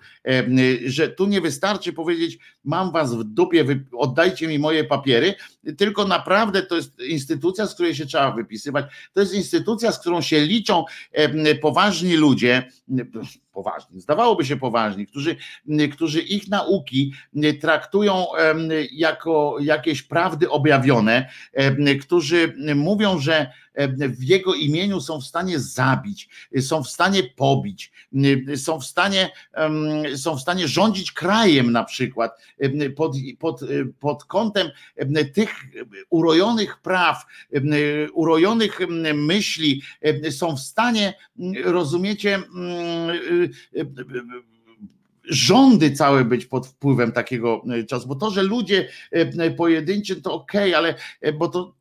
że tu nie wystarczy powiedzieć, mam was w dupie, oddajcie mi moje papiery, tylko naprawdę to jest instytucja, z której się trzeba wypisywać. To jest instytucja, z którą się liczą poważni ludzie, poważni, zdawałoby się poważni, którzy, którzy ich nauki traktują jako jakieś prawdy objawione, którzy mówią, że w jego imieniu są w stanie zabić, są w stanie pobić, są w stanie, są w stanie rządzić krajem na przykład pod, pod, pod kątem tych urojonych praw, urojonych myśli, są w stanie, rozumiecie, rządy całe być pod wpływem takiego czasu, bo to, że ludzie pojedynczy to ok, ale bo to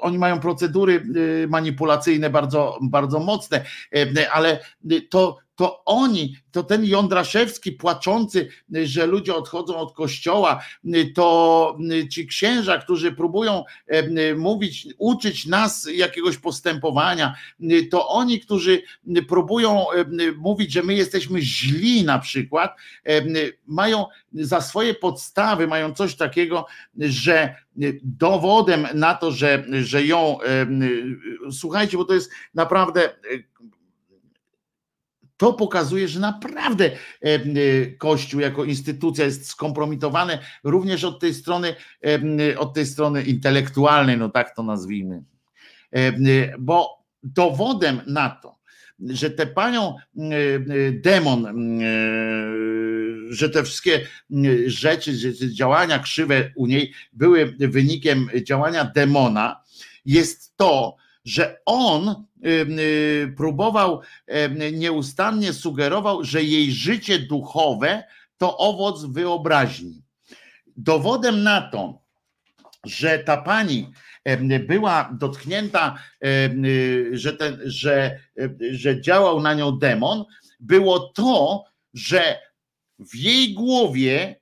oni mają procedury y, manipulacyjne bardzo, bardzo mocne, y, ale to, to oni, to ten Jądraszewski płaczący, że ludzie odchodzą od kościoła, to ci księża, którzy próbują mówić, uczyć nas jakiegoś postępowania, to oni, którzy próbują mówić, że my jesteśmy źli na przykład, mają za swoje podstawy, mają coś takiego, że dowodem na to, że, że ją, słuchajcie, bo to jest naprawdę to pokazuje, że naprawdę e, e, Kościół jako instytucja jest skompromitowany również od tej strony, e, od tej strony intelektualnej, no tak to nazwijmy. Bo dowodem na to, że te panią demon, że te wszystkie rzeczy, działania krzywe u niej były wynikiem działania demona, jest to, że on y, próbował, nieustannie sugerował, że jej życie duchowe to owoc wyobraźni. Dowodem na to, że ta pani była dotknięta, y, że, ten, że, że działał na nią demon, było to, że w jej głowie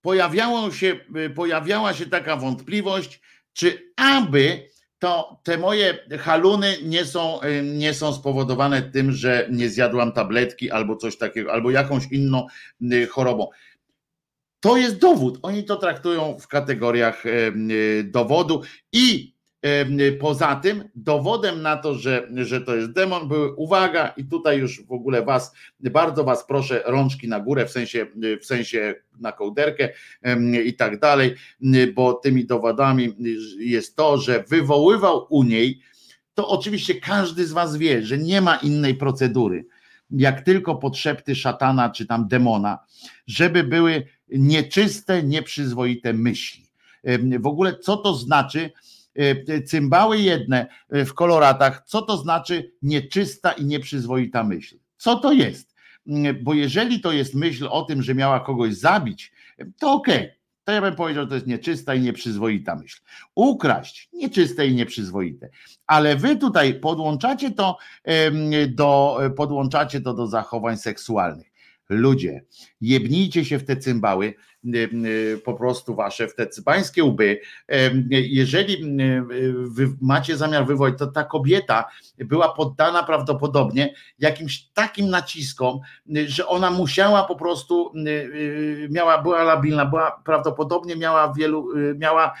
pojawiało się, pojawiała się taka wątpliwość, czy aby to te moje haluny nie są, y, nie są spowodowane tym, że nie zjadłam tabletki albo coś takiego, albo jakąś inną y, chorobą. To jest dowód. Oni to traktują w kategoriach y, dowodu i Poza tym dowodem na to, że, że to jest demon, były uwaga, i tutaj już w ogóle was, bardzo was proszę, rączki na górę, w sensie, w sensie na kołderkę i tak dalej, bo tymi dowodami jest to, że wywoływał u niej, to oczywiście każdy z was wie, że nie ma innej procedury, jak tylko podszepty szatana czy tam demona, żeby były nieczyste, nieprzyzwoite myśli. W ogóle co to znaczy, cymbały jedne e, w koloratach, co to znaczy nieczysta i nieprzyzwoita myśl? Co to jest? Mm, bo jeżeli to jest myśl o tym, że miała kogoś zabić, to okej. Okay. To ja bym powiedział, że to jest nieczysta i nieprzyzwoita myśl. Ukraść, nieczyste i nieprzyzwoite. Ale wy tutaj podłączacie to do, podłączacie to do zachowań seksualnych. Ludzie, jebnijcie się w te cymbały, po prostu wasze w te cybańskie łby. Jeżeli wy macie zamiar wywołać, to ta kobieta była poddana prawdopodobnie jakimś takim naciskom, że ona musiała po prostu, miała, była labilna, była prawdopodobnie miała wielu, miała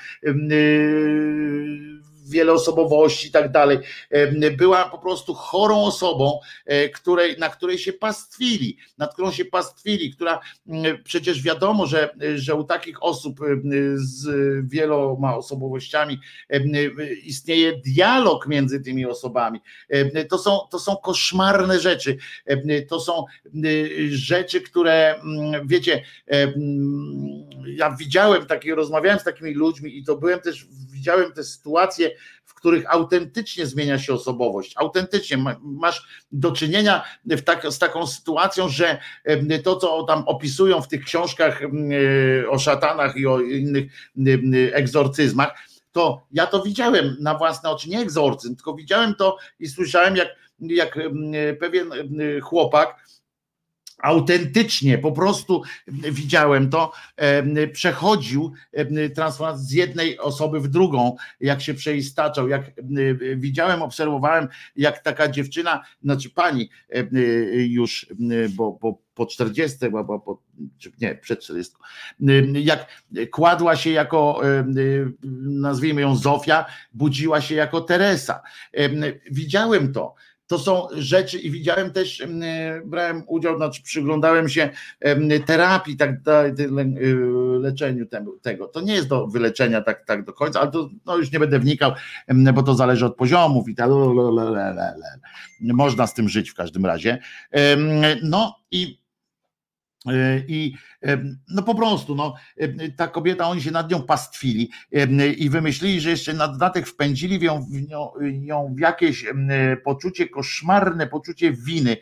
wiele osobowości i tak dalej. Była po prostu chorą osobą, której, na której się pastwili, nad którą się pastwili, która przecież wiadomo, że, że u takich osób z wieloma osobowościami istnieje dialog między tymi osobami. To są, to są koszmarne rzeczy. To są rzeczy, które wiecie, ja widziałem takie, rozmawiałem z takimi ludźmi i to byłem też, widziałem te sytuacje, w których autentycznie zmienia się osobowość. Autentycznie masz do czynienia tak, z taką sytuacją, że to, co tam opisują w tych książkach o szatanach i o innych egzorcyzmach, to ja to widziałem na własne oczy, nie egzorcyzm, tylko widziałem to i słyszałem, jak, jak pewien chłopak autentycznie, po prostu widziałem to, przechodził transformację z jednej osoby w drugą, jak się przeistaczał, jak widziałem, obserwowałem, jak taka dziewczyna, znaczy pani już, bo, bo po 40, bo, bo, nie, przed 40, jak kładła się jako, nazwijmy ją Zofia, budziła się jako Teresa. Widziałem to to są rzeczy i widziałem też, e, brałem udział, znaczy przyglądałem się terapii, tak y, leczeniu tego. To nie jest do wyleczenia tak, tak do końca, ale to no już nie będę wnikał, bo to zależy od poziomów i tak. Można z tym żyć w każdym razie. No i E, I e, no po prostu, no, ta kobieta, oni się nad nią pastwili i wymyślili, że jeszcze na dodatek wpędzili w ją, w nią, w jakieś poczucie koszmarne, poczucie winy,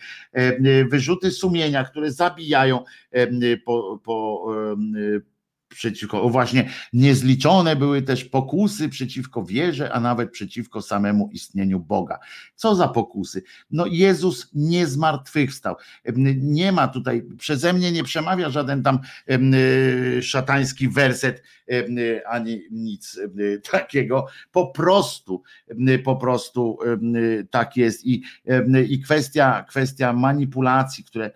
wyrzuty sumienia, które zabijają po, po, przeciwko, właśnie niezliczone były też pokusy przeciwko wierze, a nawet przeciwko samemu istnieniu Boga. Co za pokusy? No Jezus nie zmartwychwstał. Nie ma tutaj, przeze mnie nie przemawia żaden tam szatański werset, ani nic takiego. Po prostu, po prostu tak jest i, i kwestia, kwestia manipulacji, które,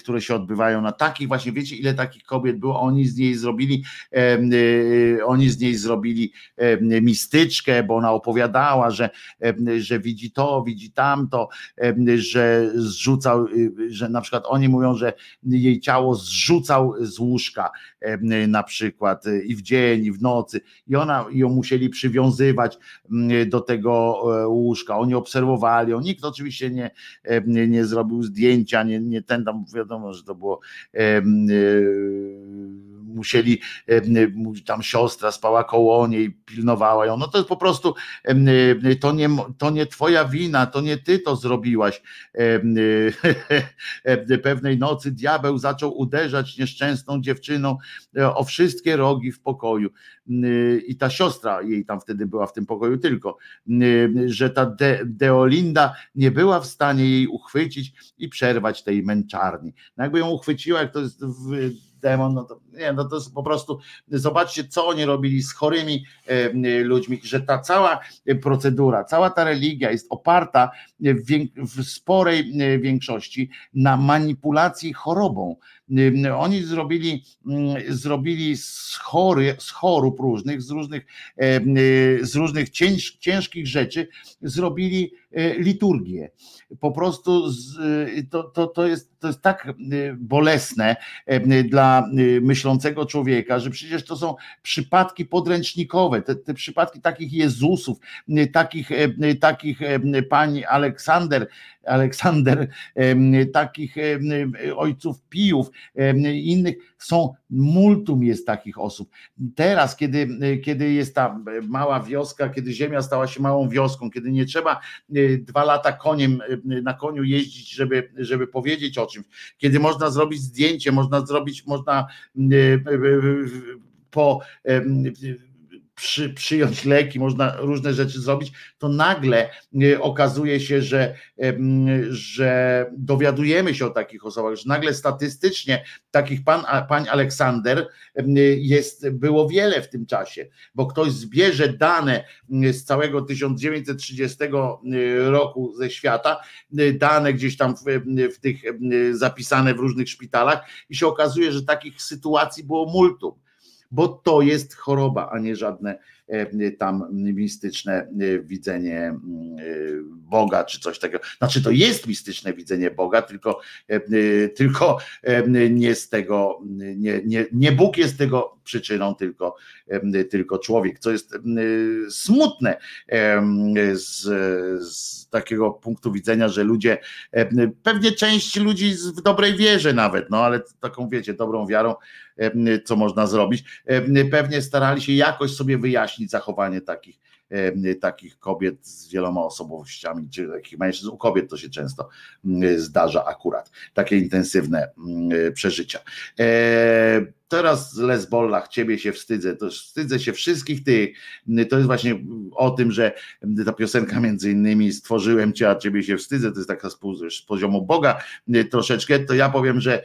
które się odbywają na takich właśnie, wiecie ile takich kobiet było, oni z niej zrobili, oni z niej zrobili mistyczkę, bo ona opowiadała, że, że widzi to, widzi tamto, że zrzucał, że na przykład oni mówią, że jej ciało zrzucał z łóżka na przykład i w dzień, i w nocy, i ona ją musieli przywiązywać do tego e, łóżka. Oni obserwowali, on nikt oczywiście nie, nie, nie zrobił zdjęcia, nie, nie ten tam wiadomo, że to było. E, musieli, tam siostra spała koło niej, pilnowała ją. No to jest po prostu, to nie, to nie twoja wina, to nie ty to zrobiłaś. Pewnej nocy diabeł zaczął uderzać nieszczęsną dziewczyną e, o wszystkie rogi w pokoju. I ta siostra jej tam wtedy była w tym pokoju tylko, że ta De, Deolinda nie była w stanie jej uchwycić i przerwać tej męczarni. No jakby ją uchwyciła, jak to jest w demon, no to, nie, no to jest po prostu, zobaczcie, co oni robili z chorymi ludźmi, że ta cała procedura, cała ta religia jest oparta w, w sporej e, większości na manipulacji chorobą. Oni zrobili, mm, zrobili z, chory, z chorób różnych, z różnych, e, z różnych cięż, ciężkich rzeczy, zrobili liturgię. Po prostu z, to, to, to, jest, to jest tak bolesne dla myślącego człowieka, że przecież to są przypadki podręcznikowe, te, te przypadki takich Jezusów, takich, takich pani Aleksander, Aleksander, takich ojców Pijów, innych, są multum jest takich osób. Teraz, kiedy, kiedy jest ta mała wioska, kiedy ziemia stała się małą wioską, kiedy nie trzeba e, dwa lata koniem na koniu jeździć, żeby, żeby powiedzieć o czymś, kiedy można zrobić zdjęcie, można zrobić, można e, e, po przy, przyjąć leki, można różne rzeczy zrobić, to nagle e, okazuje się, że, że dowiadujemy się o takich osobach, że nagle statystycznie takich pan, pań Aleksander jest, było wiele w tym czasie, bo ktoś zbierze dane z całego 1930 e, roku ze świata, dane gdzieś tam w, w tych zapisane w różnych szpitalach i się okazuje, że takich sytuacji było multum bo to jest choroba, a nie żadne, tam mistyczne widzenie Boga, czy coś takiego. Znaczy, to jest mistyczne widzenie Boga, tylko, tylko nie z tego, nie, nie, nie Bóg jest tego przyczyną, tylko, tylko człowiek, co jest smutne z, z takiego punktu widzenia, że ludzie, pewnie część ludzi w dobrej wierze nawet, no ale taką wiecie, dobrą wiarą, co można zrobić, pewnie starali się jakoś sobie wyjaśnić zachowanie takich takich kobiet z wieloma osobowościami, czy takich mężczyzn, u kobiet to się często zdarza akurat, takie intensywne przeżycia. E, teraz Lesbollach, ciebie się wstydzę, to wstydzę się wszystkich tych, to jest właśnie o tym, że ta piosenka między innymi stworzyłem cię, a ciebie się wstydzę, to jest taka z poziomu Boga troszeczkę, to ja powiem, że,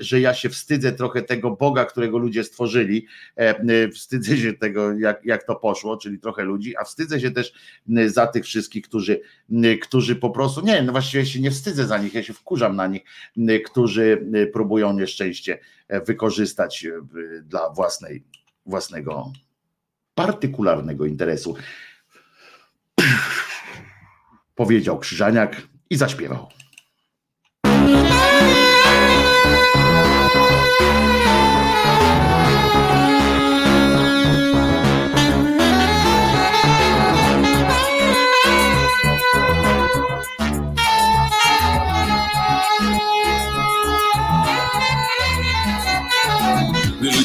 że ja się wstydzę trochę tego Boga, którego ludzie stworzyli, e, wstydzę się tego, jak, jak to poszło, czyli trochę ludzi, a wstydzę się też za tych wszystkich, którzy, którzy po prostu, nie, no właściwie się nie wstydzę za nich, ja się wkurzam na nich, którzy próbują nieszczęście wykorzystać e, dla własnej, własnego partykularnego interesu. Powiedział Krzyżaniak i zaśpiewał.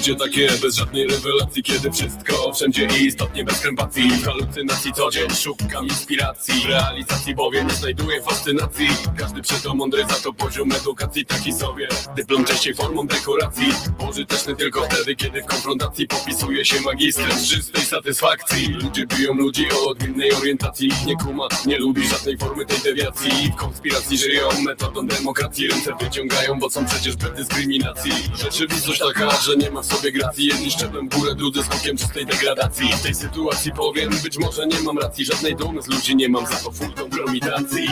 Życie takie bez żadnej rewelacji Kiedy wszystko wszędzie istotnie bez krępacji. W halucynacji co dzień szukam inspiracji W realizacji bowiem nie znajduję fascynacji. Każdy przeto mądry za to poziom edukacji taki sobie. Dyplom częściej formą dekoracji Pożyteczny tylko wtedy kiedy w konfrontacji Popisuje się magistrem z czystej satysfakcji. Ludzie biją ludzi o odmiennej orientacji. Nie kuma, nie lubi żadnej formy tej dewiacji. W konspiracji żyją metodą demokracji. Ręce wyciągają, bo są przecież bez dyskryminacji. Rzeczywistość taka, że nie ma w sobie gracji Jedni szczeplem w górę, drudzy skokiem czystej degradacji. W tej sytuacji powiem, być może nie mam racji. Żadnej dumy z ludzi nie mam, za to full kompromitacji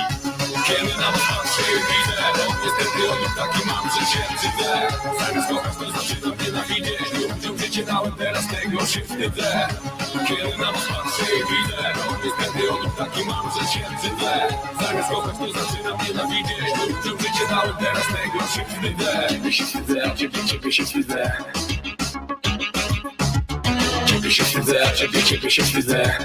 Kiedy na was patrzę i widzę Niestety o nich taki mam, że się brzydzę Zamiast kochać to zaczynam nienawidzieć Ludziom życie dałem, teraz tego się wstydzę. Kiedy na was patrzę i widzę Niestety o nich taki mam, że się brzydzę Zamiast kochać to zaczynam nienawidzieć Ludziom życie dałem, teraz tego się wstydzę. Ciebie się wstydzę, ciebie, ciebie się wstydzę Ciebie się wstydzę, ciebie, ciebie się wstydzę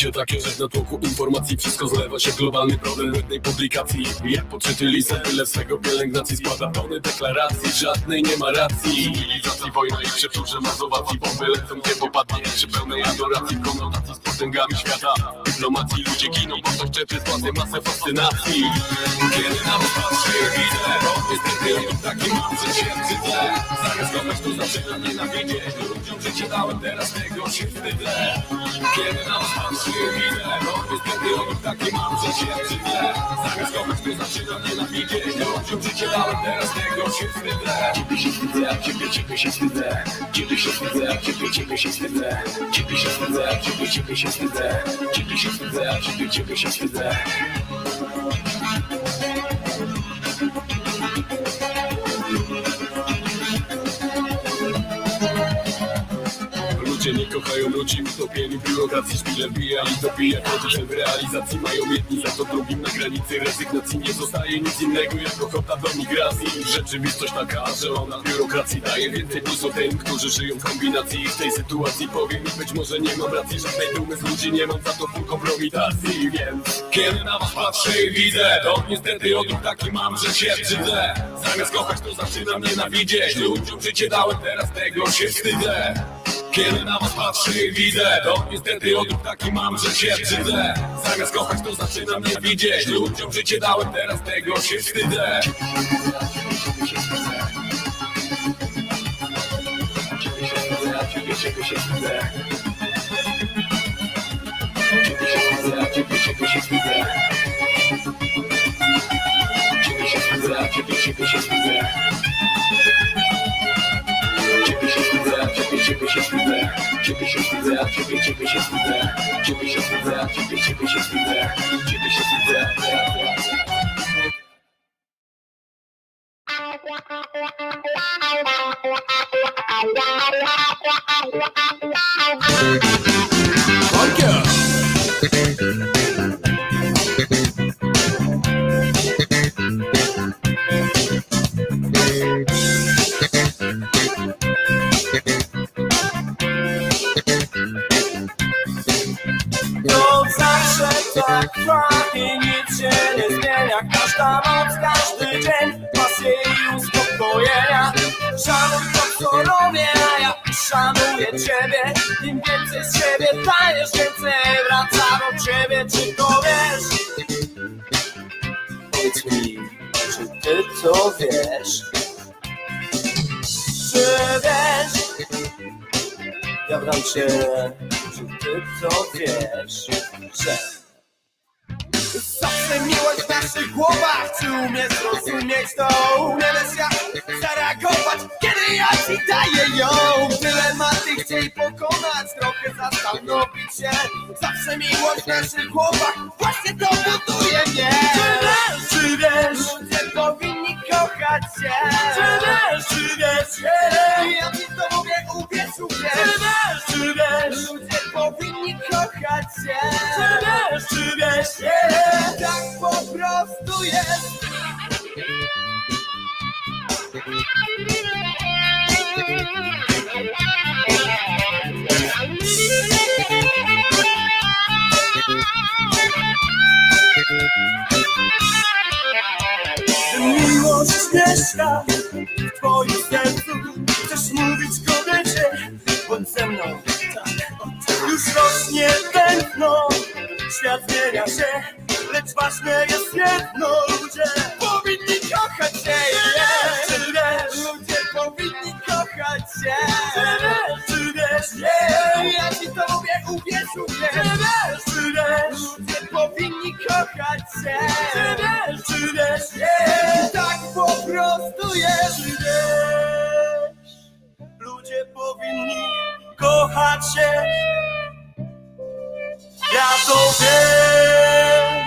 Życie takie, że w natłoku informacji wszystko zlewa się globalny problem jednej publikacji. Jak podczyty listy, tyle swego pielęgnacji składa tony deklaracji, żadnej nie ma racji. Cywilizacji, wojna i przeczurze mazowacji Bomby lecą gdzie popadnie, przy pełnej adoracji Konotacji z potęgami świata. Dyplomacji ludzie giną, bo ktoś czepy z masę fascynacji. Kiedy na was patrzę, widzę Niestety taki mam, się wstydzę Zamiast kochać to zaczynam nienawidzieć Ludziom życie dałem, teraz tego się wstydzę. Kiedy na was patrzę, widzę Niestety o taki mam, że się wstydzę Zamiast kochać to zaczynam nienawidzieć Ludziom życie dałem, teraz tego się wstydzę Ciebie się wstydzę, ciebie, ciebie się wstydzę Ciebie się wstydzę, ciebie, ciebie się wstydzę Ciebie się wstydzę, ciebie, ciebie się wstydzę Ciebie się wstydzę, ciebie, ciebie się wstydzę Ludzie nie kochają ludzi utopieni w biurokracji Szpile bijali, dobija koty w realizacji Mają jedni za to drugim na granicy rezygnacji Nie zostaje nic innego jak ochota do migracji. Rzeczywistość taka, że ona biurokracji daje więcej plusu tym, którzy żyją w kombinacji. W tej sytuacji powiem być może nie mam racji Żadnej dumy z ludzi nie mam za to full kompromitacji Więc kiedy na was patrzę i widzę To niestety odruch taki mam, że się brzydzę Zamiast kochać to zaczynam nienawidzieć. Ludziom życie dałem, teraz tego się wstydzę. Kiedy na was patrzę i widzę To niestety odruch taki mam, że się brzydzę Zamiast kochać to zaczynam nienawidzieć Ludziom życie dałem, teraz tego się wstydzę Ciebie się wstydzę, ciebie, się wstydzę Ciebie się wstydzę, ciebie się wstydzę. Ciebie się wstydzę, a ciebie, ciebie się wstydzę Ciebie się wstydzę, ciebie, ciebie się wstydzę ciebie się wstydzę, a ciebie, ciebie się wstydzę, ciebie się wstydzę, a ciebie, ciebie się wstydzę, ciebie Cię, czy ty to wiesz, że Zawsze miłość w naszych głowach Czy umiesz zrozumieć to? Umiesz jak zareagować Kiedy ja ci daję ją. Dylematy chciej pokonać Trochę zastanowić się. Zawsze miłość w naszych głowach Właśnie to buduje mnie. Czy wiesz, czy wiesz powinni kochać się. Czy wiesz, czy wiesz Ja czy wiesz Ludzie powinni kochać się. Czy wiesz, czy wiesz Tak po prostu jest. Miłość mieszka w twoim sercu. Chcesz mówić kobiecie, bądź ze mną. Już rośnie tętno, świat zmienia się Lecz ważne jest jedno, ludzie powinni kochać się. Yeah. Czy wiesz, ludzie powinni kochać się. Wiesz, czy wiesz, yeah. Ja ci to mówię, uwierz, uwierz Czy wiesz, czy wiesz, ludzie powinni kochać się. Czy wiesz, czy wiesz, yeah. Tak po prostu jest. Czy wiesz, ludzie powinni kochać się ja to wiem,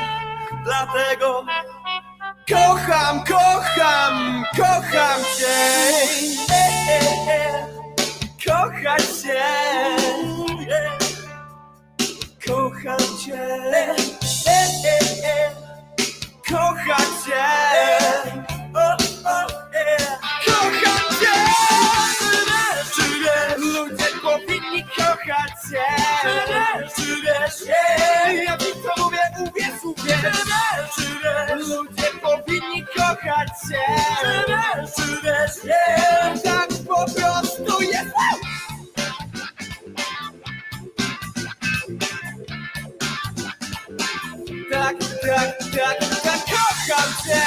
dlatego kocham, kocham, kocham cię. E, e, e. Kochać cię. Kocham cię. Kocham cię. Czy ja ci to mówię, uwierz, uwierz. Ludzie powinni kochać cię. Czy tak po prostu jest. Tak, tak, tak, tak, kocham cię,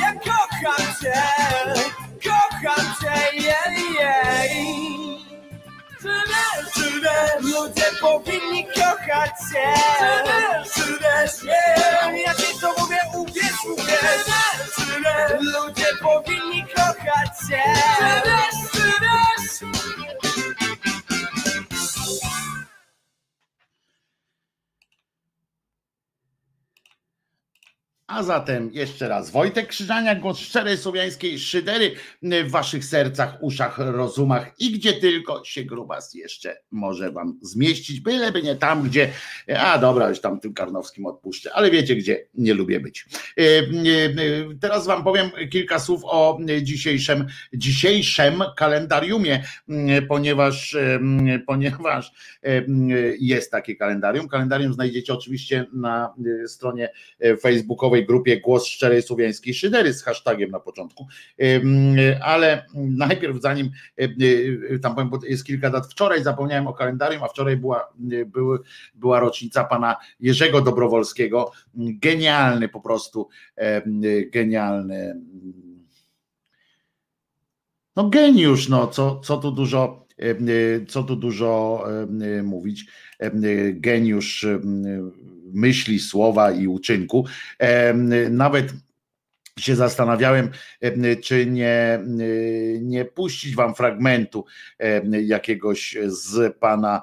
ja kocham cię, kocham cię, jej, wiesz, ludzie powinni kochać się. Yeah. ja ci to mówię, uwierz, uwierz. Wiesz, ludzie powinni kochać się. Czy A zatem jeszcze raz Wojtek Krzyżaniak, głos szczerej słowiańskiej szydery w waszych sercach, uszach, rozumach i gdzie tylko się grubas jeszcze może wam zmieścić, byleby nie tam, gdzie, a dobra, już tam tym Karnowskim odpuszczę, ale wiecie, gdzie nie lubię być. E, e, Teraz wam powiem kilka słów o dzisiejszym, dzisiejszym kalendariumie, ponieważ, e, ponieważ jest takie kalendarium. Kalendarium znajdziecie oczywiście na stronie facebookowej grupie Głos Szczerej Słowiańskiej Szydery z hashtagiem na początku, ale najpierw zanim tam powiem, bo jest kilka dat, wczoraj zapomniałem o kalendarium, a wczoraj była, były, była rocznica pana Jerzego Dobrowolskiego, genialny po prostu, genialny no geniusz, no co, co tu dużo co tu dużo mówić, geniusz myśli, słowa i uczynku. Nawet się zastanawiałem, czy nie, nie puścić wam fragmentu jakiegoś z pana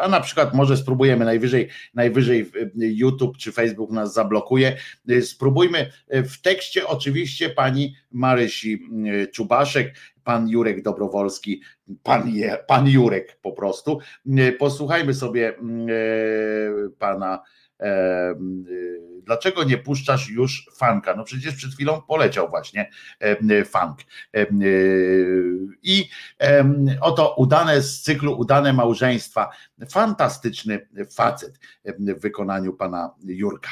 a na przykład może spróbujemy najwyżej, najwyżej YouTube czy Facebook nas zablokuje. Spróbujmy w tekście oczywiście pani Marysi Czubaszek, pan Jurek Dobrowolski, pan, Je, pan Jurek po prostu. Posłuchajmy sobie mm, e, pana. e, e, Dlaczego nie puszczasz już fanka? No przecież przed chwilą poleciał właśnie funk. I oto udane z cyklu Udane małżeństwa. Fantastyczny facet w wykonaniu pana Jurka.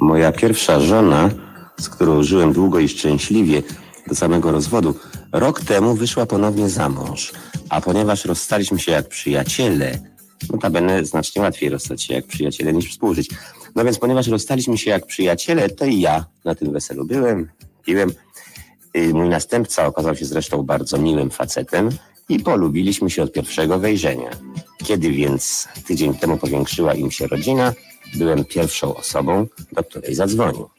Moja pierwsza żona, z którą żyłem długo i szczęśliwie do samego rozwodu, rok temu wyszła ponownie za mąż. A ponieważ rozstaliśmy się jak przyjaciele, notabene znacznie łatwiej rozstać się jak przyjaciele niż współżyć. No więc ponieważ rozstaliśmy się jak przyjaciele, to i ja na tym weselu byłem, piłem. Mój następca okazał się zresztą bardzo miłym facetem i polubiliśmy się od pierwszego wejrzenia. Kiedy więc tydzień temu powiększyła im się rodzina, byłem pierwszą osobą, do której zadzwonił.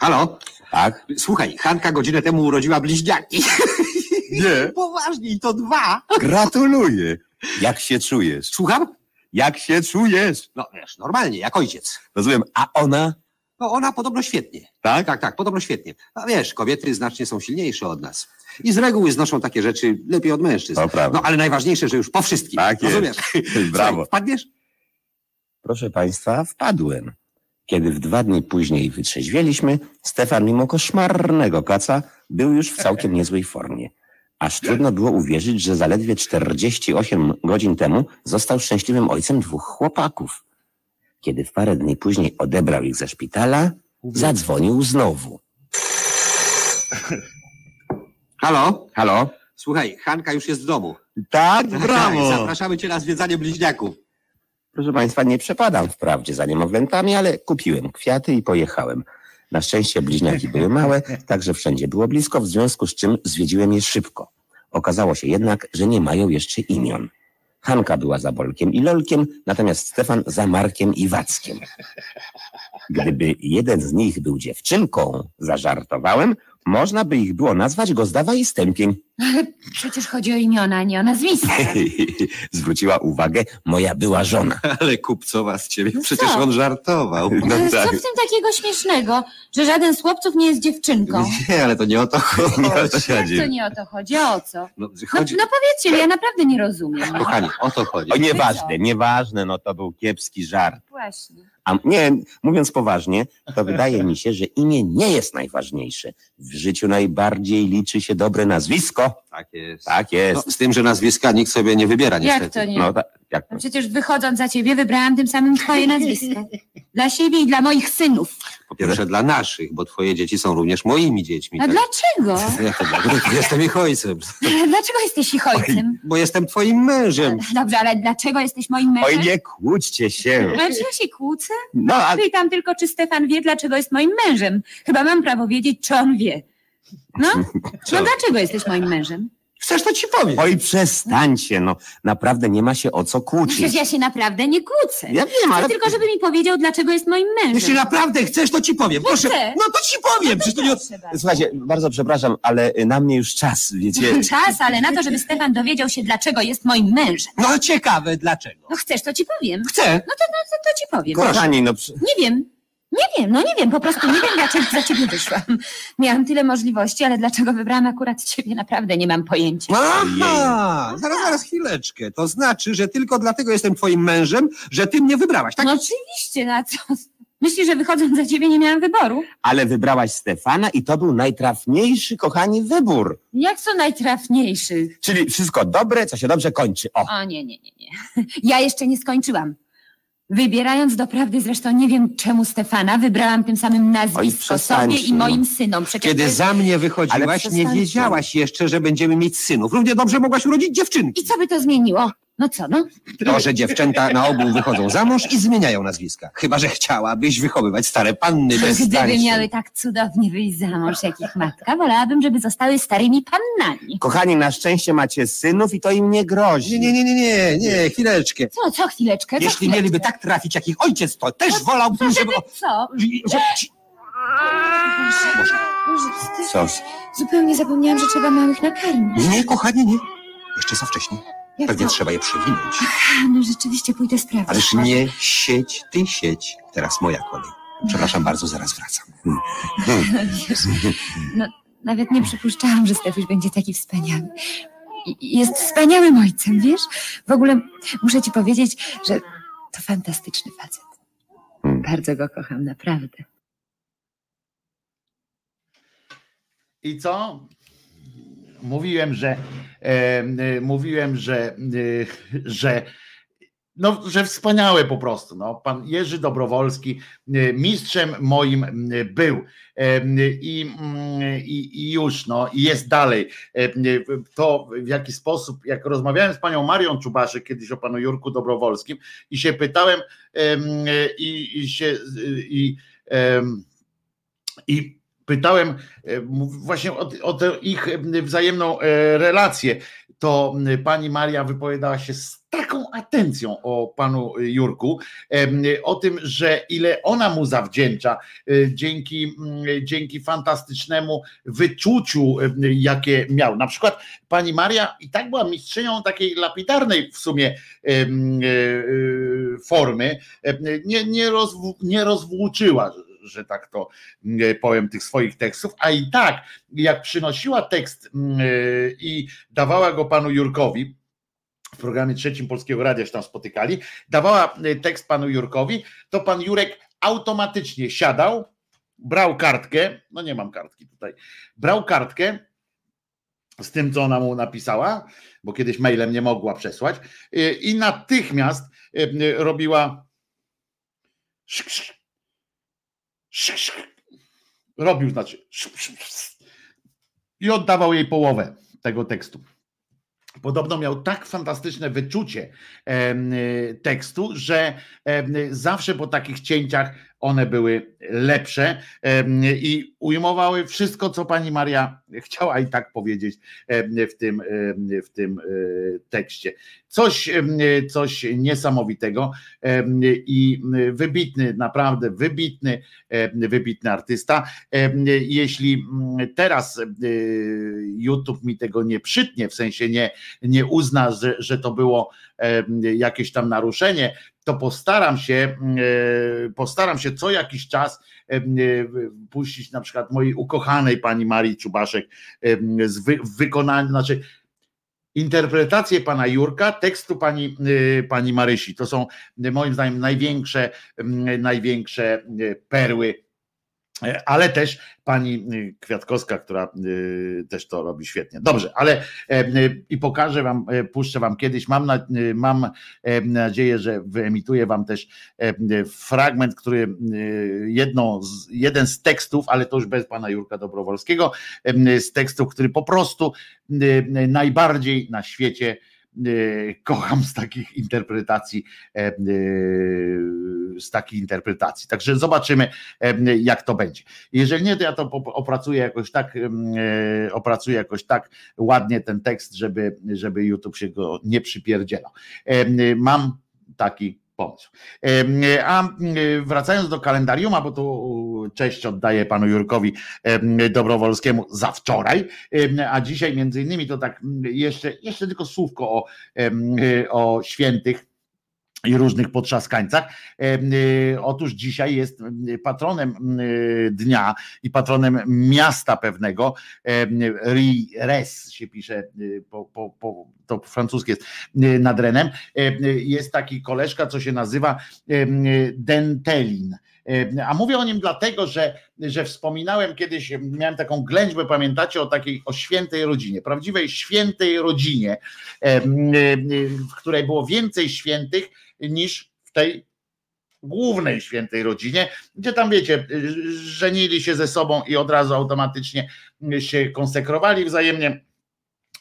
Halo? Tak? Słuchaj, Hanka godzinę temu urodziła bliźniaki. Nie. Poważnie, i to dwa. Gratuluję. Jak się czujesz? Słucham? Jak się czujesz? No wiesz, normalnie, jak ojciec. Rozumiem. A ona? No ona podobno świetnie. Tak? Tak, tak, podobno świetnie. A wiesz, kobiety znacznie są silniejsze od nas. I z reguły znoszą takie rzeczy lepiej od mężczyzn. To prawda. No ale najważniejsze, że już po wszystkim. Tak jest. Rozumiesz? Brawo. Słuchaj, Wpadniesz? Proszę Państwa, wpadłem. Kiedy w dwa dni później wytrzeźwieliśmy, Stefan mimo koszmarnego kaca był już w całkiem niezłej formie. Aż trudno było uwierzyć, że zaledwie 48 godzin temu został szczęśliwym ojcem dwóch chłopaków. Kiedy w parę dni później odebrał ich ze szpitala, zadzwonił znowu. Halo? Halo? Słuchaj, Hanka już jest w domu. Tak, Zapraszamy cię na zwiedzanie bliźniaków. Proszę Państwa, nie przepadam wprawdzie za niemowlętami, ale kupiłem kwiaty i pojechałem. Na szczęście bliźniaki były małe, także wszędzie było blisko, w związku z czym zwiedziłem je szybko. Okazało się jednak, że nie mają jeszcze imion. Hanka była za Bolkiem i Lolkiem, natomiast Stefan za Markiem i Wackiem. Gdyby jeden z nich był dziewczynką, zażartowałem, można by ich było nazwać Gozdawa i Stępień. Przecież chodzi o imiona, nie o nazwiska. Zwróciła uwagę moja była żona. Ale kupcowa z ciebie, No przecież on żartował. No Ale Co tak. w tym takiego śmiesznego, że żaden z chłopców nie jest dziewczynką? Nie, ale to nie o to chodzi. Nie o to Jak chodzi. to nie o to chodzi? A o co? No, No, chodzi... no powiedzcie ja naprawdę nie rozumiem. No. Kochani, o to chodzi. O, nieważne, nieważne, no to był kiepski żart. Właśnie. A nie, mówiąc poważnie, to wydaje mi się, że imię nie jest najważniejsze. W życiu najbardziej liczy się dobre nazwisko. Tak jest. Tak No, jest. z tym, że nazwiska nikt sobie nie wybiera niestety. Jak to nie? No, tak, jak No przecież wychodząc za ciebie wybrałam tym samym twoje nazwisko. Dla siebie i dla moich synów. Po pierwsze dla naszych, bo twoje dzieci są również moimi dziećmi. A tak? dlaczego? Dlaczego? Jestem ich ojcem. Dlaczego jesteś ich ojcem? Bo jestem twoim mężem. Dobrze, ale dlaczego jesteś moim mężem? Oj, nie kłóćcie się. Znaczy ja się kłócę? No, a Pytam tylko, czy Stefan wie, dlaczego jest moim mężem. Chyba mam prawo wiedzieć, czy on wie. No? No dlaczego jesteś moim mężem? Chcesz, to ci powiem. oj, przestańcie, no. Naprawdę nie ma się o co Przecież kłócić. ja się naprawdę nie kłócę. Ja wiem, Chcę ale... tylko, żeby mi powiedział, dlaczego jest moim mężem. Jeśli naprawdę chcesz, to ci powiem. Proszę. chcę. No to ci powiem. Przecież to nie... Proszę bardzo. Słuchajcie, bardzo przepraszam, ale na mnie już czas, wiecie. Czas, ale na to, żeby Stefan dowiedział się, dlaczego jest moim mężem. No ciekawe, dlaczego? No chcesz, to ci powiem. Chcę. No to, no, to, to ci powiem. Kochani, no... przy- Nie wiem. Nie wiem, no nie wiem, po prostu nie wiem, dlaczego za ciebie wyszłam. Miałam tyle możliwości, ale dlaczego wybrałam akurat ciebie, naprawdę nie mam pojęcia. Aha! Zaraz, zaraz, chwileczkę. To znaczy, że tylko dlatego jestem twoim mężem, że ty mnie wybrałaś, tak? No oczywiście, na co? Myślisz, że wychodząc za ciebie nie miałam wyboru? Ale wybrałaś Stefana i to był najtrafniejszy, kochani, wybór. Jak co najtrafniejszy? Czyli wszystko dobre, co się dobrze kończy. O, O nie, nie, nie, nie. Ja jeszcze nie skończyłam. Wybierając doprawdy, zresztą nie wiem czemu Stefana, wybrałam tym samym nazwisko przestańcie, sobie i no. moim synom. Przecież Kiedy jest... za mnie Ale wychodziłaś, nie przestańcie. wiedziałaś jeszcze, że będziemy mieć synów. Równie dobrze mogłaś urodzić dziewczynki. I co by to zmieniło? No co, no? To, że dziewczęta na ogół wychodzą za mąż i zmieniają nazwiska. Chyba, że chciałabyś wychowywać stare panny bez Gdyby tańszej. miały tak cudownie wyjść za mąż jak ich matka, wolałabym, żeby zostały starymi pannami. Kochani, na szczęście macie synów i to im nie grozi. Nie, nie, nie, nie, nie, nie, chwileczkę. Co, co chwileczkę? co Jeśli chwileczkę? mieliby tak trafić jak ich ojciec, to też wolałbym, To żeby... żeby co? żeby ci- Boże, ty Co? wiesz, Zupełnie zapomniałam, że trzeba małych nakarmić. Nie, kochanie, nie. Jeszcze za wcześnie. Jak Pewnie to? trzeba je przewinąć. A, no rzeczywiście pójdę sprawdzić. Ależ nie sieć, ty sieć. Teraz moja kolej. Przepraszam bardzo, zaraz wracam. Wiesz, no, nawet nie przypuszczałam, że Stefuś będzie taki wspaniały. I- Jest wspaniałym ojcem, wiesz? W ogóle muszę ci powiedzieć, że to fantastyczny facet. Hmm. Bardzo go kocham, naprawdę. I co? Mówiłem, że e, e, mówiłem, że, e, że no, że wspaniałe po prostu. No. Pan Jerzy Dobrowolski mistrzem moim był i, i, i już no, i jest dalej. To w jaki sposób, jak rozmawiałem z panią Marią Czubaszek kiedyś o panu Jurku Dobrowolskim i się pytałem em, i, i się i, i pytałem e, właśnie o, o ich e, wzajemną e, relację, to pani Maria wypowiadała się z taką atencją o panu Jurku, o tym, że ile ona mu zawdzięcza dzięki, dzięki fantastycznemu wyczuciu, jakie miał. Na przykład pani Maria i tak była mistrzynią takiej lapidarnej w sumie formy, nie, nie, rozw, nie rozwłóczyła, że tak to e, powiem, tych swoich tekstów, a i tak, jak przynosiła tekst mm, e, i dawała go panu Jurkowi, w programie trzecim Polskiego Radia się tam spotykali, dawała e, tekst panu Jurkowi, to pan Jurek automatycznie siadał, brał kartkę, no nie mam kartki tutaj, brał kartkę z tym, co ona mu napisała, bo kiedyś mailem nie mogła przesłać, i natychmiast robiła robił, znaczy i oddawał jej połowę tego tekstu. Podobno miał tak fantastyczne wyczucie y, tekstu, że zawsze po takich cięciach one były lepsze i ujmowały wszystko, co pani Maria chciała i tak powiedzieć w tym, w tym y, tekście. Coś, coś niesamowitego i wybitny, naprawdę wybitny, wybitny artysta. Jeśli mm, teraz y, YouTube mi tego nie przytnie, w sensie nie, nie uzna, że, że to było jakieś tam naruszenie, to postaram się, e, postaram się co jakiś czas e, puścić na przykład mojej ukochanej pani Marii Czubaszek z wy, wykonania, znaczy interpretację pana Jurka, tekstu pani, e, pani Marysi. To są e, moim zdaniem największe, największe e, perły E, ale też pani y, Kwiatkowska, która y, też to robi świetnie. Dobrze, ale e, y, i pokażę wam, e, puszczę wam kiedyś. Mam, na, mam e, nadzieję, że wyemituję wam też e, fragment, który jedno z, jeden z tekstów, ale to już bez pana Jurka Dobrowolskiego, e, z tekstów, który po prostu najbardziej na świecie kocham z takich interpretacji, e, y, z takich interpretacji. Także zobaczymy, e, jak to będzie. Jeżeli nie, to ja to opracuję jakoś tak, e, opracuję jakoś tak ładnie ten tekst, żeby, żeby YouTube się go nie przypierdzielał. Mam taki pomysł. Em, A m, wracając do kalendarium, bo tu cześć oddaję panu Jurkowi em, Dobrowolskiemu za wczoraj, a dzisiaj między innymi to tak jeszcze, jeszcze tylko słówko o, em, o świętych i różnych potrzaskańcach. Em, y, Otóż dzisiaj jest patronem y, dnia i patronem miasta pewnego, em, Ries się pisze, po, po, po, to francuskie jest nad Renem, Em, jest taki koleżka, co się nazywa Dentelin. A mówię o nim dlatego, że, że wspominałem kiedyś, miałem taką ględźbę, pamiętacie, o takiej o świętej rodzinie, prawdziwej świętej rodzinie, w której było więcej świętych niż w tej głównej świętej rodzinie, gdzie tam wiecie, żenili się ze sobą i od razu automatycznie się konsekrowali wzajemnie.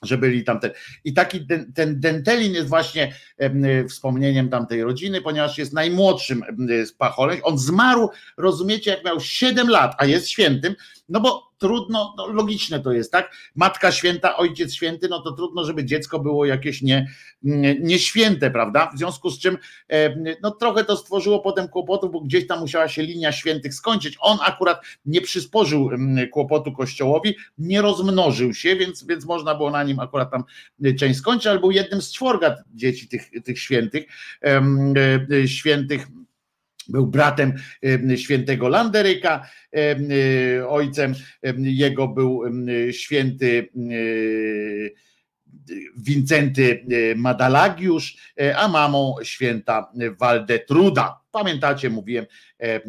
że byli tamten. I taki ten, ten Dentelin jest właśnie em, wspomnieniem tamtej rodziny, ponieważ jest najmłodszym z pacholeń. On zmarł, rozumiecie, jak miał 7 lat, a jest świętym, no bo trudno, no logiczne to jest, tak? Matka święta, ojciec święty, no to trudno, żeby dziecko było jakieś nie, nie- nieświęte, prawda? W związku z czym e, no trochę to stworzyło potem kłopotów, bo gdzieś tam musiała się linia świętych skończyć. On akurat nie przysporzył kłopotu kościołowi, nie rozmnożył się, więc, więc można było na nim akurat tam część skończyć, ale był jednym z czworga dzieci tych, tych świętych, e, e, świętych był bratem em, świętego Landeryka, e, ojcem em, jego był święty e, Wincenty e, Madalagiusz, e, a mamą święta Waldetruda. Pamiętacie, mówiłem, e, e,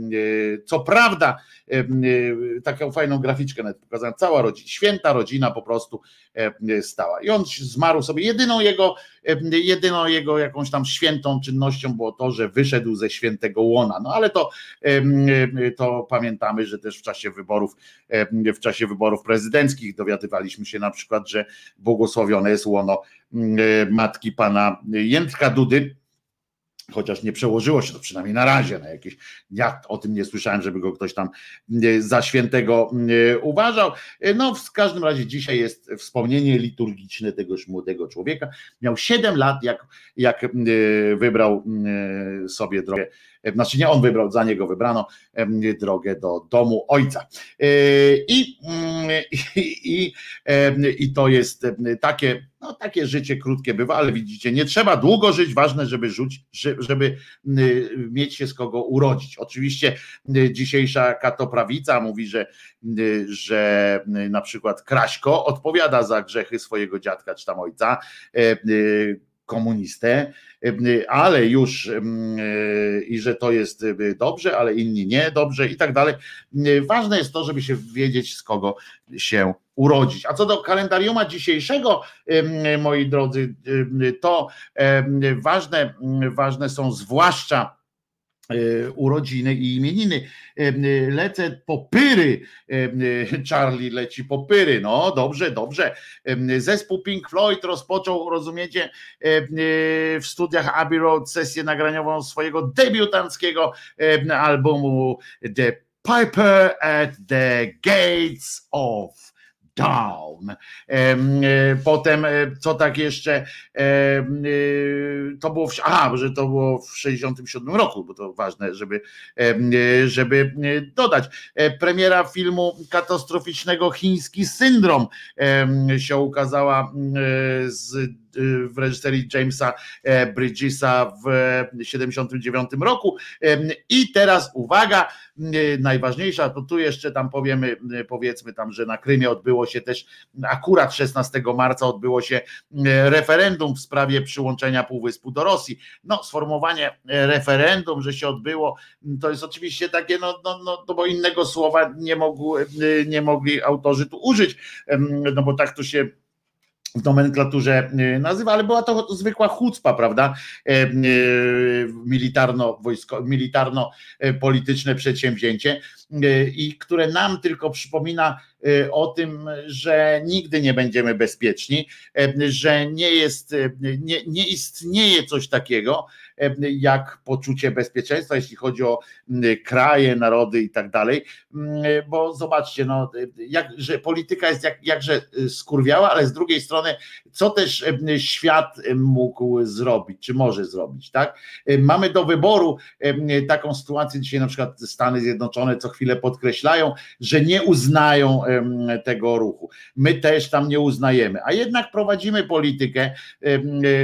co prawda, e, taką fajną graficzkę nawet pokazałem, cała rodzina, święta rodzina po prostu stała. I on zmarł sobie, jedyną jego, jedyną jego jakąś tam świętą czynnością było to, że wyszedł ze świętego łona. No ale to, to pamiętamy, że też w czasie wyborów, w czasie wyborów prezydenckich dowiadywaliśmy się na przykład, że błogosławione jest łono matki pana Jędrka Dudy, chociaż nie przełożyło się to przynajmniej na razie na jakieś, ja o tym nie słyszałem, żeby go ktoś tam e, za świętego e, uważał. E, No w każdym razie dzisiaj jest wspomnienie liturgiczne tegoż młodego człowieka. Miał 7 lat, jak, jak wybrał sobie drogę, znaczy nie on wybrał, za niego wybrano e, drogę do domu ojca. E, I, mm, i, i, e, i to jest e, takie, no, takie życie krótkie bywa, ale widzicie, nie trzeba długo żyć, ważne, żeby rzuć, że- żeby mieć się z kogo urodzić. Oczywiście dzisiejsza katoprawica mówi, że, że na przykład Kraśko odpowiada za grzechy swojego dziadka czy tam ojca, e, komunistę, ale już y, i że to jest dobrze, ale inni nie dobrze i tak dalej. Ważne jest to, żeby się wiedzieć, z kogo się urodzić. A co do kalendariuma dzisiejszego, moi drodzy, to ważne, ważne są zwłaszcza e, urodziny i imieniny. Em, Lecę po pyry, em, Charlie leci po pyry, no dobrze, dobrze. Zespół Pink Floyd rozpoczął, rozumiecie, w studiach Abbey Road sesję nagraniową swojego debiutanckiego albumu The Piper at the Gates of Down. E, Potem, e, co tak jeszcze, e, to było, w, aha, że to było w 67 roku, bo to ważne, żeby, żeby dodać. Premiera filmu katastroficznego Chiński Syndrom się ukazała z w reżyserii Jamesa Bridgesa w 79 roku. I teraz uwaga, najważniejsza, to tu jeszcze tam powiemy, powiedzmy tam, że na Krymie odbyło się też, akurat 16 marca odbyło się m, referendum w sprawie przyłączenia Półwyspu do Rosji. No, sformułowanie e, referendum, że się odbyło, m, to jest oczywiście takie, no, no, no, no bo innego słowa nie, mógł, e, nie mogli autorzy tu użyć, no bo tak to się w nomenklaturze y, nazywa, ale była to zwykła chucpa, prawda? E, y, Militarno, militarno-polityczne przedsięwzięcie y, i które nam tylko przypomina o tym, że nigdy nie będziemy bezpieczni, e, że nie jest, nie, nie istnieje coś takiego e, jak poczucie bezpieczeństwa, jeśli chodzi o kraje, narody i tak dalej, bo zobaczcie, no, jak, że polityka jest jak, jakże y, skurwiała, ale z drugiej strony, co też y, świat mógł zrobić, czy może zrobić, tak? Mamy do wyboru taką sytuację, dzisiaj na przykład Stany Zjednoczone co chwilę podkreślają, że nie uznają tego ruchu. My też tam nie uznajemy, a jednak prowadzimy politykę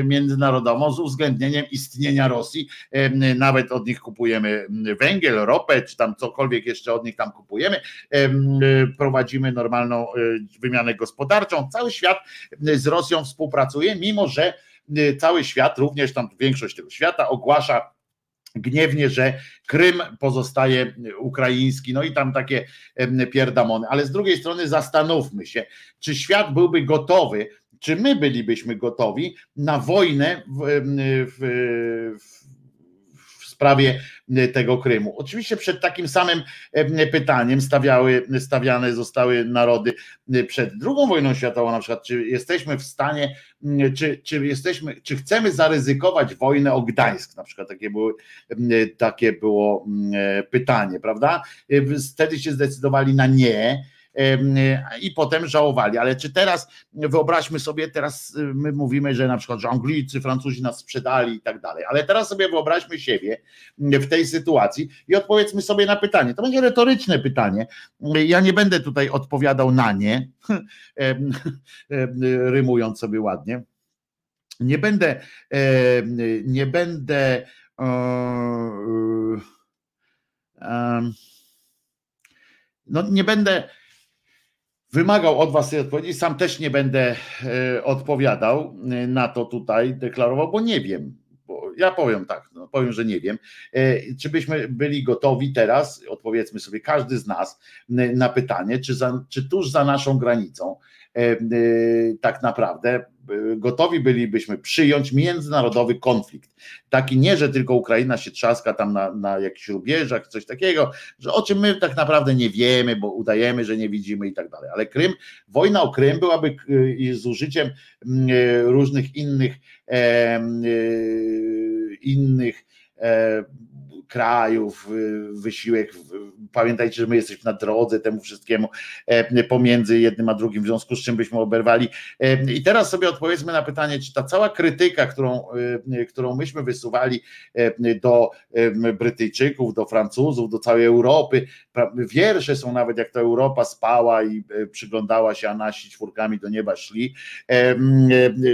międzynarodową z uwzględnieniem istnienia Rosji, nawet od nich kupujemy węgiel, ropę, czy tam cokolwiek jeszcze od nich tam kupujemy, em, prowadzimy normalną y, wymianę gospodarczą. Cały świat z Rosją współpracuje, mimo że cały świat, również tam większość tego świata ogłasza gniewnie, że Krym pozostaje ukraiński, no i tam takie pierdamony, ale z drugiej strony zastanówmy się, czy świat byłby gotowy, czy my bylibyśmy gotowi na wojnę w, w, w, sprawie tego Krymu. Oczywiście przed takim samym pytaniem stawiały, stawiane zostały narody przed II wojną światową, na przykład, czy jesteśmy w stanie, czy, czy jesteśmy, czy chcemy zaryzykować wojnę o Gdańsk, na przykład takie, były, takie było pytanie, prawda? Wtedy się zdecydowali na nie i potem żałowali. Ale czy teraz, wyobraźmy sobie, teraz y, my mówimy, że na przykład, że Anglicy, Francuzi nas sprzedali i tak dalej, ale teraz sobie wyobraźmy siebie w tej sytuacji i odpowiedzmy sobie na pytanie. To będzie retoryczne pytanie. Ja nie będę tutaj odpowiadał na nie, rymując sobie ładnie. Nie będę, nie będę. No nie będę wymagał od Was tej odpowiedzi. Sam też nie będę e, odpowiadał e, na to tutaj, deklarował, bo nie wiem. Ja powiem tak, no, powiem, że nie wiem. E, czy byśmy byli gotowi teraz, odpowiedzmy sobie każdy z nas na pytanie, czy, za, czy tuż za naszą granicą tak naprawdę gotowi bylibyśmy przyjąć międzynarodowy konflikt. Taki nie, że tylko Ukraina się trzaska tam na, na jakichś rubieżach, coś takiego, że o czym my tak naprawdę nie wiemy, bo udajemy, że nie widzimy i tak dalej. Ale Krym, wojna o Krym byłaby z użyciem różnych innych innych krajów, wysiłek. Pamiętajcie, że my jesteśmy na drodze temu wszystkiemu e, pomiędzy jednym a drugim, w związku z czym byśmy oberwali. E, I teraz sobie odpowiedzmy na pytanie, czy ta cała krytyka, którą, e, którą myśmy wysuwali do Brytyjczyków, do Francuzów, do całej Europy, wiersze są nawet jak ta Europa spała i przyglądała się, a nasi czwórkami do nieba szli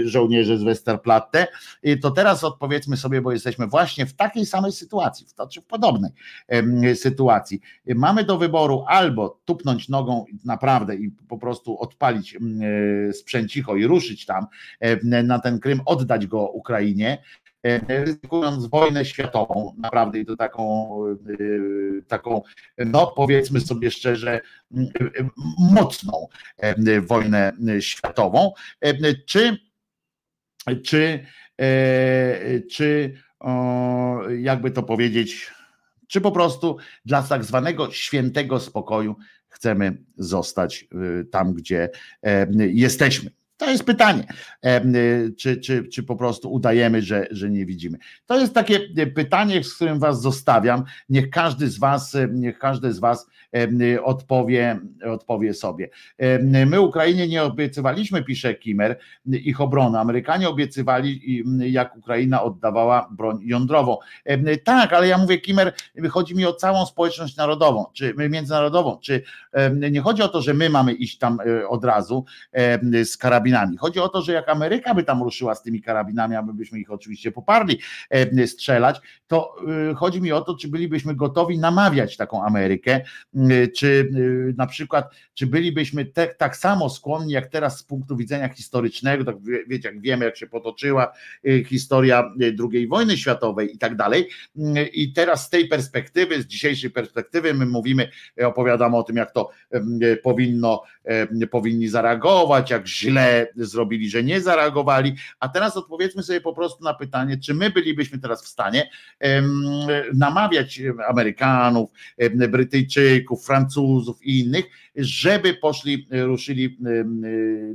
żołnierze z Westerplatte, to teraz odpowiedzmy sobie, bo jesteśmy właśnie w takiej samej sytuacji, czy w podobnej sytuacji. Mamy do wyboru albo tupnąć nogą naprawdę i po prostu odpalić sprzęcicho i ruszyć tam na ten Krym, oddać go Ukrainie, ryzykując wojnę światową, naprawdę i to taką, taką, no powiedzmy sobie szczerze, mocną wojnę światową, czy, czy, e, czy jakby to powiedzieć, czy po prostu dla tak zwanego świętego spokoju chcemy zostać y, tam, gdzie e, jesteśmy. To jest pytanie, e, czy, czy, czy po prostu udajemy, że, że nie widzimy. To jest takie pytanie, z którym Was zostawiam. Niech każdy z Was, niech każdy z Was odpowie, odpowie sobie. My Ukrainie nie obiecywaliśmy, pisze Kimer, ich obronę. Amerykanie obiecywali, jak Ukraina oddawała broń jądrową. Tak, ale ja mówię, Kimer, chodzi mi o całą społeczność narodową, czy międzynarodową, czy nie chodzi o to, że my mamy iść tam e, od razu z karabinami. Chodzi o to, że jak Ameryka by tam ruszyła z tymi karabinami, a my byśmy ich oczywiście poparli strzelać, to e, chodzi mi o to, czy bylibyśmy gotowi namawiać taką Amerykę, czy y, na przykład, czy bylibyśmy te, tak samo skłonni jak teraz z punktu widzenia historycznego, tak wiecie, jak wiemy, jak się potoczyła historia II wojny światowej i tak dalej. I teraz z tej perspektywy, z dzisiejszej perspektywy, my mówimy, opowiadamy o tym, jak to powinno, powinni zareagować, jak źle zrobili, że nie zareagowali. A teraz odpowiedzmy sobie po prostu na pytanie, czy my bylibyśmy teraz w stanie namawiać Amerykanów, Brytyjczyków, Francuzów i innych, żeby poszli, ruszyli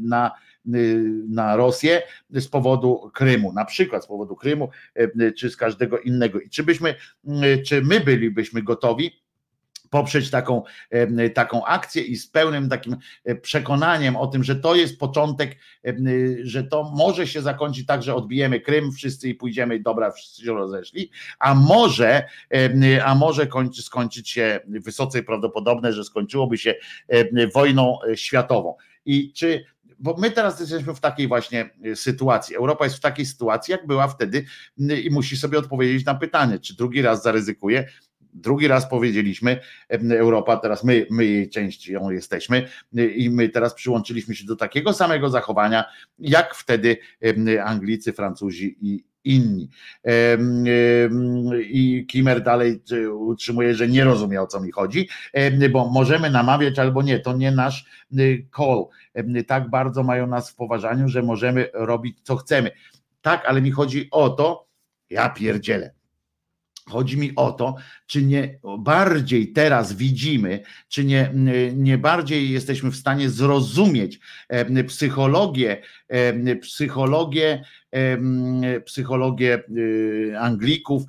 na na Rosję z powodu Krymu, na przykład z powodu Krymu, czy z każdego innego. I czy byśmy, czy my bylibyśmy gotowi poprzeć taką, taką akcję i z pełnym takim e, przekonaniem o tym, że to jest początek, że to może się zakończyć tak, że odbijemy Krym wszyscy i pójdziemy, dobra, wszyscy się rozeszli, a może, a może kończy, skończyć się wysoce prawdopodobne, że skończyłoby się wojną e, światową. I czy bo my teraz jesteśmy w takiej właśnie e, sytuacji. Europa jest w takiej sytuacji, jak była wtedy i musi sobie odpowiedzieć na pytanie, czy drugi raz zaryzykuje, Drugi raz powiedzieliśmy, Europa, teraz my, my jej częścią jesteśmy i my teraz przyłączyliśmy się do takiego samego zachowania, jak wtedy Anglicy, Francuzi i inni. I Kimer dalej utrzymuje, że nie rozumie o co mi chodzi, bo możemy namawiać albo nie, to nie nasz call. Tak bardzo mają nas w poważaniu, że możemy robić co chcemy. Tak, ale mi chodzi o to, ja pierdzielę Chodzi mi o to, czy nie bardziej teraz widzimy, czy nie, nie bardziej jesteśmy w stanie zrozumieć psychologię, psychologię psychologię y, Anglików,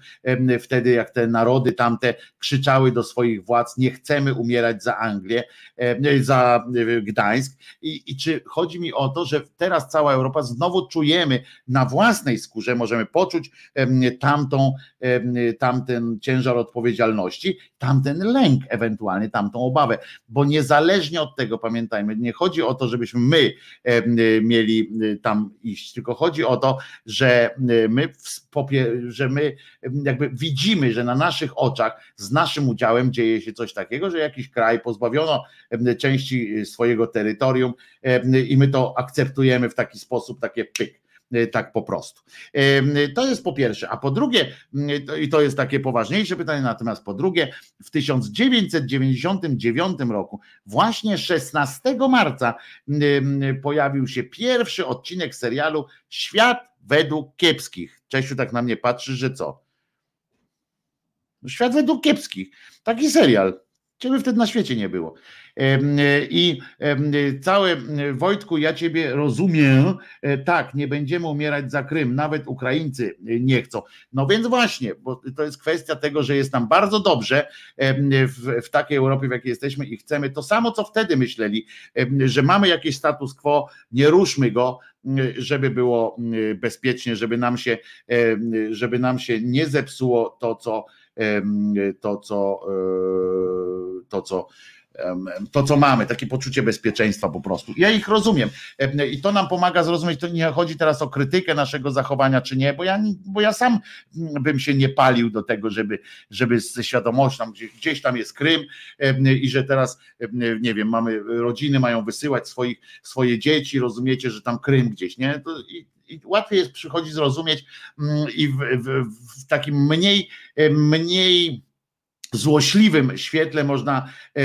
wtedy jak te narody tamte krzyczały do swoich władz, nie chcemy umierać za Anglię, za y, Gdańsk. I, I czy chodzi mi o to, że teraz cała Europa znowu czujemy na własnej skórze, możemy poczuć tamtą, tamten ciężar odpowiedzialności, tamten lęk, ewentualnie tamtą obawę, bo niezależnie od tego, pamiętajmy, nie chodzi o to, żebyśmy my mieli y, tam iść, tylko chodzi o to, że y, my, że my jakby widzimy, że na naszych oczach z naszym udziałem dzieje się coś takiego, że jakiś kraj pozbawiono części y, swojego terytorium i my to akceptujemy w taki sposób, takie pyk tak po prostu. To jest po pierwsze. A po drugie, i to jest takie poważniejsze pytanie, natomiast po drugie, w 1999 roku, właśnie 16 marca, pojawił się pierwszy odcinek serialu Świat według kiepskich. Czesiu tak na mnie patrzy, że co? Świat według kiepskich. Taki serial. Ciebie wtedy na świecie nie było. I całe, Wojtku, ja Ciebie rozumiem, e, tak, nie będziemy umierać za Krym, nawet Ukraińcy nie chcą. No więc właśnie, bo to jest kwestia tego, że jest nam bardzo dobrze w, w takiej Europie, w jakiej jesteśmy i chcemy to samo, co wtedy myśleli, że mamy jakiś status quo, nie ruszmy go, żeby było bezpiecznie, żeby nam się, żeby nam się nie zepsuło to, co to, co e, to, co to, co mamy, takie poczucie bezpieczeństwa po prostu. Ja ich rozumiem i to nam pomaga zrozumieć, to nie chodzi teraz o krytykę naszego zachowania, czy nie, bo ja, bo ja sam bym się nie palił do tego, żeby, żeby ze świadomością, gdzieś, gdzieś tam jest Krym i że teraz, nie wiem, mamy, rodziny mają wysyłać swoich, swoje dzieci, rozumiecie, że tam Krym gdzieś, nie? I, i łatwiej jest przychodzi zrozumieć mm, i w, w, w takim mniej, mniej złośliwym świetle można, e,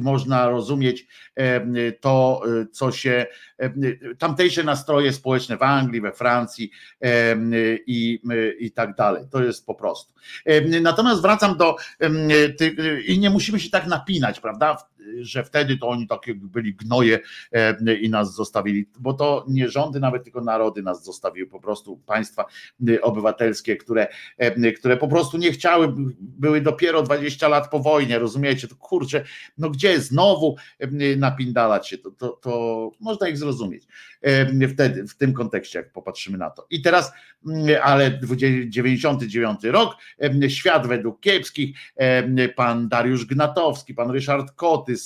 można rozumieć e, to, co się, e, tamtejsze nastroje społeczne w Anglii, we Francji i, i tak dalej. To jest po prostu. Natomiast wracam do, i nie musimy się tak napinać, prawda? Że wtedy to oni takie byli gnoje e, i nas zostawili, bo to nie rządy, nawet tylko narody nas zostawiły, po prostu państwa e, obywatelskie, które, e, które po prostu nie chciały, były dopiero 20 lat po wojnie, rozumiecie, to kurczę, no gdzie znowu napindalać się, to, to, to można ich zrozumieć wtedy, w tym kontekście, jak popatrzymy na to. I teraz, ale 99 rok, świat według kiepskich, pan Dariusz Gnatowski, pan Ryszard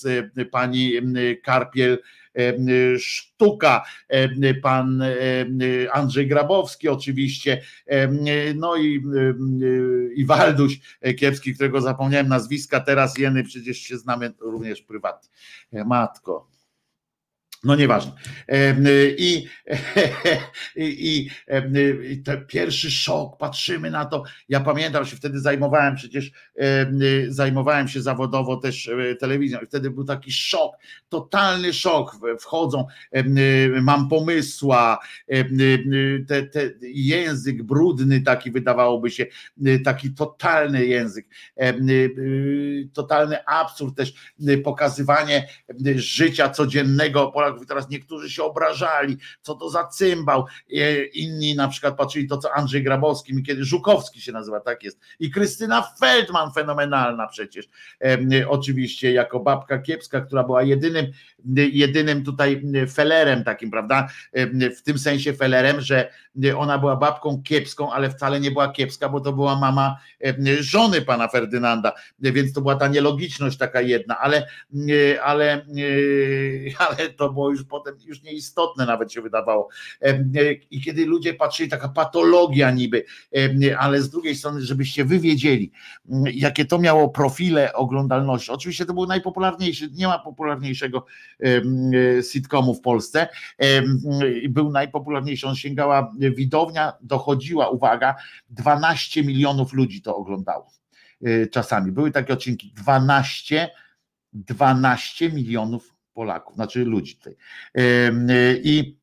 Kotys, pani Karpiel, Sztuka, pan Andrzej Grabowski oczywiście, no i, i Walduś Kiepski, którego zapomniałem nazwiska, teraz Jeny przecież się znamy również prywatnie. Matko, no nieważne. I, i, i ten pierwszy szok, patrzymy na to. Ja pamiętam się wtedy zajmowałem przecież, zajmowałem się zawodowo też e, telewizją i wtedy był taki szok, totalny szok. Wchodzą, mam pomysła, te, te język brudny taki wydawałoby się, taki totalny język, totalny absurd też, pokazywanie życia codziennego Polaków. Teraz niektórzy się obrażali, co to za cymbał. E, inni na przykład patrzyli to, co Andrzej Grabowski, kiedy Żukowski się nazywa, tak jest. I Krystyna Feldman, fenomenalna przecież. Oczywiście jako babka kiepska, która była jedynym, jedynym tutaj felerem takim, prawda? W tym sensie felerem, że ona była babką kiepską, ale wcale nie była kiepska, bo to była mama żony pana Ferdynanda, więc to była ta nielogiczność taka jedna, ale, ale, ale to było już potem już nieistotne nawet się wydawało. I kiedy ludzie patrzyli, taka patologia niby, ale z drugiej strony, żebyście wy wiedzieli, jakie to miało profile oglądalności. Oczywiście to był najpopularniejszy, nie ma popularniejszego sitcomu w Polsce. Był najpopularniejszy, on sięgała widownia, dochodziła, uwaga, 12 milionów ludzi to oglądało e, czasami. Były takie odcinki, 12, 12 milionów Polaków, znaczy ludzi tutaj. I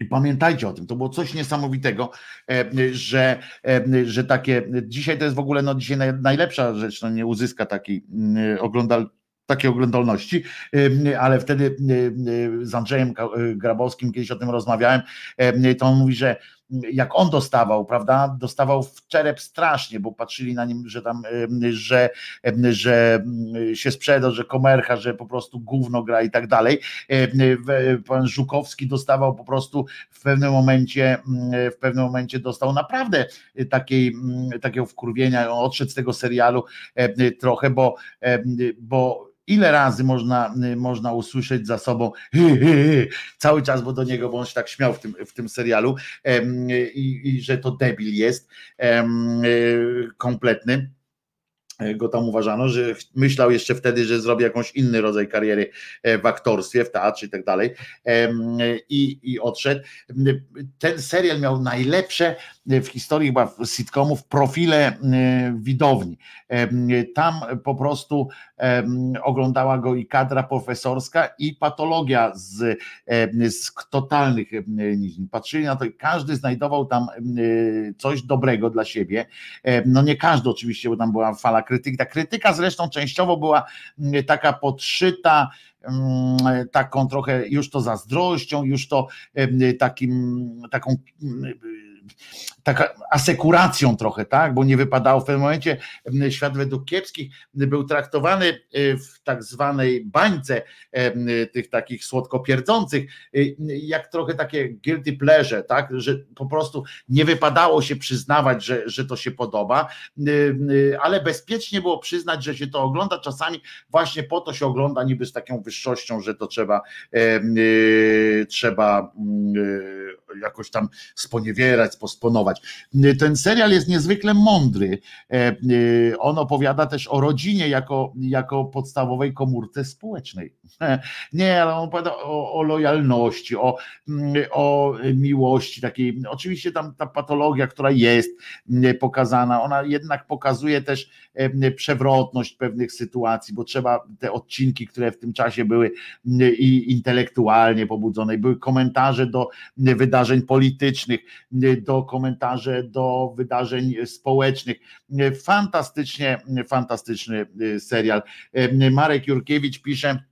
I pamiętajcie o tym, to było coś niesamowitego, e, że, e, że takie, dzisiaj to jest w ogóle, no dzisiaj naj- najlepsza rzecz, no nie uzyska takiej oglądal, takiej oglądalności, e, ale wtedy e, z Andrzejem e, Grabowskim kiedyś o tym rozmawiałem, e, to on mówi, że jak on dostawał, prawda, dostawał w czerep strasznie, bo patrzyli na nim, że tam, że, że mm, się sprzedał, że komercha, że po prostu gówno gra i tak dalej. Pan Żukowski dostawał po prostu w pewnym momencie, mm, w pewnym momencie dostał naprawdę takiej, mm, takiego wkurwienia, on odszedł z tego serialu trochę, bo, bo ile razy można, można usłyszeć za sobą cały czas, bo do niego, bo on się tak śmiał w tym, w tym serialu i, i że to debil jest e, kompletny go tam uważano, że myślał jeszcze wtedy, że zrobi jakąś inny rodzaj kariery e, w aktorstwie, w teatrze i tak dalej i odszedł. Ten serial miał najlepsze w historii chyba sitcomów profile e, widowni. Em, Tam po prostu em, oglądała go i kadra profesorska i patologia z, em, z totalnych. Patrzyli na to i każdy znajdował tam coś dobrego dla siebie. No nie każdy oczywiście, bo tam była fala krytyki. Ta krytyka zresztą częściowo była taka podszyta taką trochę już to zazdrością, już to takim, taką taka asekuracją trochę, tak, bo nie wypadało w pewnym momencie świat według kiepskich był traktowany y, w tak zwanej bańce tych takich słodkopierdzących, y, jak trochę takie guilty pleasure, tak, że po prostu nie wypadało się przyznawać, że, że to się podoba, y, ale bezpiecznie było przyznać, że się to ogląda. Czasami właśnie po to się ogląda niby z taką wyższością, że to trzeba y, trzeba jakoś tam sponiewierać, sposponować. Y, Ten serial jest niezwykle mądry. E, y, On opowiada też o rodzinie jako, jako podstawowej komórce społecznej. Nie, ale on opowiada o, o lojalności, o, mm, o miłości takiej. Oczywiście tam ta patologia, która jest mm, pokazana, ona jednak pokazuje też przewrotność pewnych sytuacji, bo trzeba te odcinki, które w tym czasie były mm, i intelektualnie pobudzone, były komentarze do wydarzeń politycznych, do komentarze do wydarzeń społecznych. Fantastycznie, fantastyczny serial. Marek Jurkiewicz pisze,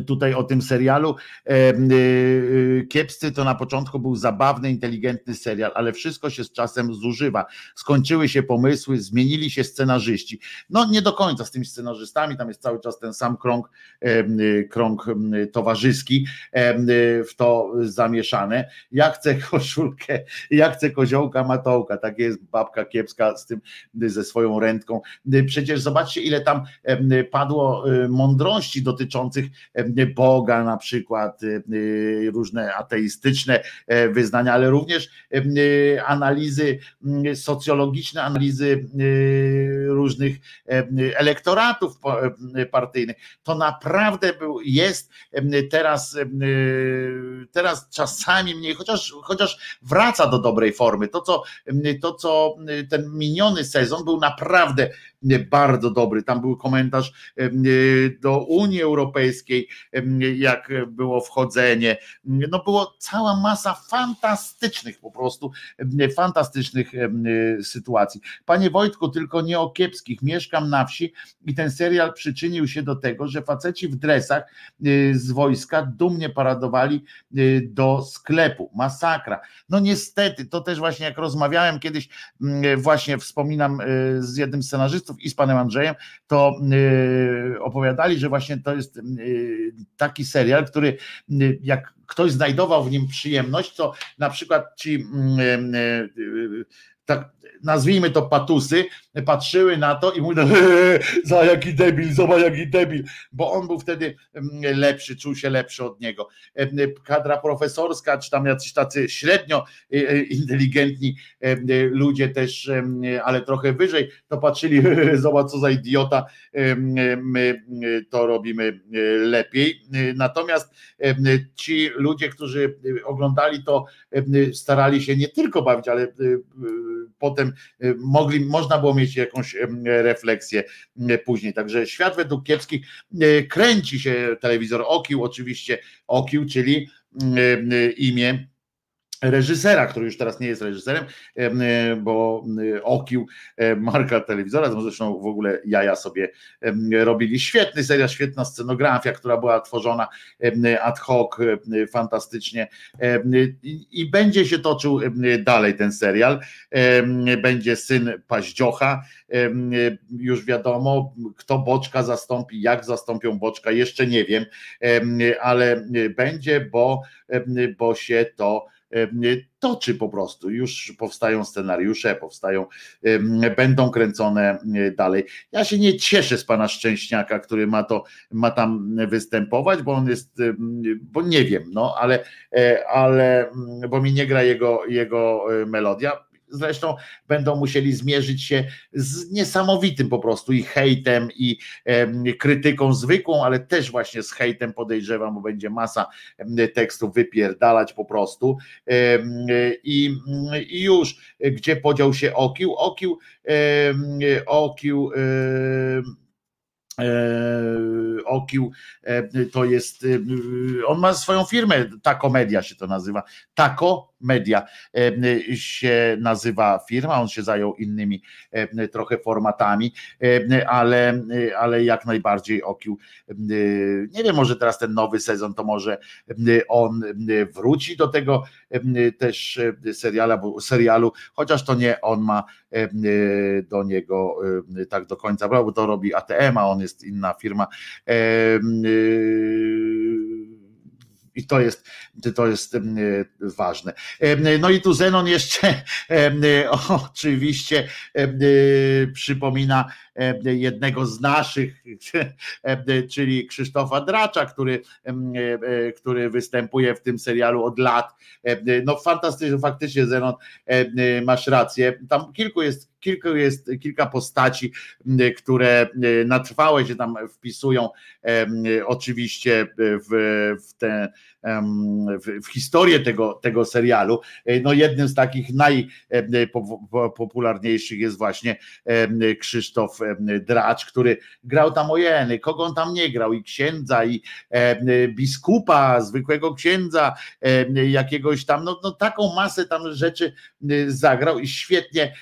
tutaj o tym serialu. E, y, Kiepscy to na początku był zabawny, inteligentny serial, ale wszystko się z czasem zużywa. Skończyły się pomysły, zmienili się scenarzyści. No nie do końca z tymi scenarzystami, tam jest cały czas ten sam krąg, y, krąg y, towarzyski y, w to zamieszane. Ja chcę koszulkę, ja chcę koziołka matołka, tak jest babka kiepska z tym, ze swoją ręką. Przecież zobaczcie ile tam padło mądrości dotyczących Boga na przykład, e, e, różne ateistyczne e, wyznania, ale również e, e, analizy socjologiczne, analizy różnych e, elektoratów partyjnych. To naprawdę był, jest teraz, teraz czasami mniej, chociaż, chociaż wraca do dobrej formy. To co, to, co ten miniony sezon był naprawdę bardzo dobry. Tam był komentarz do Unii Europejskiej, jak było wchodzenie. No było cała masa fantastycznych po prostu, fantastycznych e, sytuacji. Panie Wojtku, tylko nie o kiepskich. Mieszkam na wsi i ten serial przyczynił się do tego, że faceci w dresach e, z wojska dumnie paradowali e, do sklepu. Masakra. No niestety, to też właśnie jak rozmawiałem kiedyś, właśnie wspominam z jednym z scenarzystów i z panem Andrzejem, to opowiadali, że właśnie to jest taki serial, który e, jak ktoś znajdował w nim przyjemność, to na przykład ci mm, e, e, tak, nazwijmy to patusy, patrzyły na to i mówią, za jaki debil, zobacz jaki debil, bo on był wtedy mm, lepszy, czuł się lepszy od niego. E, Kadra profesorska, czy tam jacyś tacy średnio e, e, inteligentni ludzie też, ale trochę wyżej, to patrzyli, zobacz co za idiota, my to robimy lepiej. Natomiast ci ludzie, którzy oglądali to, starali się nie tylko bawić, ale e, potem e, mogli, można było mieć jakąś refleksję później. Także świat według kiepskich e, kręci się telewizor Okił, oczywiście Okił, czyli e, imię reżysera, który już teraz nie jest reżyserem, em, e, bo e, okił e, marka telewizora, zresztą w ogóle jaja sobie robili. Świetny serial, świetna scenografia, która była tworzona ad hoc, fantastycznie i, będzie się toczył dalej ten serial. Będzie syn Paździocha, już wiadomo, kto Boczka zastąpi, jak zastąpią Boczka, jeszcze nie wiem, em, ale będzie, bo, bo się to toczy po prostu. Już powstają scenariusze, powstają, będą kręcone em, dalej. Ja się nie cieszę z pana Szczęśniaka, który ma to, ma tam występować, bo on jest, bo nie wiem, no, ale, e, ale mm, bo mi nie gra jego, jego e, melodia. Zresztą będą musieli zmierzyć się z niesamowitym po prostu i hejtem, i krytyką zwykłą, ale też właśnie z hejtem podejrzewam, bo będzie masa tekstów wypierdalać po prostu. I, I już, gdzie podział się Okił? Okił, Okił. e, Okił e, to jest, on ma swoją firmę, Taco Media się to nazywa, Taco Media się nazywa firma, on się zajął innymi trochę formatami, ale, ale jak najbardziej Okił, nie wiem, może teraz ten nowy sezon, to może on wróci do tego też seriala, bo, serialu, chociaż to nie on ma do niego tak do końca, bo to robi ATM, a on jest inna firma. I to jest, to jest em, ważne. Em, No i tu Zenon jeszcze em, oczywiście przypomina jednego z naszych, czyli Krzysztofa Dracza, który, e, który występuje w tym serialu od lat. No fantastycznie, faktycznie Zenon, masz rację. Tam kilku jest kilku jest kilka postaci, które na trwałe się tam wpisują oczywiście w, w tę em, w, w historię tego, tego serialu. E, No jednym z takich najpopularniejszych jest właśnie Krzysztof Dracz, który grał tam ojeny, kogo on tam nie grał, i księdza, i biskupa, zwykłego księdza, jakiegoś tam, no, no taką masę tam rzeczy zagrał i świetnie,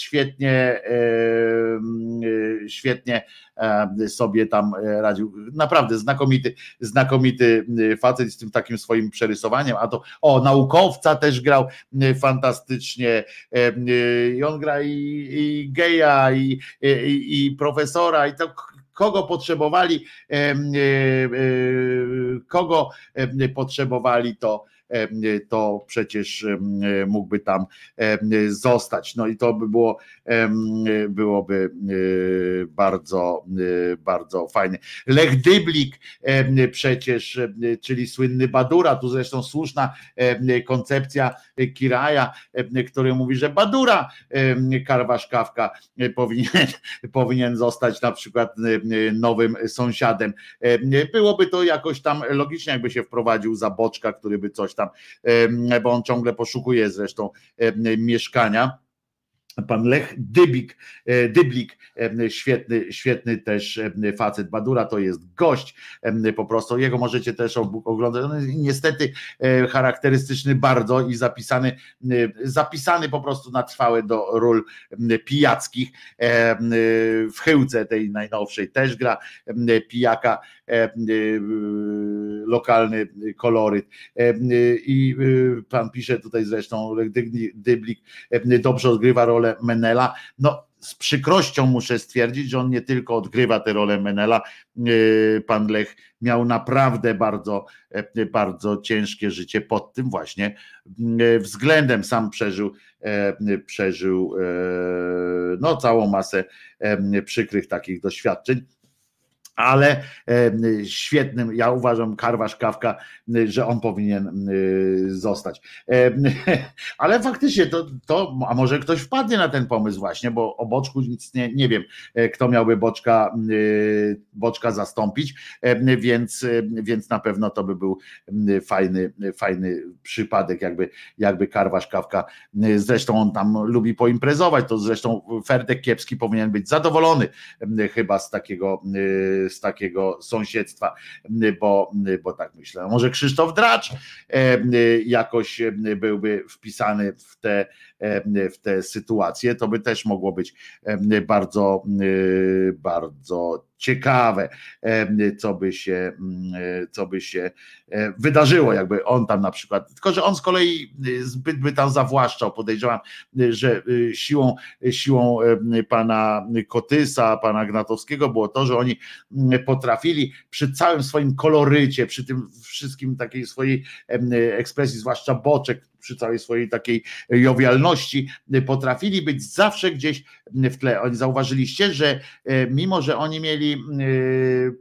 świetnie, em, y, świetnie e, sobie tam e, radził. Naprawdę znakomity, znakomity facet z tym takim swoim przerysowaniem, a to o, naukowca też grał fantastycznie e, i on gra i, i geja, i, i, i profesora, i to kogo potrzebowali, e, e, kogo potrzebowali to to przecież em, mógłby tam em, zostać. No i to by było, byłoby bardzo, bardzo fajne. Lech Dyblik przecież, czyli słynny Badura, tu zresztą słuszna koncepcja Kiraja, który mówi, że Badura em, Karwasz Kawka e, powinien, powinien zostać na przykład nowym sąsiadem. Em, Byłoby to jakoś tam logicznie, jakby się wprowadził za boczka, który by coś tam, em, bo on ciągle poszukuje zresztą mieszkania. Pan Lech Dybik, e, Dyblik, e, świetny, świetny też e, facet. Badura to jest gość po prostu. Jego możecie też oglądać. On jest niestety charakterystyczny bardzo i zapisany, zapisany po prostu na trwałe do ról pijackich. W chyłce tej najnowszej też gra pijaka, lokalny koloryt. I pan pisze tutaj zresztą, Dyblik- dobrze odgrywa rolę Menela. No, z przykrością muszę stwierdzić, że on nie tylko odgrywa tę rolę Menela, e, pan Lech miał naprawdę bardzo, e, bardzo ciężkie życie pod tym właśnie e, względem. Sam przeżył, przeżył no, całą masę przykrych takich doświadczeń ale e, świetnym, ja uważam, Karwasz Kawka, że on powinien e, zostać. E, Ale faktycznie to, to, a może ktoś wpadnie na ten pomysł właśnie, bo o Boczku nic nie, nie wiem, kto miałby Boczka, Boczka zastąpić, więc, więc na pewno to by był fajny, fajny przypadek, jakby, jakby Karwasz Kawka, zresztą on tam lubi poimprezować, to zresztą Ferdek Kiepski powinien być zadowolony chyba z takiego, z takiego sąsiedztwa, bo, bo tak myślę. Może Krzysztof Dracz jakoś byłby wpisany w te, w te sytuacje, to by też mogło być bardzo, bardzo ciekawe, co by się, co by się wydarzyło, jakby on tam na przykład, tylko że on z kolei zbyt by tam zawłaszczał, podejrzewam, że siłą, siłą pana Kotysa, pana Gnatowskiego było to, że oni potrafili przy całym swoim kolorycie, przy tym wszystkim takiej swojej ekspresji, zwłaszcza Boczek, przy całej swojej takiej jowialności, potrafili być zawsze gdzieś w tle. Oni zauważyliście, że mimo, że oni mieli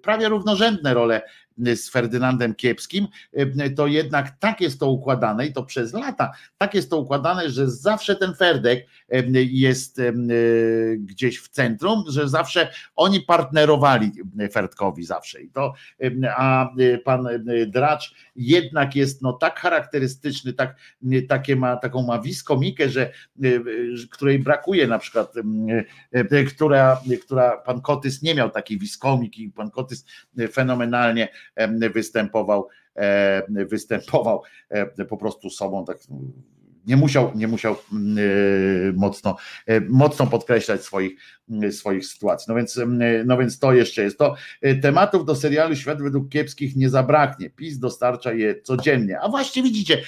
prawie równorzędne role z Ferdynandem Kiepskim, to jednak tak jest to układane i to przez lata, tak jest to układane, że zawsze ten Ferdek jest gdzieś w centrum, że zawsze oni partnerowali Ferdkowi zawsze. I to, a pan Dracz jednak jest no tak charakterystyczny, tak, takie ma, taką ma wiskomikę, że której brakuje na przykład, która, która pan Kotys nie miał takiej wiskomiki, pan Kotys fenomenalnie występował, występował po prostu sobą, tak nie musiał, nie musiał mocno, mocno podkreślać swoich, swoich sytuacji. No więc, no więc to jeszcze jest to. Tematów do serialu Świat według kiepskich nie zabraknie. PiS dostarcza je codziennie. A właśnie widzicie,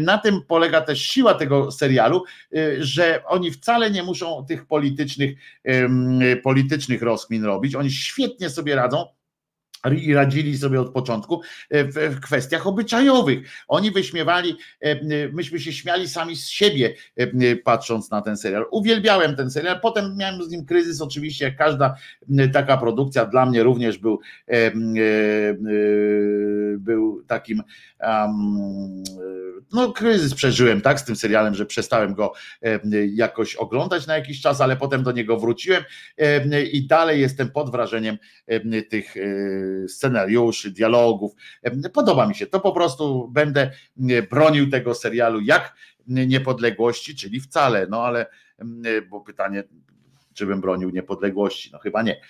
na tym polega też siła tego serialu, że oni wcale nie muszą tych politycznych, politycznych rozkmin robić. Oni świetnie sobie radzą i radzili sobie od początku e, w kwestiach obyczajowych. Oni wyśmiewali, e, myśmy się śmiali sami z siebie, e, patrząc na ten serial. Uwielbiałem ten serial, potem miałem z nim kryzys, oczywiście, jak każda taka produkcja, dla mnie również był, był takim no kryzys przeżyłem tak z tym serialem, że przestałem go jakoś oglądać na jakiś czas, ale potem do niego wróciłem i dalej jestem pod wrażeniem tych scenariuszy, dialogów. Podoba mi się to, po prostu będę bronił tego serialu jak niepodległości, czyli wcale, no ale bo pytanie, czy bym bronił niepodległości? No chyba nie.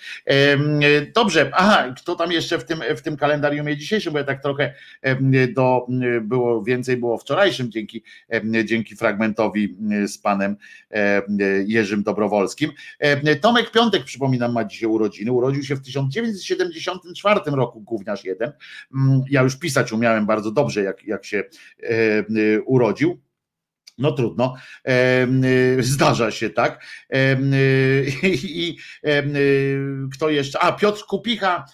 Dobrze, aha, kto tam jeszcze w tym, w tym kalendarium dzisiejszym, bo ja tak trochę do, było więcej było wczorajszym dzięki, dzięki fragmentowi z panem Jerzym Dobrowolskim. Tomek Piątek, przypominam, ma dzisiaj urodziny. Urodził się w 1974 roku, gówniarz jeden. Ja już pisać umiałem bardzo dobrze, jak, jak się urodził. No trudno, zdarza się, tak. I kto jeszcze? A, Piotr Kupicha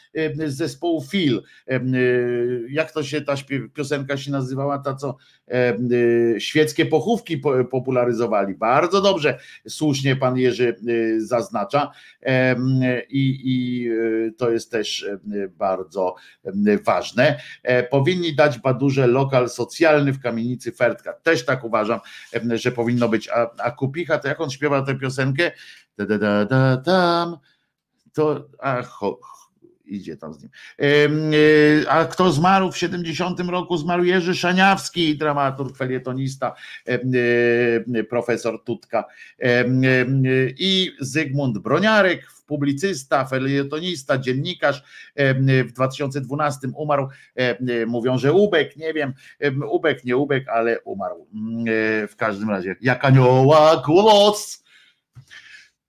z zespołu Phil. Jak to się ta piosenka się nazywała, ta co świeckie pochówki popularyzowali. Bardzo dobrze, słusznie pan Jerzy zaznacza. I, i to jest też bardzo ważne. Powinni dać Badurze lokal socjalny w kamienicy Fertka. Też tak uważam że powinno być. A, a Kupicha, to jak on śpiewa tę piosenkę? Da, da, da, da, tam, to a, idzie tam z nim. E, a kto zmarł w 70 roku? Zmarł Jerzy Szaniawski, dramaturg, felietonista, e, profesor Tutka i Zygmunt Broniarek, publicysta, felietonista, dziennikarz w 2012 umarł. Mówią, że Ubek, nie wiem, Ubek, nie Ubek, ale umarł. Mm, e, w każdym razie, jak anioła głos,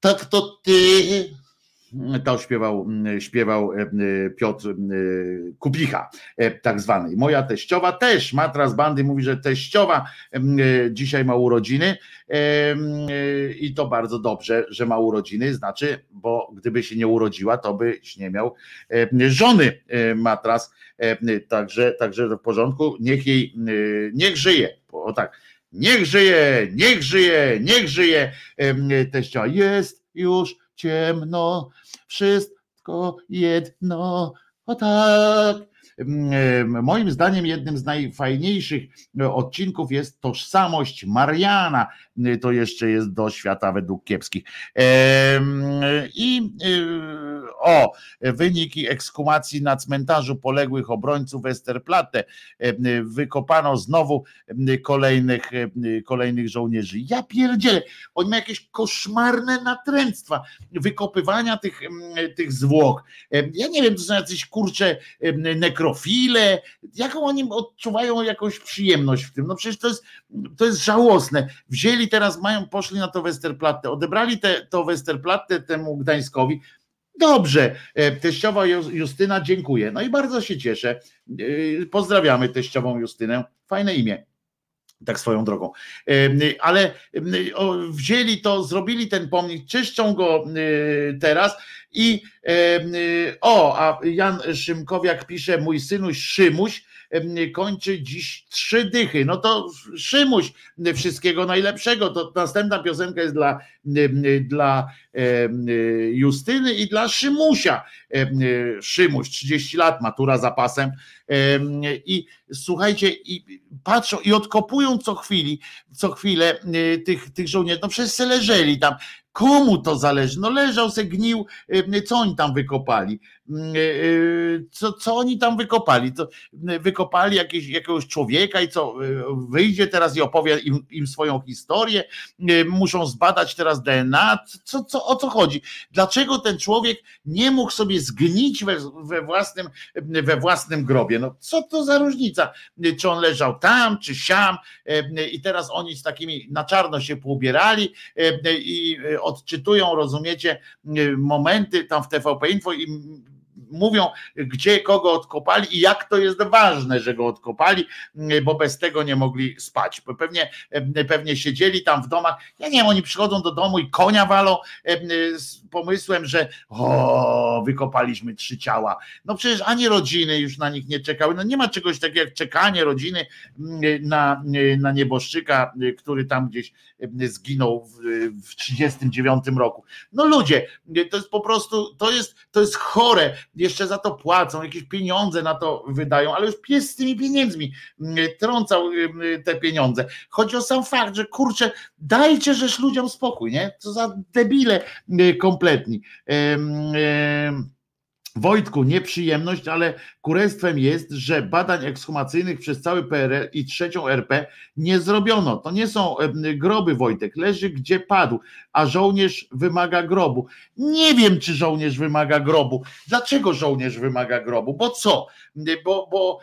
tak to ty to śpiewał, śpiewał e, Piotr e, Kubicha, tak zwany. Moja teściowa też, matras bandy mówi, że teściowa dzisiaj ma urodziny. I to bardzo dobrze, że ma urodziny, znaczy, bo gdyby się nie urodziła, to byś nie miał żony matras, także, także w porządku, niech jej, niech żyje, o tak, niech żyje, niech żyje, niech żyje teściowa, jest już ciemno, wszystko jedno, o tak. Mm, moim zdaniem jednym z najfajniejszych odcinków jest tożsamość Mariana. To jeszcze jest do świata według kiepskich. I y, o, wyniki ekskumacji na cmentarzu poległych obrońców Westerplatte. Wykopano znowu kolejnych, kolejnych żołnierzy. Ja pierdzielę, oni mają jakieś koszmarne natręctwa wykopywania tych, tych zwłok. Ja nie wiem, to są jacyś kurcze em, nekrofile, jaką oni odczuwają jakąś przyjemność w tym. No przecież to jest, to jest żałosne. Wzięli teraz, mają, poszli na to Westerplatte, odebrali te, to Westerplatte temu Gdańskowi. Dobrze, e, teściowa Ju- Justyna, dziękuję. No i bardzo się cieszę. E, Pozdrawiamy teściową Justynę. Fajne imię. Tak swoją drogą. Ale wzięli to, zrobili ten pomnik, czyszczą go y, teraz i y, o, a Jan Szymkowiak pisze, mój synuś Szymuś kończy dziś trzy dychy. No to Szymuś, wszystkiego najlepszego. To następna piosenka jest dla, dla Justyny i dla Szymusia. Em, Szymuś, 30 lat, matura za pasem. Em, I słuchajcie, i patrzą i odkopują co chwili, co chwilę tych, tych żołnierzy. No przecież se leżeli tam. Komu to zależy? No leżał se gnił, co oni tam wykopali? Y, y, Co, co oni tam wykopali? To y, wykopali jakieś, jakiegoś człowieka i co wyjdzie teraz i opowie im, im swoją historię, muszą zbadać teraz DNA. Co, co, o co chodzi? Dlaczego ten człowiek nie mógł sobie zgnić we, we, własnym, we własnym grobie? No co to za różnica? Czy on leżał tam, czy siam i teraz oni z takimi na czarno się poubierali i odczytują, rozumiecie, momenty tam w TVP Info i mówią, gdzie kogo odkopali i jak to jest ważne, że go odkopali, bo bez tego nie mogli spać. Pewnie, pewnie siedzieli tam w domach. Ja nie wiem, oni przychodzą do domu i konia walą z pomysłem, że o, wykopaliśmy trzy ciała. No przecież ani rodziny już na nich nie czekały. No nie ma czegoś takiego jak czekanie rodziny na, na nieboszczyka, który tam gdzieś zginął w, w 39 roku. No ludzie, to jest po prostu, to jest, to jest chore. Jeszcze za to płacą, jakieś pieniądze na to wydają, ale już pies z tymi pieniędzmi mm, trącał mm, te pieniądze. Chodzi o sam fakt, że kurczę, dajcie żeż ludziom spokój, nie? Co za debile mm, kompletni. Em, em, Wojtku, nieprzyjemność, ale kurestwem jest, że badań ekshumacyjnych przez cały PRL i trzecią RP nie zrobiono. To nie są groby, Wojtek. Leży gdzie padł, a żołnierz wymaga grobu. Nie wiem, czy żołnierz wymaga grobu. Dlaczego żołnierz wymaga grobu? Bo co? Bo, bo,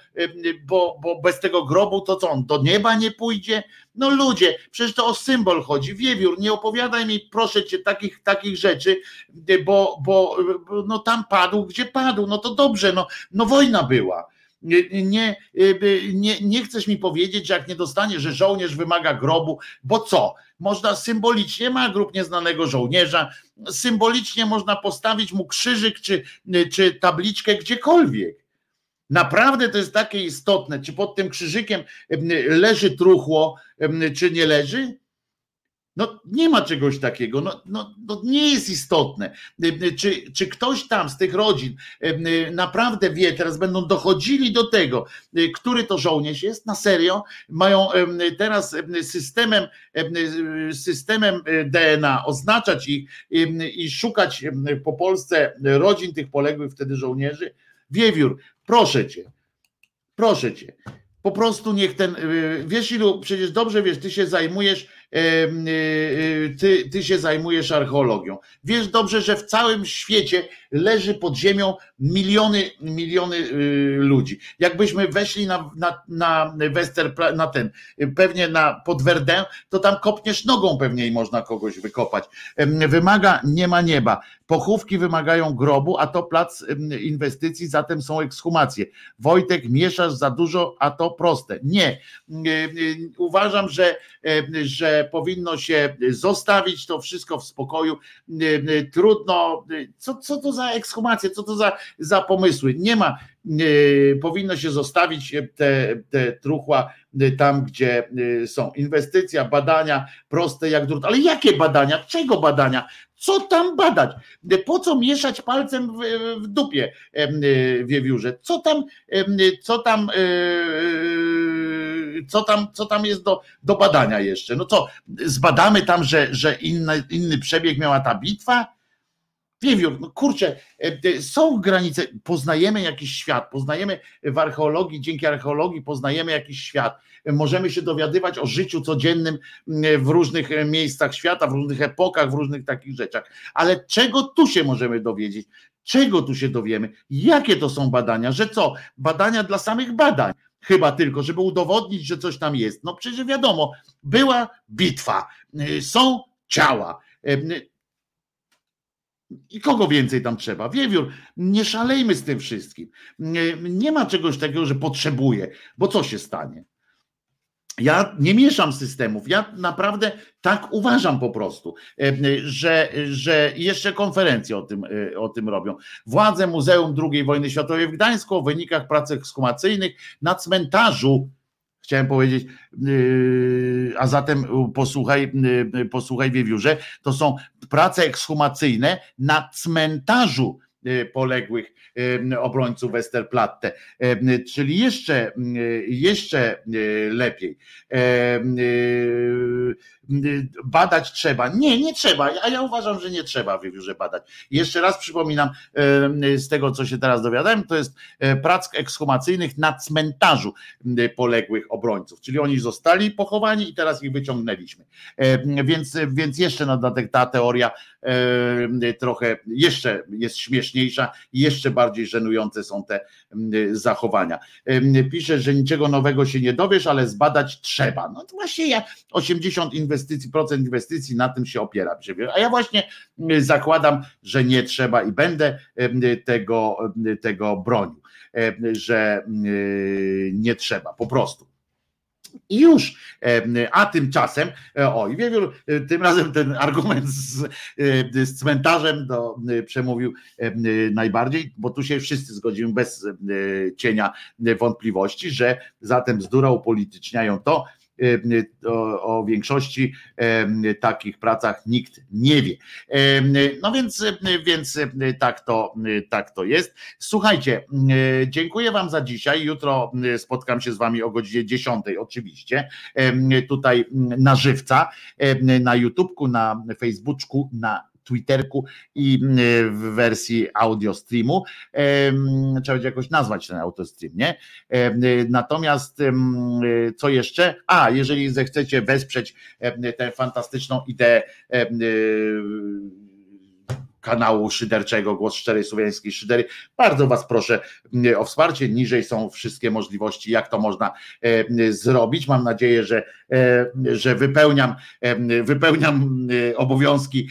bo, bo bez tego grobu to co on do nieba nie pójdzie? No ludzie, przecież to o symbol chodzi. Wiewiór, nie opowiadaj mi, proszę cię, takich, takich rzeczy, bo, bo no tam padł, gdzie padł. No to dobrze, no, no wojna była. Nie, nie, nie, nie chcesz mi powiedzieć, jak nie dostanie, że żołnierz wymaga grobu, bo co? Można symbolicznie, ma grób nieznanego żołnierza, symbolicznie można postawić mu krzyżyk czy, czy tabliczkę gdziekolwiek. Naprawdę to jest takie istotne, czy pod tym krzyżykiem em, leży truchło, czy nie leży? No nie ma czegoś takiego, no, no, no nie jest istotne. Czy, czy ktoś tam z tych rodzin naprawdę wie, teraz będą dochodzili do tego, y, który to żołnierz jest, na serio, mają teraz em, systemem, em, systemem y, DNA oznaczać ich i szukać po Polsce rodzin tych poległych wtedy żołnierzy? Wiewiór, proszę cię, proszę cię, po prostu niech ten, y, wiesz ilu, przecież dobrze wiesz, ty się zajmujesz, ty, ty się zajmujesz archeologią. Wiesz dobrze, że w całym świecie leży pod ziemią miliony, miliony y, ludzi. Jakbyśmy weszli na, na, na Westerpla, na ten, pewnie na pod Verdun, to tam kopniesz nogą pewnie i można kogoś wykopać. Wymaga, nie ma nieba. Pochówki wymagają grobu, a to plac inwestycji, zatem są ekshumacje. Wojtek, mieszasz za dużo, a to proste. Nie. Uważam, że że powinno się zostawić to wszystko w spokoju. Trudno, co, co to za ekshumacje, co to za, za pomysły? Nie ma, powinno się zostawić te, te truchła tam, gdzie są inwestycja, badania proste jak drut. Ale jakie badania? Czego badania? Co tam badać? Po co mieszać palcem w, w dupie wiewiórze? Co tam, co tam, co tam, co tam jest do, do badania jeszcze? No co, zbadamy tam, że, że inny, inny przebieg miała ta bitwa? Wiewiór, no kurczę, są granice, poznajemy jakiś świat, poznajemy w archeologii, dzięki archeologii poznajemy jakiś świat. Możemy się dowiadywać o życiu codziennym w różnych miejscach świata, w różnych epokach, w różnych takich rzeczach. Ale czego tu się możemy dowiedzieć? Czego tu się dowiemy? Jakie to są badania? Że co? Badania dla samych badań. Chyba tylko, żeby udowodnić, że coś tam jest. No przecież wiadomo, była bitwa, są ciała i kogo więcej tam trzeba? Wiewiór, nie szalejmy z tym wszystkim. Nie, ma czegoś takiego, że potrzebuję, bo co się stanie? Ja nie mieszam systemów. Ja naprawdę tak uważam po prostu, e, że, że jeszcze konferencje o tym, e, o tym robią. Władze Muzeum II wojny światowej w Gdańsku o wynikach prac ekshumacyjnych na cmentarzu chciałem powiedzieć, yy, a zatem posłuchaj, posłuchaj Wiewiórze, to są prace ekshumacyjne na cmentarzu poległych obrońców Westerplatte, czyli jeszcze, jeszcze lepiej badać trzeba. Nie, nie trzeba, a ja uważam, że nie trzeba wywiórze badać. Jeszcze raz przypominam z tego, co się teraz dowiadałem, to jest prac ekshumacyjnych na cmentarzu poległych obrońców, czyli oni zostali pochowani i teraz ich wyciągnęliśmy. Więc, więc jeszcze na dodatek ta teoria trochę jeszcze jest śmieszniejsza i jeszcze bardziej żenujące są te zachowania. Pisze, że niczego nowego się nie dowiesz, ale zbadać trzeba. No to właśnie ja 80 inwestycji, procent inwestycji na tym się opiera. A ja właśnie zakładam, że nie trzeba i będę tego, tego bronił, że nie trzeba po prostu. I już, a tymczasem, e, oj, Wiewiór, tym razem ten argument z, z cmentarzem do, przemówił najbardziej, bo tu się wszyscy zgodzimy bez cienia wątpliwości, że zatem zdura upolityczniają to, o, o większości takich pracach nikt nie wie. No więc, więc tak, to, tak to jest. Słuchajcie, dziękuję Wam za dzisiaj. Jutro spotkam się z Wami o godzinie 10 oczywiście. Tutaj na żywca, na YouTubku, na Facebooku, na Twitterku i mm, w wersji audio streamu. Trzeba będzie jakoś nazwać ten autostream, nie? Natomiast co jeszcze? A, jeżeli zechcecie wesprzeć tę fantastyczną ideę kanału szyderczego Głos Szczerej Słowiańskiej Szydery. Bardzo Was proszę o wsparcie. Niżej są wszystkie możliwości, jak to można zrobić. Mam nadzieję, że, że wypełniam, wypełniam obowiązki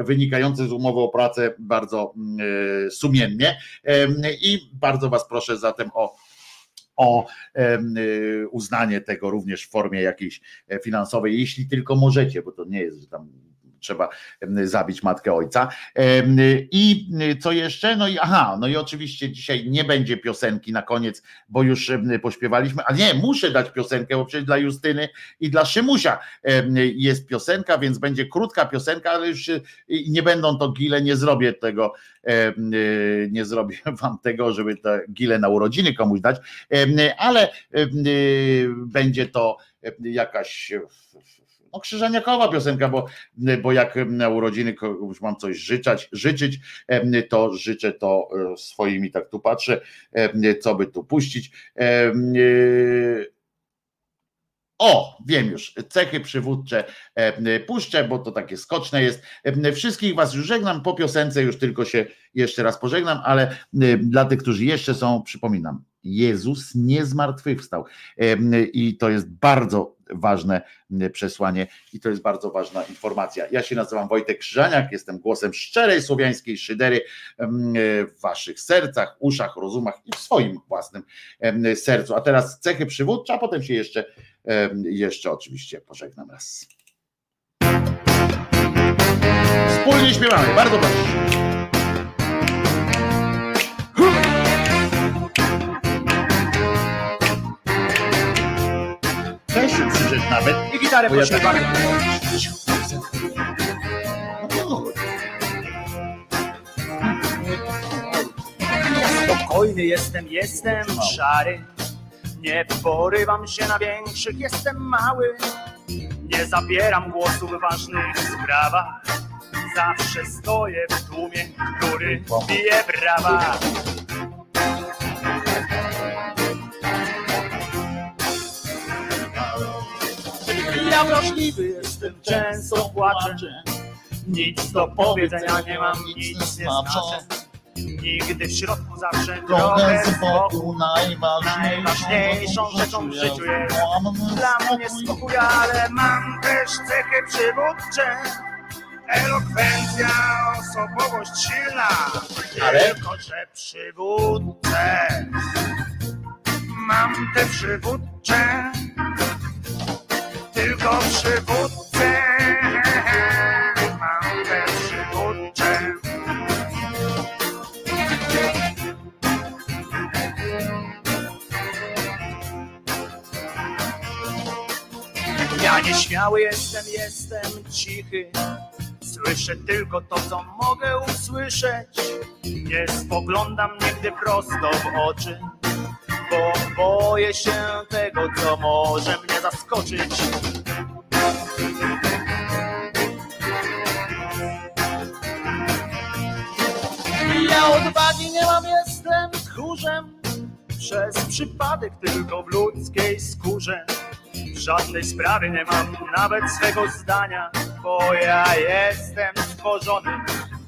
wynikające z umowy o pracę bardzo sumiennie i bardzo Was proszę zatem o o uznanie tego również w formie jakiejś finansowej, jeśli tylko możecie, bo to nie jest, że tam trzeba zabić matkę ojca. I co jeszcze? No i aha, no i oczywiście dzisiaj nie będzie piosenki na koniec, bo już pośpiewaliśmy, a nie, muszę dać piosenkę, bo przecież dla Justyny i dla Szymusia jest piosenka, więc będzie krótka piosenka, ale już nie będą to gile, nie zrobię tego, nie zrobię wam tego, żeby te gile na urodziny komuś dać, ale będzie to jakaś krzyżaniakowa piosenka, bo, bo jak na urodziny komuś mam coś życzać, życzyć, to życzę to e, swoimi, tak tu patrzę, co by tu puścić. E, o, wiem już, cechy przywódcze puszczę, bo to takie skoczne jest. Wszystkich Was już żegnam, po piosence już tylko się jeszcze raz pożegnam, ale dla tych, którzy jeszcze są, przypominam, Jezus nie zmartwychwstał. I to jest bardzo ważne przesłanie i to jest bardzo ważna informacja. Ja się nazywam Wojtek Krzyżaniak, jestem głosem szczerej słowiańskiej szydery w waszych sercach, uszach, rozumach i w swoim własnym sercu. A teraz cechy przywódcze, a potem się jeszcze, jeszcze oczywiście pożegnam raz. Wspólnie śpiewamy, bardzo proszę. Się nawet. I gitarę Bo ja tak-. Spokojny jestem, jestem szary. Nie porywam się na większych, jestem mały. Nie zabieram głosu w ważnych sprawach. Zawsze stoję w tłumie, który bije brawa. Ja wrażliwy jestem, często płaczę. Nic do powiedzenia nie mam, nic nie znaczę. Nigdy w środku, zawsze z boku. Najważniejszą rzeczą w życiu jest dla mnie spokój, ale mam też cechy przywódcze. Elokwencja, osobowość silna, tylko że przywódcę. Mam te przywódcze, tylko przywódcę. Mam te przywódcze. Ja nieśmiały jestem, jestem cichy. Słyszę tylko to, co mogę usłyszeć. Nie spoglądam nigdy prosto w oczy, bo boję się tego, co może mnie zaskoczyć. Ja odwagi nie mam, jestem tchórzem. Przez przypadek tylko w ludzkiej skórze. W żadnej sprawie nie mam nawet swego zdania, bo ja jestem stworzony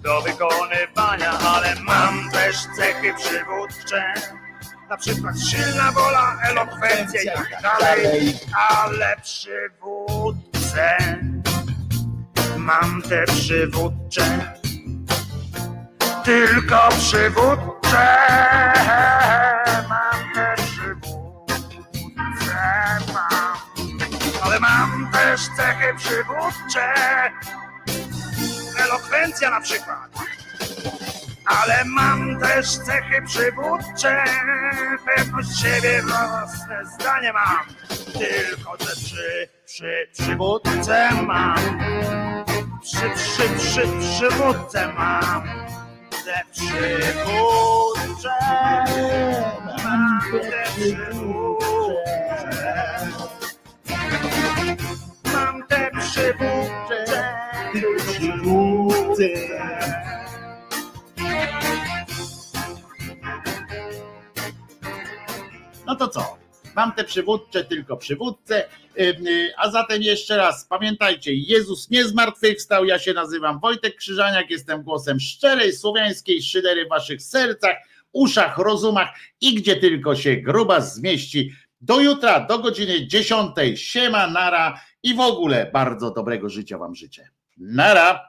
do wykonywania, ale mam też cechy przywódcze. Na przykład silna wola, elokwencja i tak dalej, ale przywódcę. Mam te przywódcze, tylko przywódcze. Mam te przywódcze, mam. Ale mam też cechy przywódcze. Elokwencja na przykład. Ale mam też cechy przywódcze. Pewność siebie, własne zdanie mam. Tylko te przy, przy, przywódce mam. Przy, przy, przy, przywódce mam. Te przywódcze. Mam te przywódcze. Mam te przywódcze. Przywódce. No to co? Mam te przywódcze, tylko przywódcę. Y, A zatem jeszcze raz, pamiętajcie, Jezus nie zmartwychwstał, ja się nazywam Wojtek Krzyżaniak, jestem głosem szczerej słowiańskiej szydery w waszych sercach, uszach, rozumach i gdzie tylko się gruba zmieści. Do jutra, do godziny 10. Siema, nara i w ogóle bardzo dobrego życia wam życzę. Nara!